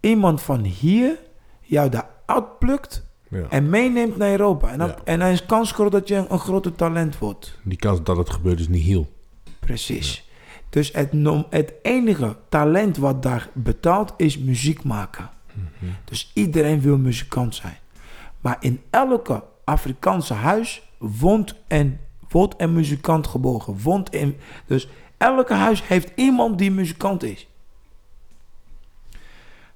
iemand van hier jou daar uitplukt Ja. en meeneemt naar Europa. En dan, Ja. en dan is kans groot dat je een, grote talent wordt. Die kans dat het gebeurt is niet heel. Precies. Dus het, het enige talent wat daar betaalt is muziek maken. Dus iedereen wil muzikant zijn. Maar in elke Afrikaanse huis woont een, wordt een muzikant geboren. Woont in, dus elke huis heeft iemand die muzikant is.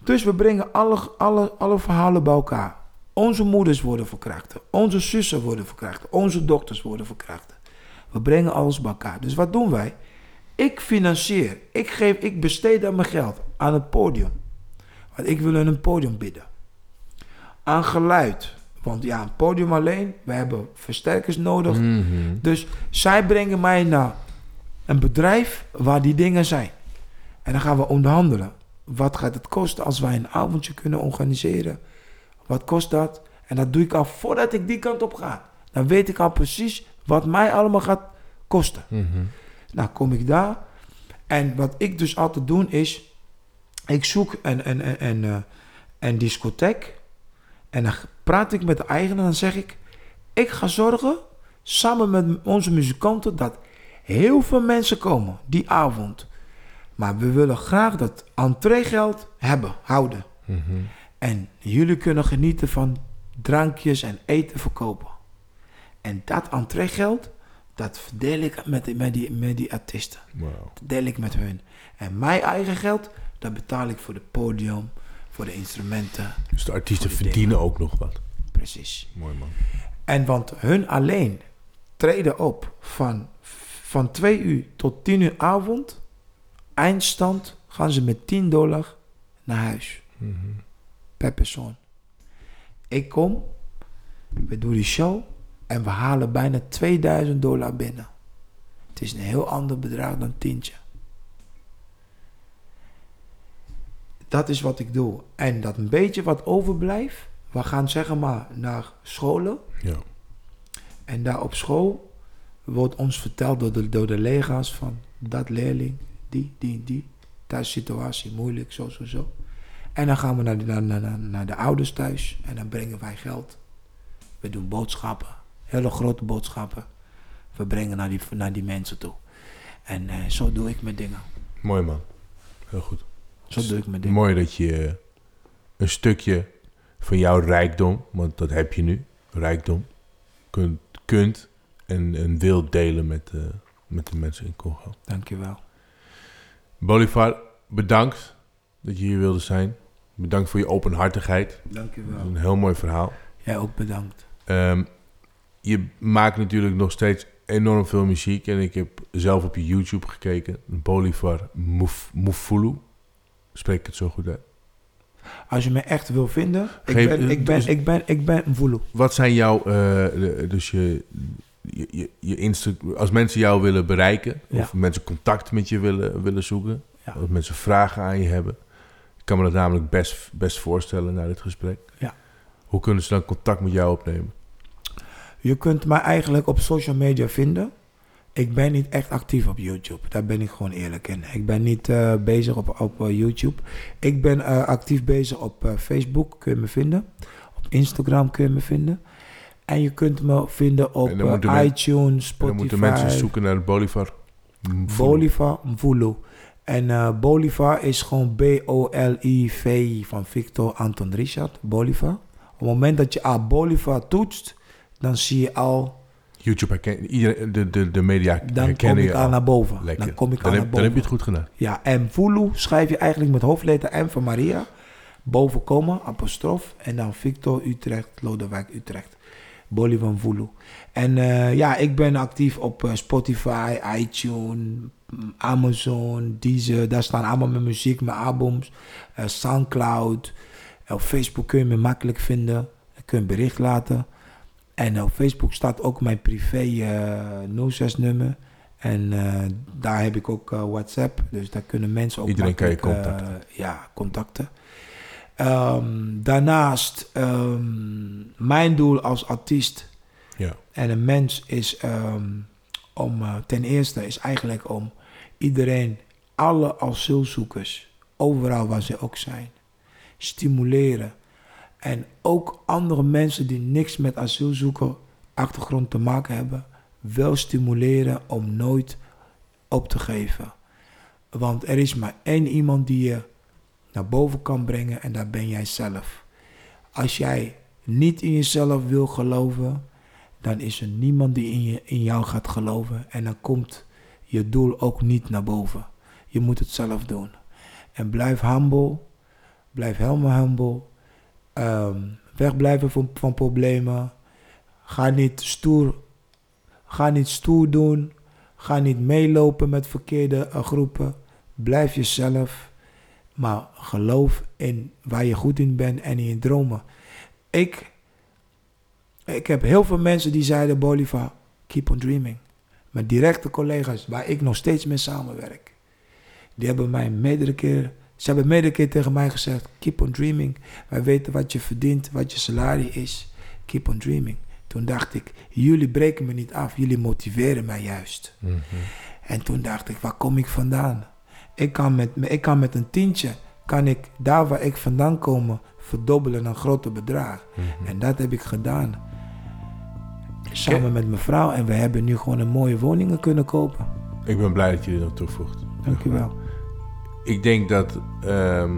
Dus we brengen alle, alle, alle verhalen bij elkaar. Onze moeders worden verkracht. Onze zussen worden verkracht. Onze dochters worden verkracht. We brengen alles bij elkaar. Dus wat doen wij? Ik financier. Ik, geef, ik besteed dan mijn geld aan het podium. Want ik wil hun een podium bieden. Aan geluid. Want ja, een podium alleen. We hebben versterkers nodig. Mhm. Dus zij brengen mij naar een bedrijf waar die dingen zijn. En dan gaan we onderhandelen. Wat gaat het kosten als wij een avondje kunnen organiseren? Wat kost dat? En dat doe ik al voordat ik die kant op ga. Dan weet ik al precies wat mij allemaal gaat kosten. Mhm. Nou, kom ik daar. En wat ik dus altijd doe is... Ik zoek een, een, een, een, eh, een discotheek. En dan praat ik met de eigenaar en dan zeg ik... Ik ga zorgen, samen met onze muzikanten... dat heel veel mensen komen die avond. Maar we willen graag dat entreegeld hebben, houden. Mhm. En jullie kunnen genieten van drankjes en eten verkopen. En dat entreegeld, dat verdeel ik met, die- met, die, met die artiesten. Wauw. Dat deel ik met hun. En mijn eigen geld, dat betaal ik voor het podium, voor de instrumenten. Dus de artiesten verdienen ook nog wat. Precies. Mooi man. En want hun alleen treden op van, van 2 uur tot 10 uur avond. Eindstand gaan ze met 10 dollar naar huis. Mhm. per persoon. Ik kom, we doen die show en we halen bijna 2000 dollar binnen. Het is een heel ander bedrag dan tientje. Dat is wat ik doe. En dat een beetje wat overblijft, we gaan zeggen maar naar scholen. Ja. En daar op school wordt ons verteld door de, door de lega's van dat leerling, die, die, die. Thuis situatie moeilijk, zo, zo, zo. En dan gaan we naar de, naar, naar, naar- naar de ouders thuis en dan brengen wij geld. We doen boodschappen, hele grote boodschappen. We brengen naar die, naar die mensen toe. En eh, zo doe ik mijn dingen. Mooi man. Heel goed. Zo doe ik mijn dingen. Mooi dat je eh, een stukje van jouw rijkdom, want dat heb je nu, rijkdom, kunt, kunt en, en wilt delen met, eh, met de mensen in Congo. Dankjewel. Bolivar, bedankt dat je hier wilde zijn. Bedankt voor je openhartigheid. Dat is Dankjewel. een heel mooi verhaal. Jij ook bedankt. Ehm, je maakt natuurlijk nog steeds enorm veel muziek. En ik heb zelf op je YouTube gekeken. Bolivar Muf- Mufulu. Spreek ik het zo goed uit? Als je me echt wil vinden, ik Geef- ben, ik ben, dus- ik ben, ik ben. Wat zijn jouw... eh, dus je... Je, je, als mensen jou willen bereiken, Ja. of mensen contact met je willen, willen zoeken, Ja. of mensen vragen aan je hebben, ik kan me dat namelijk best, best voorstellen na dit gesprek. Ja. Hoe kunnen ze dan contact met jou opnemen? Je kunt mij eigenlijk op social media vinden. Ik ben niet echt actief op YouTube. Daar ben ik gewoon eerlijk in. Ik ben niet eh, bezig op, op eh, YouTube. Ik ben eh, actief bezig op Facebook, kun je me vinden. Op Instagram kun je me vinden. En je kunt me vinden op dan eh, iTunes, En dan moeten Spotify, mensen zoeken naar Bolivar. Mufulu. Bolivar Mvulu. En eh, Bolivar is gewoon B-O-L-I-V van Victor Anton Richard. Bolivar. Op het moment dat je aan Bolivar toetst, dan zie je al YouTube herken iedereen, de, de, de media Dan kom herkennen ik je al naar boven. Lekker. Dan kom ik dan, al heb, naar dan boven. heb je het goed gedaan. Ja, en Vulu schrijf je eigenlijk met hoofdletter M van Maria. Boven komen, apostrof. En dan Victor Utrecht, Lodewijk Utrecht. Bolly van Vulu. En eh, ja, ik ben actief op eh, Spotify, iTunes, mm, Amazon, Deezer. Daar staan allemaal mijn muziek, mijn albums. eh, Soundcloud. op Facebook kun je me makkelijk vinden. Kun je een bericht laten. En op Facebook staat ook mijn privé eh 06 nummer. En daar heb ik ook WhatsApp. Dus daar kunnen mensen ook Iedereen kan je contacten. ja, contacten. Ehm, daarnaast, ehm, mijn doel als artiest Ja. en een mens is ehm, om, eh, ten eerste is eigenlijk om iedereen, alle asielzoekers, overal waar ze ook zijn, stimuleren. En ook andere mensen die niks met asielzoeker achtergrond te maken hebben, wel stimuleren om nooit op te geven. Want er is maar één iemand die je naar boven kan brengen en dat ben jij zelf. Als jij niet in jezelf wil geloven, dan is er niemand die in, je, in jou gaat geloven. En dan komt je doel ook niet naar boven. Je moet het zelf doen. En blijf humble. Blijf helemaal humble. Ehm, wegblijven van, van problemen. Ga niet stoer. Ga niet stoer doen. Ga niet meelopen met verkeerde eh, groepen. Blijf jezelf. Maar geloof in waar je goed in bent en in je dromen. Ik, ik heb heel veel mensen die zeiden, Bolivar, keep on dreaming. Mijn directe collega's, waar ik nog steeds mee samenwerk. Die hebben mij meerdere keer, ze hebben meerdere keer tegen mij gezegd, keep on dreaming. Wij weten wat je verdient, wat je salaris is. Keep on dreaming. Toen dacht ik, jullie breken me niet af, jullie motiveren mij juist. Mhm. En toen dacht ik, waar kom ik vandaan? Ik kan met, ik kan met een tientje, kan ik daar waar ik vandaan kom, verdobbelen naar een groter bedrag. Mhm. En dat heb ik gedaan. Samen met mijn vrouw. En we hebben nu gewoon een mooie woningen kunnen kopen. Ik ben blij dat je dit nog toevoegt. Dankjewel. Ik denk dat ehm,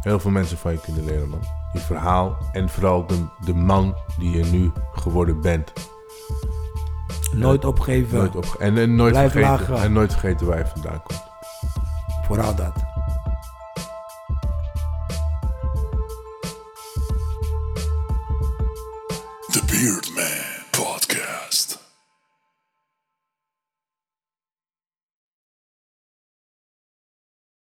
heel veel mensen van je kunnen leren, man. Je verhaal en vooral de, de man die je nu geworden bent. Nooit opgeven. Nooit en, en, nooit Blijf vergeten, en nooit vergeten waar je vandaan komt. Vooral dat. The Beard Man.